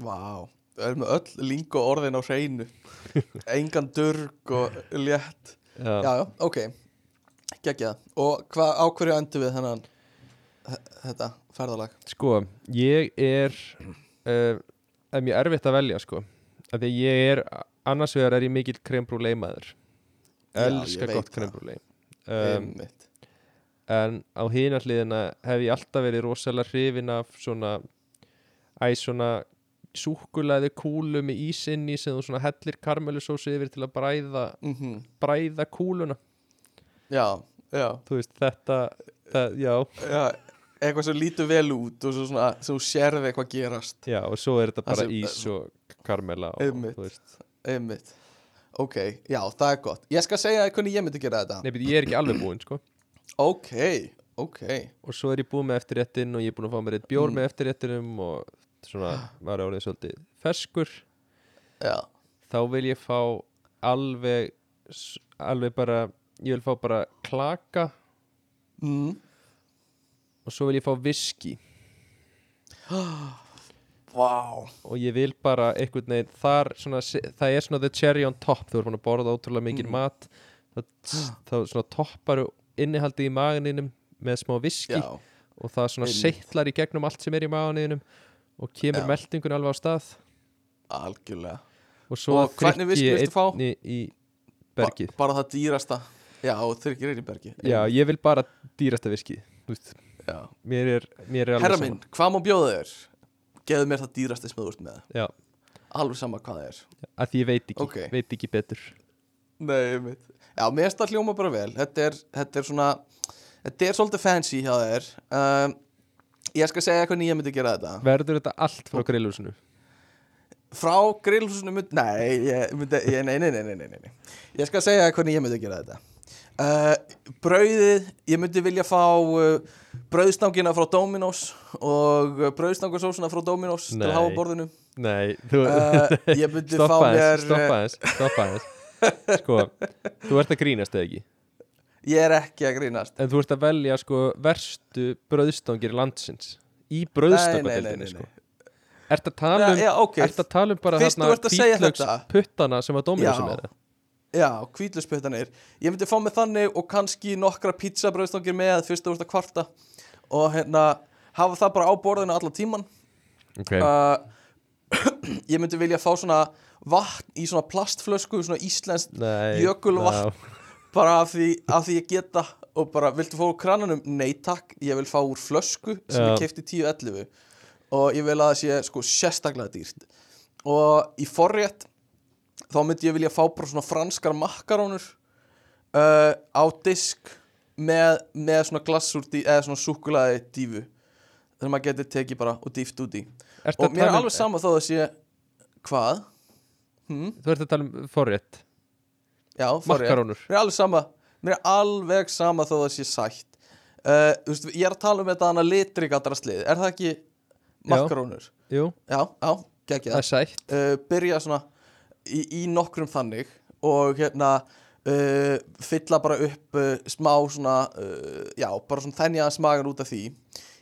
Vá, það er með öll lingo orðin á hreinu. Engan durg og létt. Já, Já, ok. Gekkja Og hvað, á hverju endur við þennan þetta ferðalag? Sko, ég er uh, er mjög erfitt að velja sko. Af því ég er, annars vegar er ég mikill krembrú leimaður Já, ég elska veit gott það. krembrú leim um, en á hina hliðina hef ég alltaf verið rosalega hrifin af svona æ, svona súkulaði kúlu með ísinni sem þú svona hellir karmelusósu yfir til að bræða, Mhm. bræða kúluna. Já, já, þú veist, þetta, það, já. Já Eitthvað sem lítur vel út og svo svona sem þú sérði eitthvað gerast. Já, og svo er þetta bara sem- ís og karmela Einmitt. Ok, já, það er gott. Ég skal segja hvernig ég myndi gera þetta. Beti, ég er ekki alveg búinn sko. Ok, ok. Og svo er ég búinn með eftirréttin og ég er búinn að fá mér eitt bjór Mm. með eftirréttinum og svona, maður er orðið svolítið ferskur. Já, þá vil ég fá alveg alveg bara, ég vil fá bara klaka. Mm. og svo vil ég fá viski. Vá. Og ég vil bara svona, se- það er svona the cherry on top. Þú er fann að borða ótrúlega mikið Mm. mat. Þá, svona topparu innihaldið í maganinum með smá viski. Já, og það svona Einmitt. seitlar í gegnum allt sem er í maganinum og kemur Já. meldingun alveg á stað. Algjörlega. Og svo Og hvernig þrykki viski ég viltu fá? einni í bergið. Ba Bara það dýrasta. Já, og þryggir er í bergi. Já, ég vil bara dýrasta viski veist, Já. mér er, mér er alveg Herra minn, hvað má bjóða þér? Geðu mér það dýrasta sem þú ert með. Já, Alveg sama hvað það er. Að því ég veit ekki, Ok. veit ekki betur. Nei, mitt Já, mér það hljóma bara vel. Þetta er, þetta er svona Þetta er svolítið fancy hjá þér. Um, Ég skal segja hvernig ég myndi gera þetta. Verður þetta allt frá grillhúsinu? Frá grillhúsinu myndi Nei, ég myndi ég, nei, nei, nei, nei, nei, nei Ég skal segja hvernig ég myndi gera þetta. Uh, Brauðið Ég myndi vilja fá uh, Brauðstangina frá Dominos Og brauðstangarsósuna frá Dominos Til Nei. að hafa á borðinu. Nei, þú uh, stoppa uh, stoppa aðeins. Sko, þú ert að grínast eða ekki Ég er ekki að grínast en þú ert að velja sko verstu brauðstangir landsins í nei, sko ert að tala um Já, ok. ert að tala um bara Fyrst þú ert að segja þetta. puttana sem var Dominos Já. með það Já, hvítlusputtanir Ég myndi fá með þannig og kannski nokkra pizzabröðstangir með fyrst ert að kvarta og hérna hafa það bara á borðinu allan tíman okay. uh, Ég myndi vilja fá svona vatn í svona plastflösku svona íslenskt nei, jökulvatn. Bara af því, af því ég geta og bara, viltu fá úr krananum? Nei takk, ég vil fá úr flösku sem Já. ég kefti 10-11 og ég vil að það sé sko sérstaklega dýrt og í forrétt þá myndi ég vilja fá bara svona franskar makkarónur uh, á disk með, með svona glassúr eða svona súkulaði dífu þannig að maður getur tekið bara og dýft út í Ertu og mér er um- alveg sama þó að sé hvað? Hm? þú ert að tala um forrétt Já, forrétt makkarónur. Mér er alveg sama. Mér er alveg sama þó það sé sætt. Uh, veist, Ég er að tala um þetta hana litrigadraslið Er það ekki makkarónur? jú, Já, já, geggja það er sætt. Uh, Byrja svona í, í nokkrum þannig Og hérna uh, Fylla bara upp uh, smá svona uh, Já, bara svona þennja smagan út af því.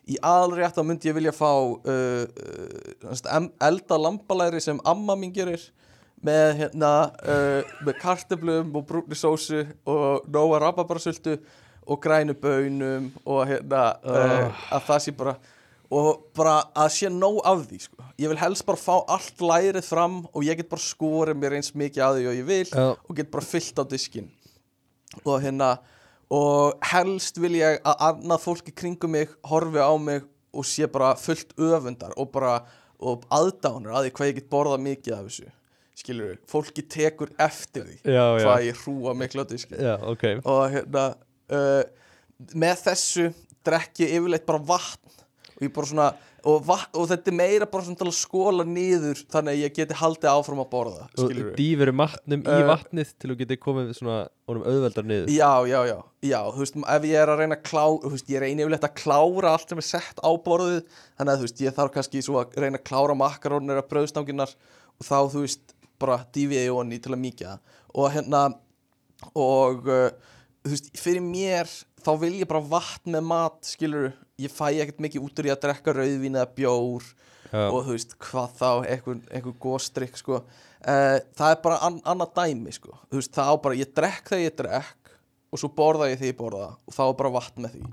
Í aðalrétt þá myndi ég vilja fá uh, uh, elda lambalæri sem amma mín gerir með hérna uh, með kartöflum og brúnni sósu og nóa rababarsultu og grænu bönum og hérna uh, að það sé bara og bara að sé nóg af því sko. ég vil helst bara fá allt lærið fram og ég get bara skorið mér eins mikið að því og ég vil og get bara fyllt á diskin og hérna og helst vil ég að annað fólk í kringum mig horfi á mig og sé bara fullt öfundar og bara og aðdánur að því hvað ég get borðað mikið af þessu skilur við, fólki tekur eftir því já, já, hvað ég hrúa miklu á diski. Já, ok. Og hérna uh, með þessu drekk ég yfirleitt bara vatn. Og ég bara svona og, vatn, og þetta er meira bara svona til að skóla niður þannig að ég geti haldið áfram að borða og dýfur matnum í Uh, vatnið til þú getur komið svona honum auðveldar niður. Já, já, já, já, þú veist, ef ég er að reyna að klára, þú veist, ég reyni yfirleitt að klára allt sem er sett á borðið, þannig að þú veist, ég þarf kannski svo að reyna að klára makarónir af brauðstanginnar og þá, þú veist, bara dýfi ég honni til að það. Og hérna, og, uh, þú veist, fyrir mér, þá vil ég bara vatn með mat, skilur, ég fæ ekkert mikið út úr í að drekka rauðvín eða bjór Já. og þú veist, hvað þá, einhver góstrykk, sko, uh, það er bara an annað dæmi, sko, þú veist, það á bara, ég drekk þegar ég drekk og svo borða ég þegar ég borða og þá er bara vatn með því.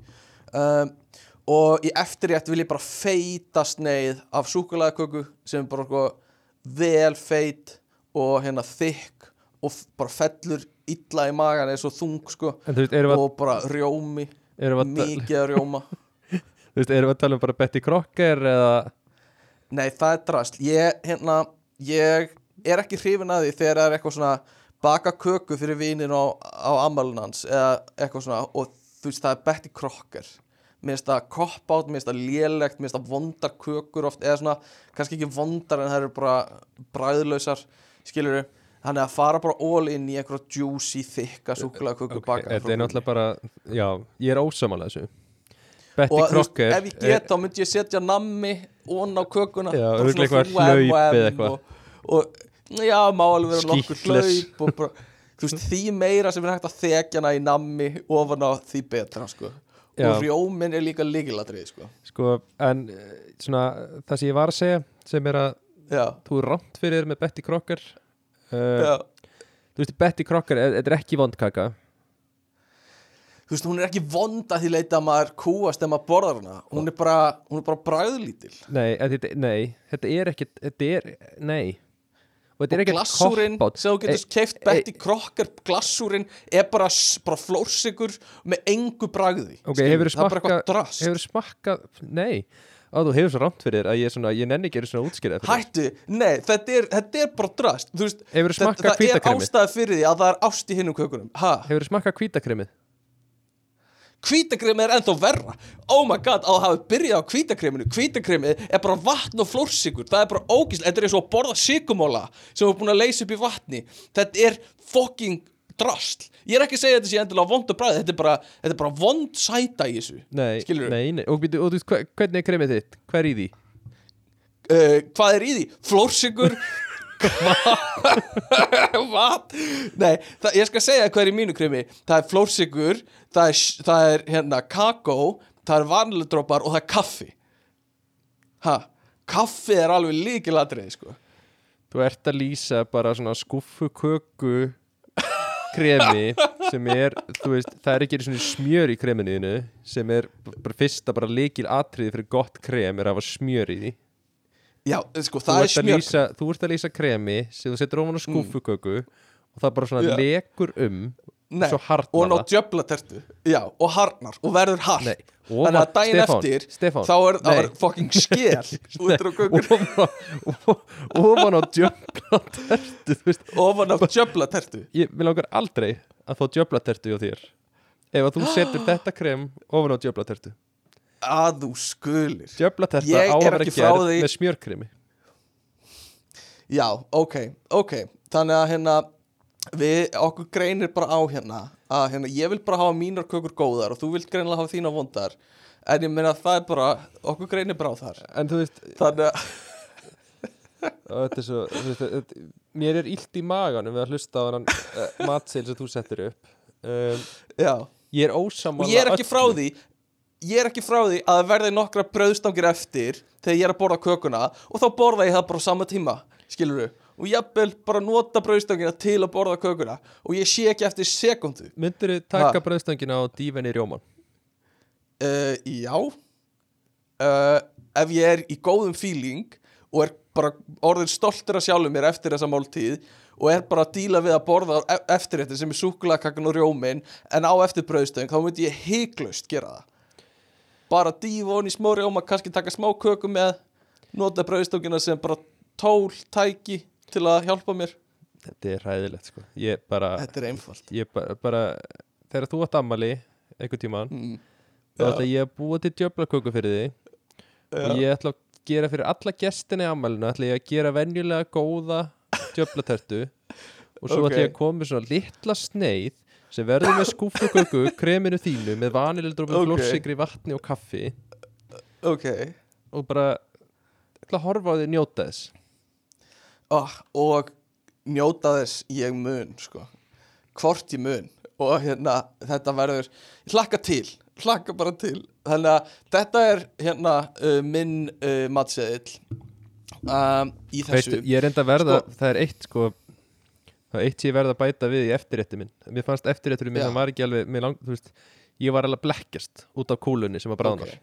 Um, og í eftirrétt vil ég bara feita sneið af súkulæðaköku sem er bara sko vel feit og hérna þykk og bara fellur illa í magan eins og þung sko. Veist, og bara rjómi mikið að rjóma. Þú veist, erum við að tala um bara Betty Crocker eða Nei, það er drast Ég, hérna, ég er ekki hrifin að því þegar það er eitthvað svona baka köku fyrir vínin á, á ammælun hans eða eitthvað svona og þú veist, það er Betty Crocker. Mér finnst það átt, mér finnst það lélegt mér finnst það vondar kökur oft eða svona, kannski ekki vondar en það eru bara bræðlausar, skilur við Þannig að fara bara all in í eitthvað juicy, þykka súkulega köku Ok, baka Þetta er náttúrulega bara, já, ég er ósamála þessu. Betty og Crocker ef ég get þá myndi ég setja nammi ón á kökuna Já, örugglega svona hlaup eða eitthvað. og, og já, má alveg vera nokkur hlaup og bara, þú veist, því meira sem er hægt að þekja hana í nammi ofan á því betra, sko. Já. og rjómin er líka líkilatrið, sko. Sko, en eh, svona, það sem ég var að segja sem er að já, þú er rámt fyrir með Betty Crocker. Uh, Þú veist, Betty Crocker, er- þetta er ekki vondkaka þú veist, hún er ekki vonda því leita að maður kúast ef maður borðar hana. Hún er bara, bara bræðlítil Nei, nei, þetta er ekki Þetta er, nei Og glassúrin sem þú getur keift e- Betty Crocker glassúrin er bara, bara flórsikur með engu bragði Ok, skilurðu. hefur bara smakkað nei. Á, þú hefur svo rámt fyrir að ég, svona, ég nenni ekki að svona útskýra þetta fyrir þér. Hættu, nei, þetta er, þetta er bara drast Þú veist, þetta- það er ástæða fyrir því að það er ást í hinnum kökunum. Ha, Hefur smakkað hvítakremið hvítakremið er ennþá verra. Oh my god, að hafa byrjað á hvítakreminu Hvítakremið er bara vatn og flórsikur Það er bara ógíslega, þetta er eins og að borða sigumóla sem er búin að leysa upp í vatni. Þetta er fucking drasl. Ég er ekki að segja að þetta sé endilega vond og bræði Þetta er bara, þetta er bara vond sæta í þessu. Nei, nei, nei. Og, þú veist, hvernig er kremið þitt? Hvað er í því? uh, Hvað er í því? Flórsikur What? Nei, það, ég skal segja hvað er í mínu kremi Það er flórsikur Það er, það er hérna kakó Það er vaniludrópar og það er kaffi. Ha, kaffi er alveg líkilatriði sko. Þú ert að lýsa bara svona skuffu köku kremi sem er, þú veist, það er ekki smjör í kreminu sem er bara fyrsta bara líkil atriði fyrir gott krem er að hafa smjör í því Já, sko, það er ert, að smjör lýsa, þú ert að lýsa kremi sem þú setur ofan á skuffuköku og það bara svona Já. lekur um Nei, og ná það. djöflatertu. Já, og harnar og verður hart. Nei, Þannig að daginn Stefán, eftir Stefán, Þá er það fucking skél Út á kökur ofan á, á veist, Ofan á djöflatertu. Ég vil langar aldrei að fá djöflatertu hjá þér ef að þú setur þetta krem ofan á djöflatertu Að þú skulir. Djöflaterta Ég á að er vera gerð því- með smjörkremi Já, ok, ok. Þannig að hérna Við, okkur greinir bara á hérna að hérna, ég vil bara hafa mínar kökur góðar og þú vilt greinilega hafa þína vondar. En ég meina það er bara, okkur greinir bara á þar. En þú veist, þannig að, er svo veist, þetta, mér er illt í maganum við að hlusta á hann uh, matseil sem þú settir upp. Um, já. ég er ósamála ég er ekki frá því ég er ekki frá því að það verði nokkra brauðstangir eftir þegar ég er að borða kökuna og þá borða ég það bara á sama tíma skilur og jafnvel bara nota brauðstangina til að borða kökuna og ég sé ekki eftir sekundu. Myndir þú taka bröðstangina á dífenni rjóman uh, já. Uh, ef ég er í góðum feeling og er bara orðin stoltur að sjálfum mér eftir þessa máltíð og er bara að díla við að borða e- eftir þetta sem er súkulakakan og rjómin en á eftir brauðstöng, þá myndi ég hygglust gera það bara dífa honi smá rjóma, kannski taka smá köku með nota brauðstöngina sem bara tól, tæki til að hjálpa mér. Þetta er hræðilegt sko. Ég bara, þetta er einfalt. ég bara, bara þegar þú átt ammali einhvern tímann mm. þá ætla ég að búa til djöflaköku fyrir þig. Og ég ætla að gera fyrir alla gestina í ammælinu ætla ég að gera venjulega góða djöflatertu. Og svo Ok. ætla ég að koma með svona litla sneið sem verður með skúfuköku kreminu þínu með vanilildrófum Ok. okay. flórsikri, vatni og kaffi ok og bara horfa á því njóta þess oh, og njóta þess ég mun sko. hvort ég mun og hérna þetta verður hlakka til, hlakka bara til þannig að þetta er hérna uh, minn uh, matseðill um, í þessu Veistu, ég er enda að verða, Sko- það er eitt sko það eitt ég verða að bæta við í eftirrétti minn. Mér fannst eftirréttur minn, hann var ekki alveg lang, veist, ég var alveg að blekkjast út af kúlunni sem að bráðnar.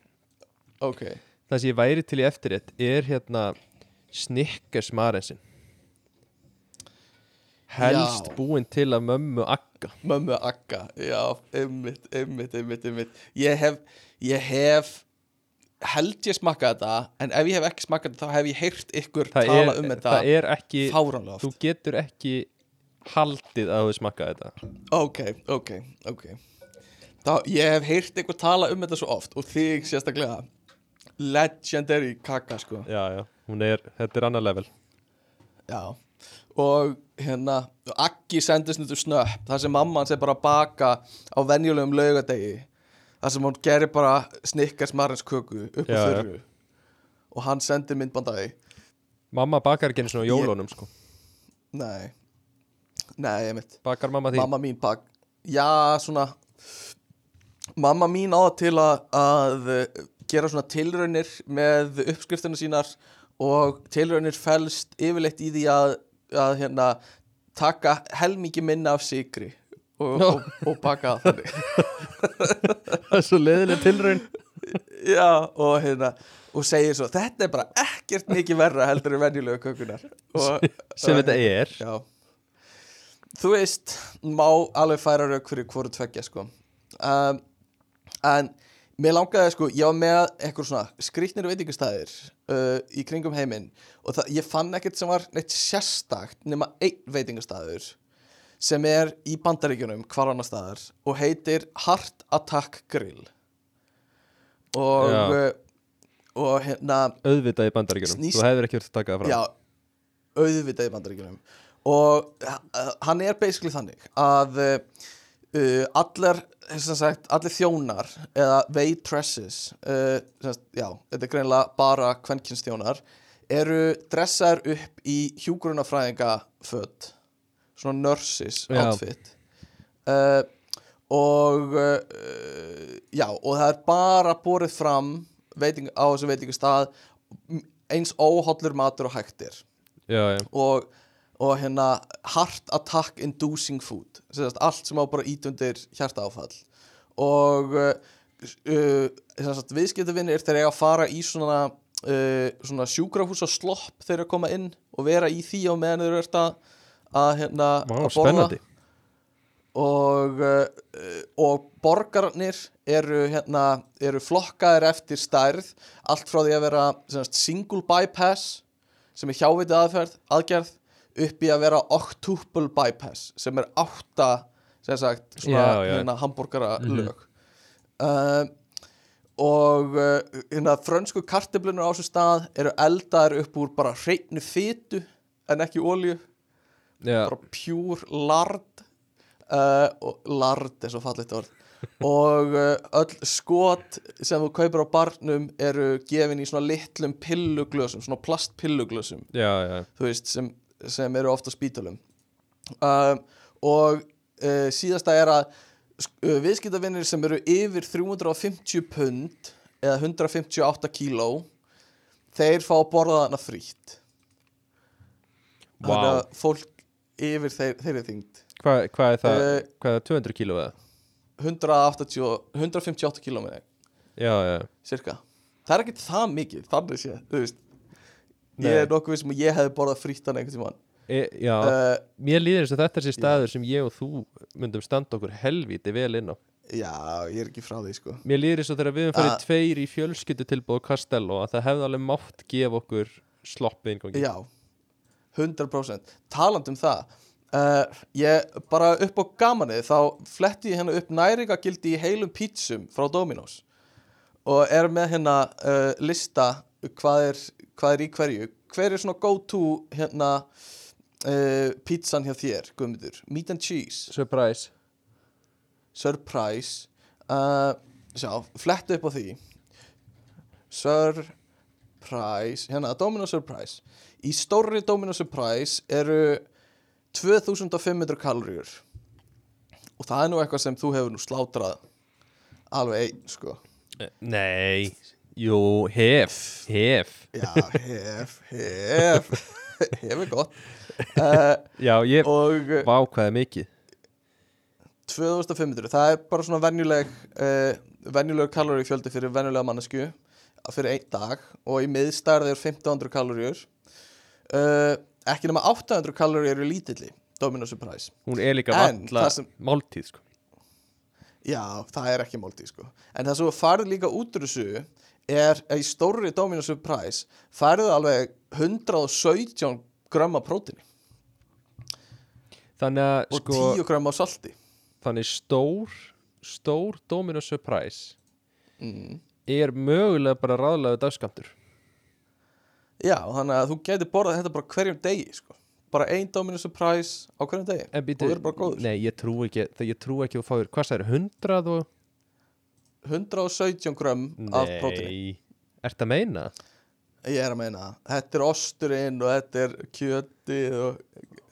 Ok. ok. Það sem ég væri til í eftirrétt er hérna Snickers marensin helst Já. búin til að mömmu agga. Mömmu Akka, já, einmitt, einmitt, einmitt, einmitt. Ég hef, ég hef held ég smakkað þetta en ef ég hef ekki smakkað þetta þá hef ég heyrt ykkur það tala er, um þetta það er ekki þú getur ekki haldið að þú smakka þetta? Ok, ok, ok. Þá, Ég hef heyrt ykkur tala um þetta svo oft og þig sérstaklega. Legendary kaka sko. Já, já, hún er, þetta er annar level. Já og hérna Akki sendist nýttu snöpp þar sem mamma hans er bara baka á venjulegum laugadegi þar sem hún gerir bara snikkars marins köku upp á þurru. Og hann sendir myndbandaði mamma bakar ekki einu svona á jólunum sko. Nei Nei, ég mitt bakar mamma því Mamma mín bak Já, svona Mamma mín á til að, að eh, gera svona tilraunir með uppskriftinu sínar og tilraunir felst yfirleitt í því að, að hérna, taka helmingi minna af sigri og, og, og baka það það er svo leðileg tilraun. Já, og hérna og segir svo, þetta er bara ekkert mikið verra heldur en venjulegu kökunar og, sem þetta er. Já Þú veist, má alveg færa rauk fyrir hvoru tveggja sko. Um, En mér langaði sko, ég var með eitthvað svona skrýtnir veitingastæðir uh, í kringum heiminn og það, ég fann ekkert sem var neitt sérstakt nema einn veitingastæður sem er í bandaríkjunum hvar annar staðar og heitir Heart Attack Grill. Og uh, og hérna auðvitað í bandaríkjunum. þú hefur ekki verið að taka það fram. Já, auðvitað í bandaríkjunum og uh, hann er basically þannig að uh, allar, sagt, allir þjónar eða waitresses uh, já, þetta er greinlega bara kvenkynstjónar eru dressaðar upp í hjúgrunafræðinga föt svona nurses outfit. Uh, og já, og það er bara borið fram veiting, á þessu veitingastað eins óhollur matur og já, og, og hérna heart attack inducing food sagt, allt sem á bara ít undir hjartaáfall. Og uh, sem sagt, viðskiptavinnir þeir eiga að fara í svona, uh, svona sjúkrahús og slopp þeir að koma inn og vera í því á meðan þeir eru að, hérna, Vá, að borða. og, uh, og borgarnir eru, hérna, eru flokkaðir eftir stærð allt frá því að vera sagt, single bypass sem er hjávitið aðferð, aðgerð upp í að vera octuple bypass sem er átta sem sagt, svona Já, já. Hérna, hambúrgara lög. Uh, og uh, hérna, frönsku kartöflunur á þessu stað eru eldaðar upp úr bara hreinu fytu en ekki já, bara pure lard. Uh, og lard er svo fallit orð. Og uh, öll skot sem þú kaupir á barnum eru gefin í svona litlum pilluglösum svona plastpilluglösum já, já. þú veist, sem, sem eru ofta spítalum um, og uh, síðasta er að uh, viðskiptavinnir sem eru yfir 350 pund eða 158 kíló þeir fá að borða þarna frítt. Þannig Vá. að fólk yfir þeir, þeirri þyngd. Hvað, hvað er það, Eh, hvað er það 200 kíló eða? 180, 158 kíló með Já, já, cirka það er ekkert það mikið, þannig sé þú veist Nei. ég er nokkuð vissum að ég hefði borðað frítt hann einhvern tímann e, já. uh, Mér líður eins og þetta sér staður sem ég og þú myndum standa okkur helvíti vel inn á já, ég er ekki frá því sko Mér líður eins og þegar við höfum farið Ah. tveir í fjölskyldu tilbúð Castello að það hefði alveg mátt gefa okkur sloppið inngangi Já, 100% Taland um það uh, Ég bara upp á gamanið Þá fletti ég hérna upp næringagildi í heilum pítsum frá Dominos Og er með hérna uh, lista hvað er, hvað er í hverju. Hver er svona go to hérna uh, pítsan hjá þér, Guðmundur? Meat and cheese, Surprise. Surprise. Uh, Sjá, fletti upp á því. Surprise. Hérna, Domino Surprise. Í stórri Domino Surprise eru 2500 kaloríur. Og það er nú eitthvað sem þú hefur nú slátrað Alveg einn, sko. Nei, jú, hef, hef. Já, hef, hef. Hef er gott. Uh, Já, ég, Og vá hvað er mikið 2500, það er bara svona venjuleg uh, venjuleg kalorífjöldi fyrir venjulega mannesku fyrir einn dag. Og í miðstærð er 1500 kaloríur. Uh, ekki nema 800 kaloríur eru lítilli Domino Surprise Hún er líka valla máltíð sko. Já, það er ekki máltíð sko. En það þú farið líka út úr þessu er í stórri Domino Surprise farið alveg 117 grömm af prótini Þannig að og sko, 10 grömm af salti. þannig stór stór Domino Surprise mm. er mögulega bara ráðlega dagskamtur Já, þannig að þú getur borðað þetta bara hverjum degi sko. bara ein Domino Surprise á hverjum degi. Og það er bara góður nei ég trú ekki ég trú ekki að þú fáir, hvað það er, 100 og 117 grömm af prótini Nei, ert að meina? Ég er að meina það. Þetta er osturinn og þetta er kjöti og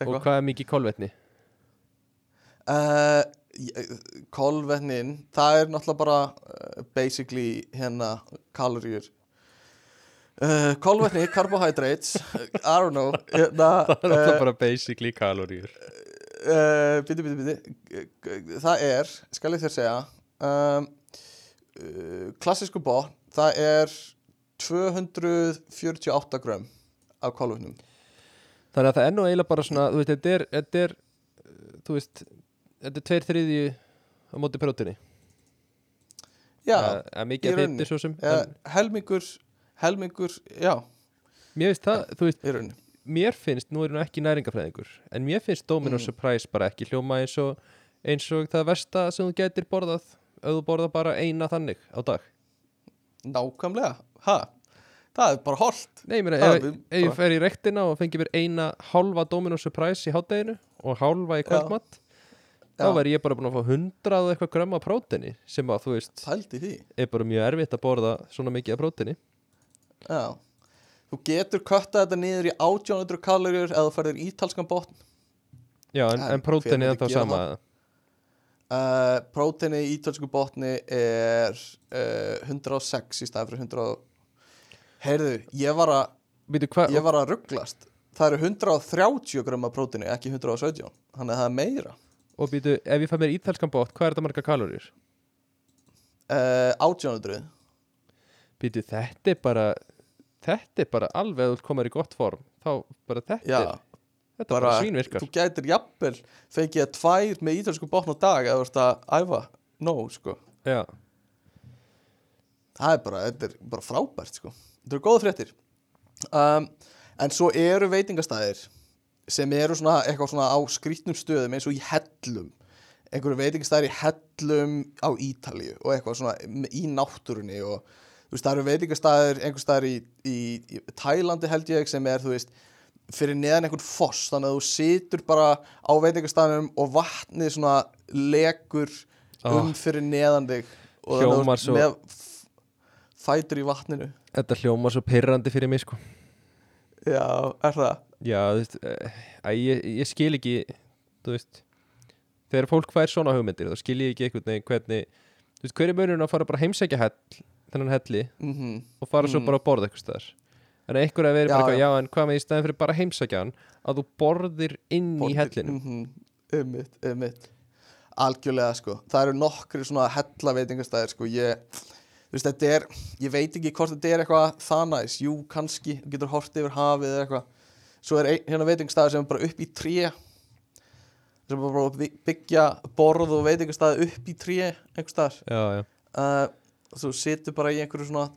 Og hvað er mikið kolvetni? uh, Kolvetnin það er náttúrulega bara uh, basically hérna kaloríur uh, Kolvetni, carbohydrates I don't know hérna, Það er alltaf uh, bara basically kaloríur uh, Biti, biti, biti Það er, skal ég þér segja um, Klassísku bótt Það er 248 grömm af kolvetnum. Þannig að það er nú eiginlega bara svona þú veist, þetta er, þetta er þú veist, þetta er tveir þriðju á móti prótini Já, að, mikið þetta svo sem ja, en helmingur helmingur, já, mér finnst það, þú veist, mér finnst nú er hún ekki næringafræðingur en mér finnst Domino Mm. Surprise bara ekki hljóma eins og eins og það versta sem þú getur borðað ef þú borðað bara eina þannig á dag? Nákvæmlega, ha? Það er bara holdt Nei, meina, Það ef, ef ég fer í rektina og fengi mér eina hálfa Domino Surprise í hátteginu og hálfa í kvöldmatt þá væri ég bara búin að fá hundrað eitthvað grömma prótini sem að þú veist er bara mjög erfitt að borða svona mikið af prótini Já. Þú getur köttað þetta niður í 1800 kaloríur eða þú færðir ítalskan botn. Já, en, En hver er gera sama. það? Uh, Próteini í ítalsku botni er uh, 106 í staði fyrir 100 Heyrðu, ég var að ég var að rugglast Það eru 130 grömm af próteini, ekki 117 Þannig að það er meira. Og býtu, ef ég fæ mér ítalskan bótt, hvað er þetta marga kaloríur? uh, 1800 Býtu, þetta er bara þetta er bara alveg að þú komar í gott form þá bara þetta Já, er þetta bara, bara svínvirkar. þú gætir jafnvel fengið að tvær með ítalsku botn á dag þú ert að æfa. Nóg sko. Já, það er bara, þetta er bara frábært sko. þetta eru góða fréttir. Um, en svo eru veitingastæðir sem eru svona eitthvað svona á skrýtnum stöðum eins og í hellum. Einhverju veitingastæðir í hellum á Ítalíu og eitthvað svona í náttúrunni og þú veist, það eru veitingastæðir einhver staðir í, í, í Tælandi held ég sem er, þú veist fyrir neðan einhvern foss, þannig að þú situr bara á veitingastæðinum og vatnið svona lekur um fyrir neðan þig og þannig að þú Hljómar með fætur í vatninu. Þetta hljóma svo pirrandi fyrir mig sko. Já, er það? Já, þú veist, eh, æ, ég, ég skil ekki þú veist þegar fólk fær svona hugmyndir þá skil ég ekki einhvern veginn hvernig þú veist, hver er munurinn að fara bara heimsækja hell þennan helli Mm og fara svo Mm. bara að borða eitthvað staðar en einhver að vera Já, bara eitthvað, já. en hvað með í staðin fyrir bara að heimsækja hann? Að þú borðir inn í hellinum mm Ummitt, ummitt Algjörlega sko, það eru nokkri svona hella veitingastæðir sko. Ég, veist, þetta er, ég veit ekki hvort þetta er eitthvað það næs, jú, kannski. Getur hort yfir hafið eða eitthvað. Svo er ein, hérna veitingastæðir sem er bara upp í tré. Sem er bara byggja borð og veitingastæði upp í tré einhvers staðar. Já, já, uh, þú situr bara í einhverju svona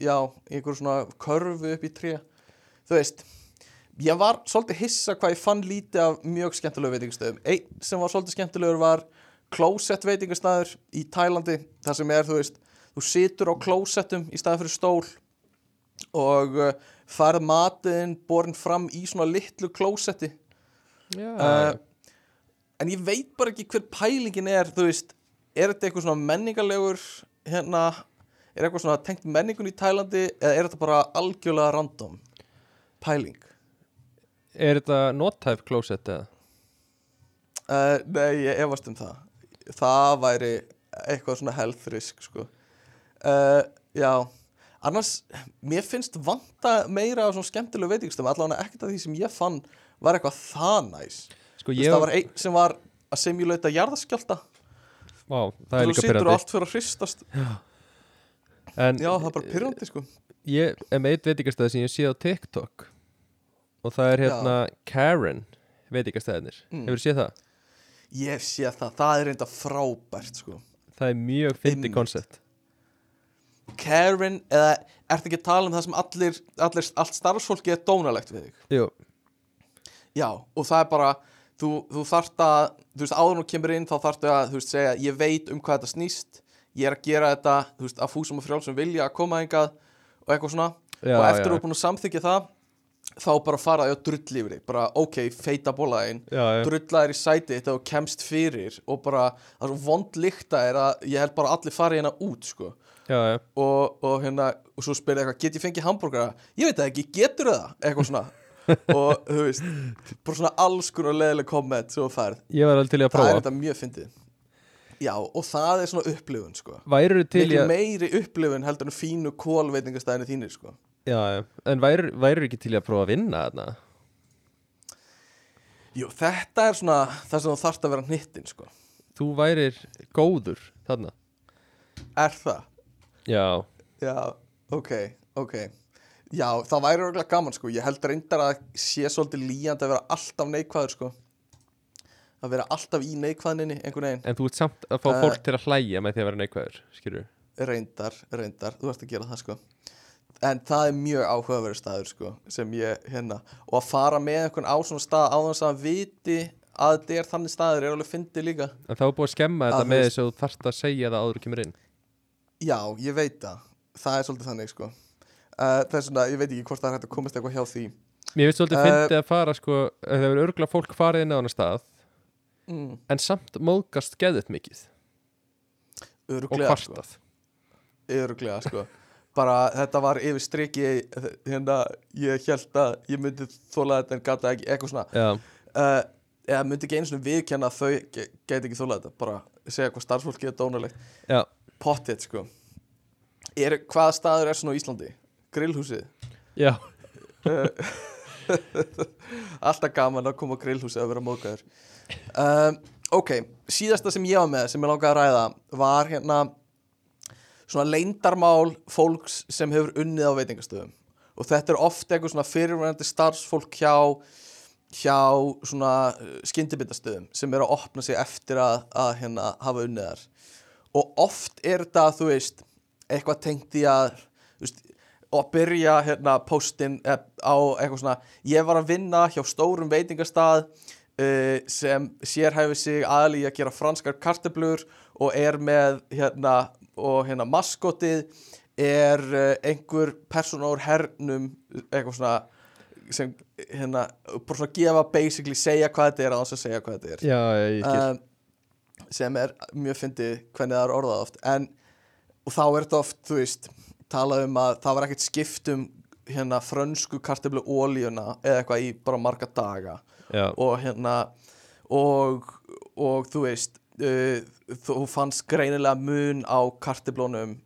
já, í einhverju svona körfu upp í tré. Þú veist ég var svolítið hissa hvað ég fann lítið af mjög skemmtilegu veitingastöðum. Einn sem var svolítið skemmtilegur var closet veitingastæður í Tælandi þar sem er, þú veist, þú situr á closetum í staði fyrir stól og uh, farð matiðin borin fram í svona litlu closeti. Já, uh, en ég veit bara ekki hver pælingin er þú veist, er þetta eitthvað svona menningarlegur hérna, er eitthvað svona tengt menningun í Tælandi eða er þetta bara algjörlega random pæling? Er þetta nothæf closet eða? uh, nei, ég efast um það. Það væri eitthvað svona health risk sko. Uh, já. Annars, mér finnst vanta meira á svona skemmtilegu veitingastöðum allavega ekkert af því sem ég fann var eitthvað það næs. Sko, Þú ég, það var einn sem var að simulata jarðaskjálta Vá, það er þú líka situr og pirrandi. allt fyrir að hristast En Já, það er bara pyrrandi sko. Ég er með eitt veitingastæð sem ég sé á TikTok. Og það er hérna Karen veitingastæðinir, Mm. hefur séð það? Ég sé það, það er reynda frábært sko. Það er mjög fyndi koncept. Karen, eða ertu ekki að tala um það sem allir, allir allt starfsfólki er dónalegt við þig? Jú, Já, og það er bara þú, þú þarft að, þú veist, áður nú kemur inn þá þarftu að, þú veist, segja, ég veit um hvað þetta snýst ég er að gera þetta, þú veist, að fúsum og frjálsum vilja að koma hingað og eitthvað svona. Já, og eftir já. þú er búin að samþykja það þá bara fara því að drull yfir þig. Bara, ok, feita bólaðin já, já, drulla þér í sæti þegar þú kemst fyrir og bara, það er svo vond líkta er að ég held bara að allir fari hérna út, sko. Já, og, og hérna, og svo spyrir eitthvað get ég fengið hambúrgara? Ég veit ekki, getur það? eitthvað svona. Og þú veist, bara svona alls konar leðileg komment sem þú færð, að það er þetta mjög fyndið já, og það er svona upplifun sko, Væru til í að meiri upplifun heldur en fínu kólveitingastæðinu þínir sko. Já, en væru, væru ekki til í að prófa að vinna þarna? jú, þetta er svona það sem þú þarft að vera hnittin sko. Þú værir góður þarna. Er það? Já, Já, ok, ok. Já, það væri örgulega gaman sko. Ég held reyndar að sé svolítið líjandi að vera alltaf neikvæður sko Að vera alltaf í neikvæðninni einhvern veginn. En þú ert samt að fá Eh. fólk til að hlæja með því að vera neikvæður, skilur Reyndar, reyndar, þú ert að gera það sko. En það er mjög áhugaverður staður sko Sem ég, hérna Og að fara með einhvern á svona stað Á þess að viti að þetta er þannig staður Er alveg fyndið líka. En þá er búið að skemma Að þetta þú með þess að þú þarft að segja það áður kemur inn. Já, ég veit það. Það er svolítið þannig sko. Uh, Það er svona, ég veit ekki hvort það er hægt að komast eitthvað hjá því. Mér finnst svolítið Eh. fyndið að fara sko Það hefur örgulega fólk farið inn á hana stað mm, En samt móðgast geðið mikið. Og Öruglega sko. Öruglega sko. Bara þetta var yfir striki Hérna ég held að ég myndi þóla þetta en gata ekki Eitthvað svona. Já, uh, Eða myndi ekki einu svona viðkenna að þau ge geti ekki þóla þetta Bara segja hvað starfsfólki er dónalegt. Já, Pottet sko. Er, Hvaða staður er svona á Íslandi? Grillhúsið? Já. Alltaf gaman að koma á grillhúsið að vera móðgæður um, Ok, síðasta sem ég var með sem ég langaði að ræða var hérna svona leindarmál fólks sem hefur unnið á veitingastöðum. Og þetta er oft eitthvað svona fyrirvændi starfsfólk hjá hjá svona skyndibindastöðum sem eru að opna sig eftir að, að hérna hafa unnið þar. Og oft er þetta, þú veist eitthvað tengt í að veist, og byrja hérna postin eh, á eitthvað svona ég var að vinna hjá stórum veitingastað uh, sem sérhæfi sig aðli í að gera franskar kartöblur og er með hérna og hérna maskotið er uh, einhver persóna úr hernum eitthvað svona sem hérna bara svona gefa basically segja hvað þetta er að þess að segja hvað þetta er. Já, ég skil um, sem er mjög fyndið hvernig það er orðað oft. En og þá er þetta oft, þú veist talað um að það var ekkert skipt um hérna frönsku kartöflu ólíuna eða eitthvað í bara marga daga og hérna og, og þú veist uh, þú fannst greinilega mun á kartöflunum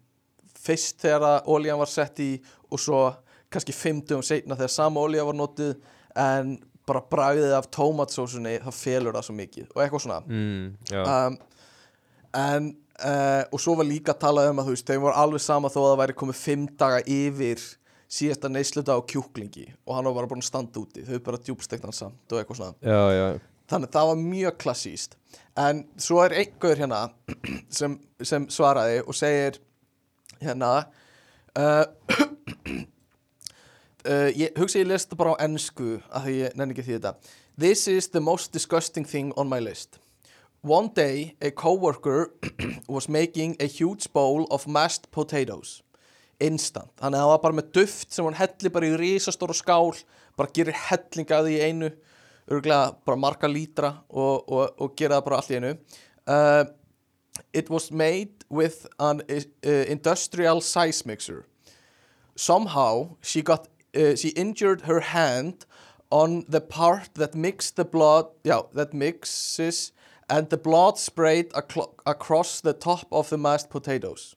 fyrst þegar að ólían var sett í og svo kannski fimmtugum setna þegar sama ólíja var notið en bara bragðið af tómatsósunni það felur það svo mikið og eitthvað svona. Mm, um, en uh, og svo var líka að tala um að þú veist þeim var alveg sama þó að það væri komið fimm daga yfir síðasta neysluta á kjúklingi og hann var bara búin að standa úti. Þau bara djúbstekna hann samt og eitthvað svona. Já, já, þannig það var mjög klassíst en svo er einhver hérna sem, sem svaraði og segir hérna uh, uh, ég hugsa ég lest þetta bara á ennsku að því ég nenni ekki því þetta. This is the most disgusting thing on my list. One day a coworker was making a huge bowl of mashed potatoes instant, þannig að það var bara með duft sem hann helli bara í risastóra skál bara gerir helling af því í einu örgulega bara marga lítra og, og, og gera það bara allt í einu. Uh, It was made with an uh, industrial size mixer. Somehow she got uh, she injured her hand on the part that mixed the blood yeah, that mixes and the blood sprayed across the top of the mashed potatoes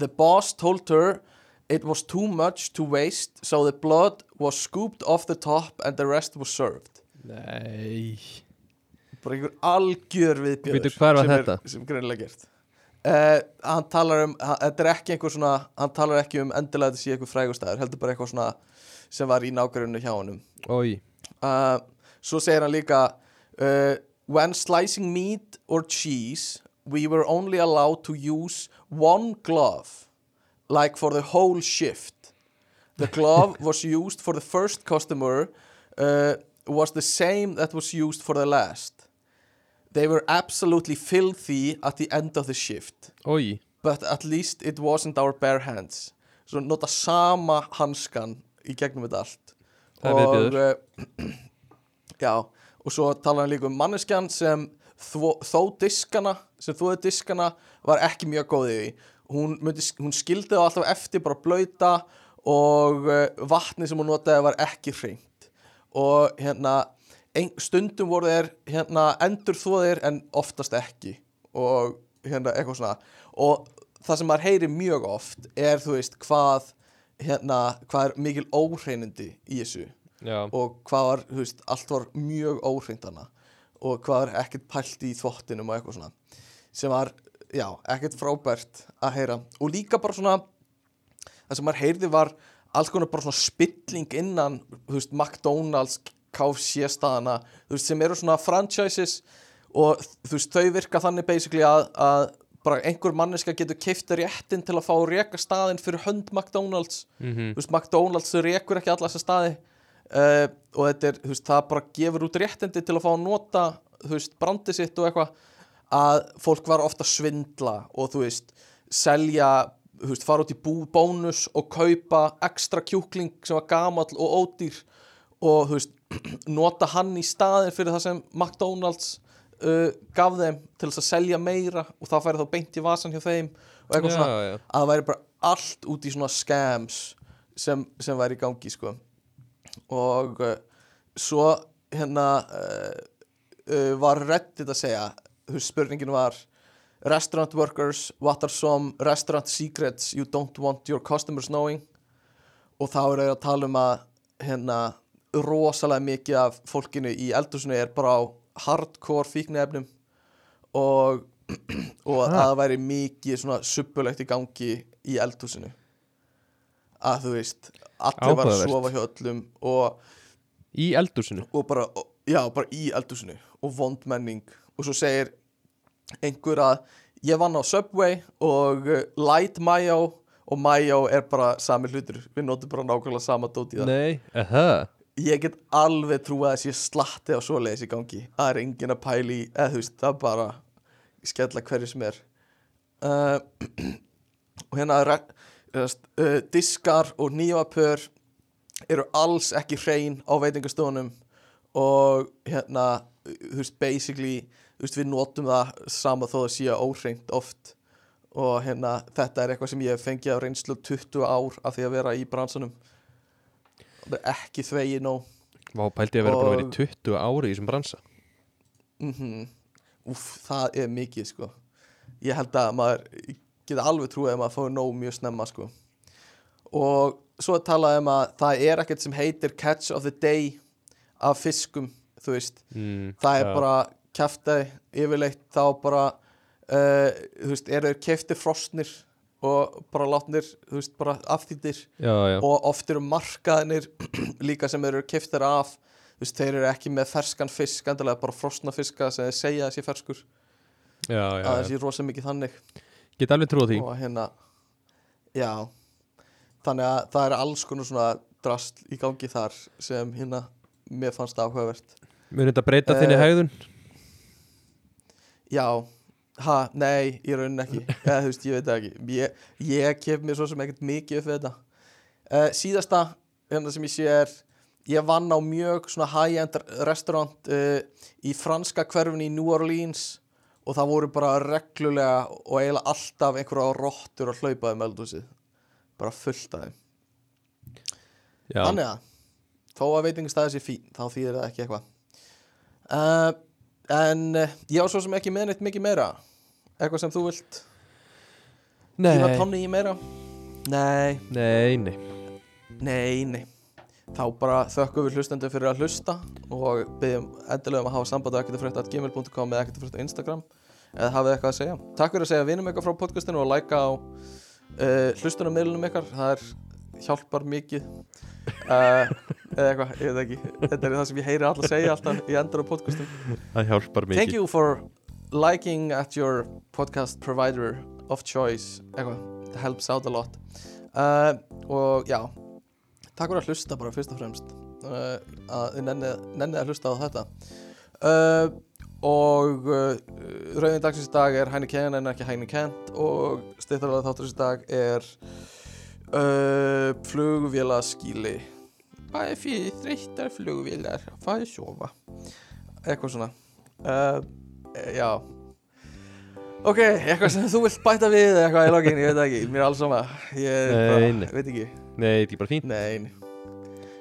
The boss told her it was too much to waste, so the blood was scooped off the top and the rest was served. Nei Bara einhver algjör viðbjörður sem þetta? Er, sem greinilega gert. uh, hann talar um hann, þetta er ekki einhver svona hann talar ekki um endilega þetta sé einhver frægustæður heldur bara eitthvað svona sem var í nágrunnu hjá honum Ói, uh, svo segir hann líka uh, when slicing meat or cheese we were only allowed to use one glove like for the whole shift. The glove was used for the first customer uh, was the same that was used for the last. They were absolutely filthy at the end of the shift. Ói but at least it wasn't our bare hands. Svo nota sama hanskan í gegnum þetta allt. Það er viðbjóður. uh, já, og svo talar hann líka um manneskjan sem þvó, þó diskana sem þóði diskana var ekki mjög góð í. Hún, myndi, hún skildi það alltaf eftir bara blöyta og uh, vatni sem hún notaði var ekki hreint. Og hérna ein, stundum voru þeir hérna endur þóðir en oftast ekki. Og hérna eitthvað svona. Og það sem maður heyri mjög oft er þú veist hvað hérna hvað er mikil óhreinindi í þessu. Já, og hvað var, þú veist, allt var mjög óhreint hana og hvað var ekkert pælt í þvottinum og eitthvað svona sem var, já, ekkert frábært að heyra. Og líka bara svona það sem maður heyrði var alls konar bara svona spilling innan þú veist, McDonalds, KFC staðana, þú veist, sem eru svona franchises og þú veist, þau virka þannig basically að, að bara einhver manneska getur keift réttin til að fá reka staðinn fyrir hönd McDonalds. Mhm, þú veist, McDonalds þau rekur ekki alla þessa staði uh, og þetta er, þú veist, það bara gefur út réttindi til að fá að nota þú veist, brandi sitt og eitthvað að fólk var ofta að svindla og þú veist, selja þú veist, fara út í bú, bónus og kaupa ekstra kjúkling sem var gamall og ódýr og þú veist, nota hann í staðin fyrir það sem McDonalds uh, gaf þeim til þess að selja meira og það færi þá beint í vasan hjá þeim og eitthvað svona já, já. að það væri bara allt út í svona scams sem, sem væri í gangi sko. Og uh, svo hérna uh, uh, var reddit að segja spurningin var restaurant workers, what are some restaurant secrets you don't want your customers knowing? Og þá er það að tala um að hérna rosalega mikið af fólkinu í eldhúsinu er bara á hardcore fíknefnum og, og að það væri mikið svona suppulegt í gangi í eldhúsinu. Að þú veist allir var að sofa hjá öllum og, Í og, já, bara í eldhúsinu og vond menning. Og svo segir einhver að ég vann á Subway og uh, light mayo og mayo er bara sami hlutur. Við notum bara nákvæmlega sama dót í það. Nei, eða ég get alveg trú að þessi slatti á svoleiðis í gangi. Það er engin að pæli í eða þú veist, það er bara skella hverju sem er. Uh, og hérna re- uh, diskar og nýjapör eru alls ekki hrein á veitingastofunum og hérna þú veist, basically veist, við notum það sama þó það sé óhreint oft. Og hérna þetta er eitthvað sem ég hef fengið á reynslu 20 ár af því að vera í bransanum. Það er ekki þvegi nóg. Vá, pældi ég að vera búin að vera Og- í 20 ári í þessum bransa? Mm Úff, það er mikið sko. Ég held að maður geta alveg trúið að maður fóður nóg mjög snemma sko. Og svo er talað um að það er ekkert sem heitir catch of the day af fiskum, þú veist. Mm, Það er já. bara kæftæði yfirleitt þá bara uh, þú veist, eru þeir keftir frostnir og bara látnir, þú veist, bara afþýttir. Og oft eru markaðinir líka sem eru keftir af þú veist, þeir eru ekki með ferskan fisk endilega bara frosna fiska sem þeir segja að sé ferskur. Já, já, að það já. sé rosa mikið þannig. Get alveg trúið því. Og hérna já, þannig að það er alls konar svona drast í gangi þar sem hérna mér fannst áhugavert. Mun þetta breyta þinni Eh, hegðun? Já, ha, nei, í rauninni ekki. Eða þú veist, ég veit ekki. Ég, ég kef mér svo sem ekkert mikið upp við þetta. Uh, síðasta hérna sem ég sé er ég vann á mjög svona high-end restaurant uh, í franska hverfin í New Orleans og það voru bara reglulega og eiginlega alltaf einhverja rottur að hlaupa um eldhúsið. Bara fullt af þeim. Þannig að þó að veitingastæði sé fín þá þýðir það ekki eitthvað. Uh, En uh, ég á svo sem ekki með neitt mikið meira. Eitthvað sem þú vilt nei, Tíma tonni í meira? Nei, nei, nei. Nei, nei. Þá bara þökkum við hlustendur fyrir að hlusta og byggjum endilega um að hafa samband á ekkert gmail.com eða ekkert á Instagram eða hafið eitthvað að segja. Takk fyrir að segja vinum ykkar frá podcastinu og læka á uh, hlustunarmiðlunum ykkar. Það er, hjálpar mikið. Uh, eða eitthvað, ég veit ekki. Þetta er það sem ég heyri alla segja alltaf í endur á podcastum. Það hjálpar mikið. Thank you for liking at your podcast provider of choice. Eitthvað, that helps out a lot. Uh, og já takk fyrir að hlusta bara fyrst og fremst. Uh, að þið nennið nenni að hlusta á þetta. Uh, og uh, rauðin dagsins dag er Hæni Ken en ekki Hæni Kent. Og styrtarlega þátturins dag er uh, flugvélaskíli er fyrir þreyttar flugvélar hvað er sjófa. Eitthvað svona. Uh, já. Ok, eitthvað sem þú vilt bæta við eitthvað í lokin, ég veit ekki, mér er alls sama. Ég bara, nei. veit ekki. Nei, þetta er bara Nei, nei.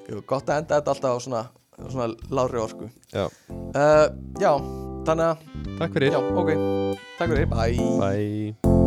Jú, gott að enda þetta alltaf á svona, svona lári orku. Já. uh, Já, þannig að Takk fyrir. Já, ok, takk fyrir, bye. Bye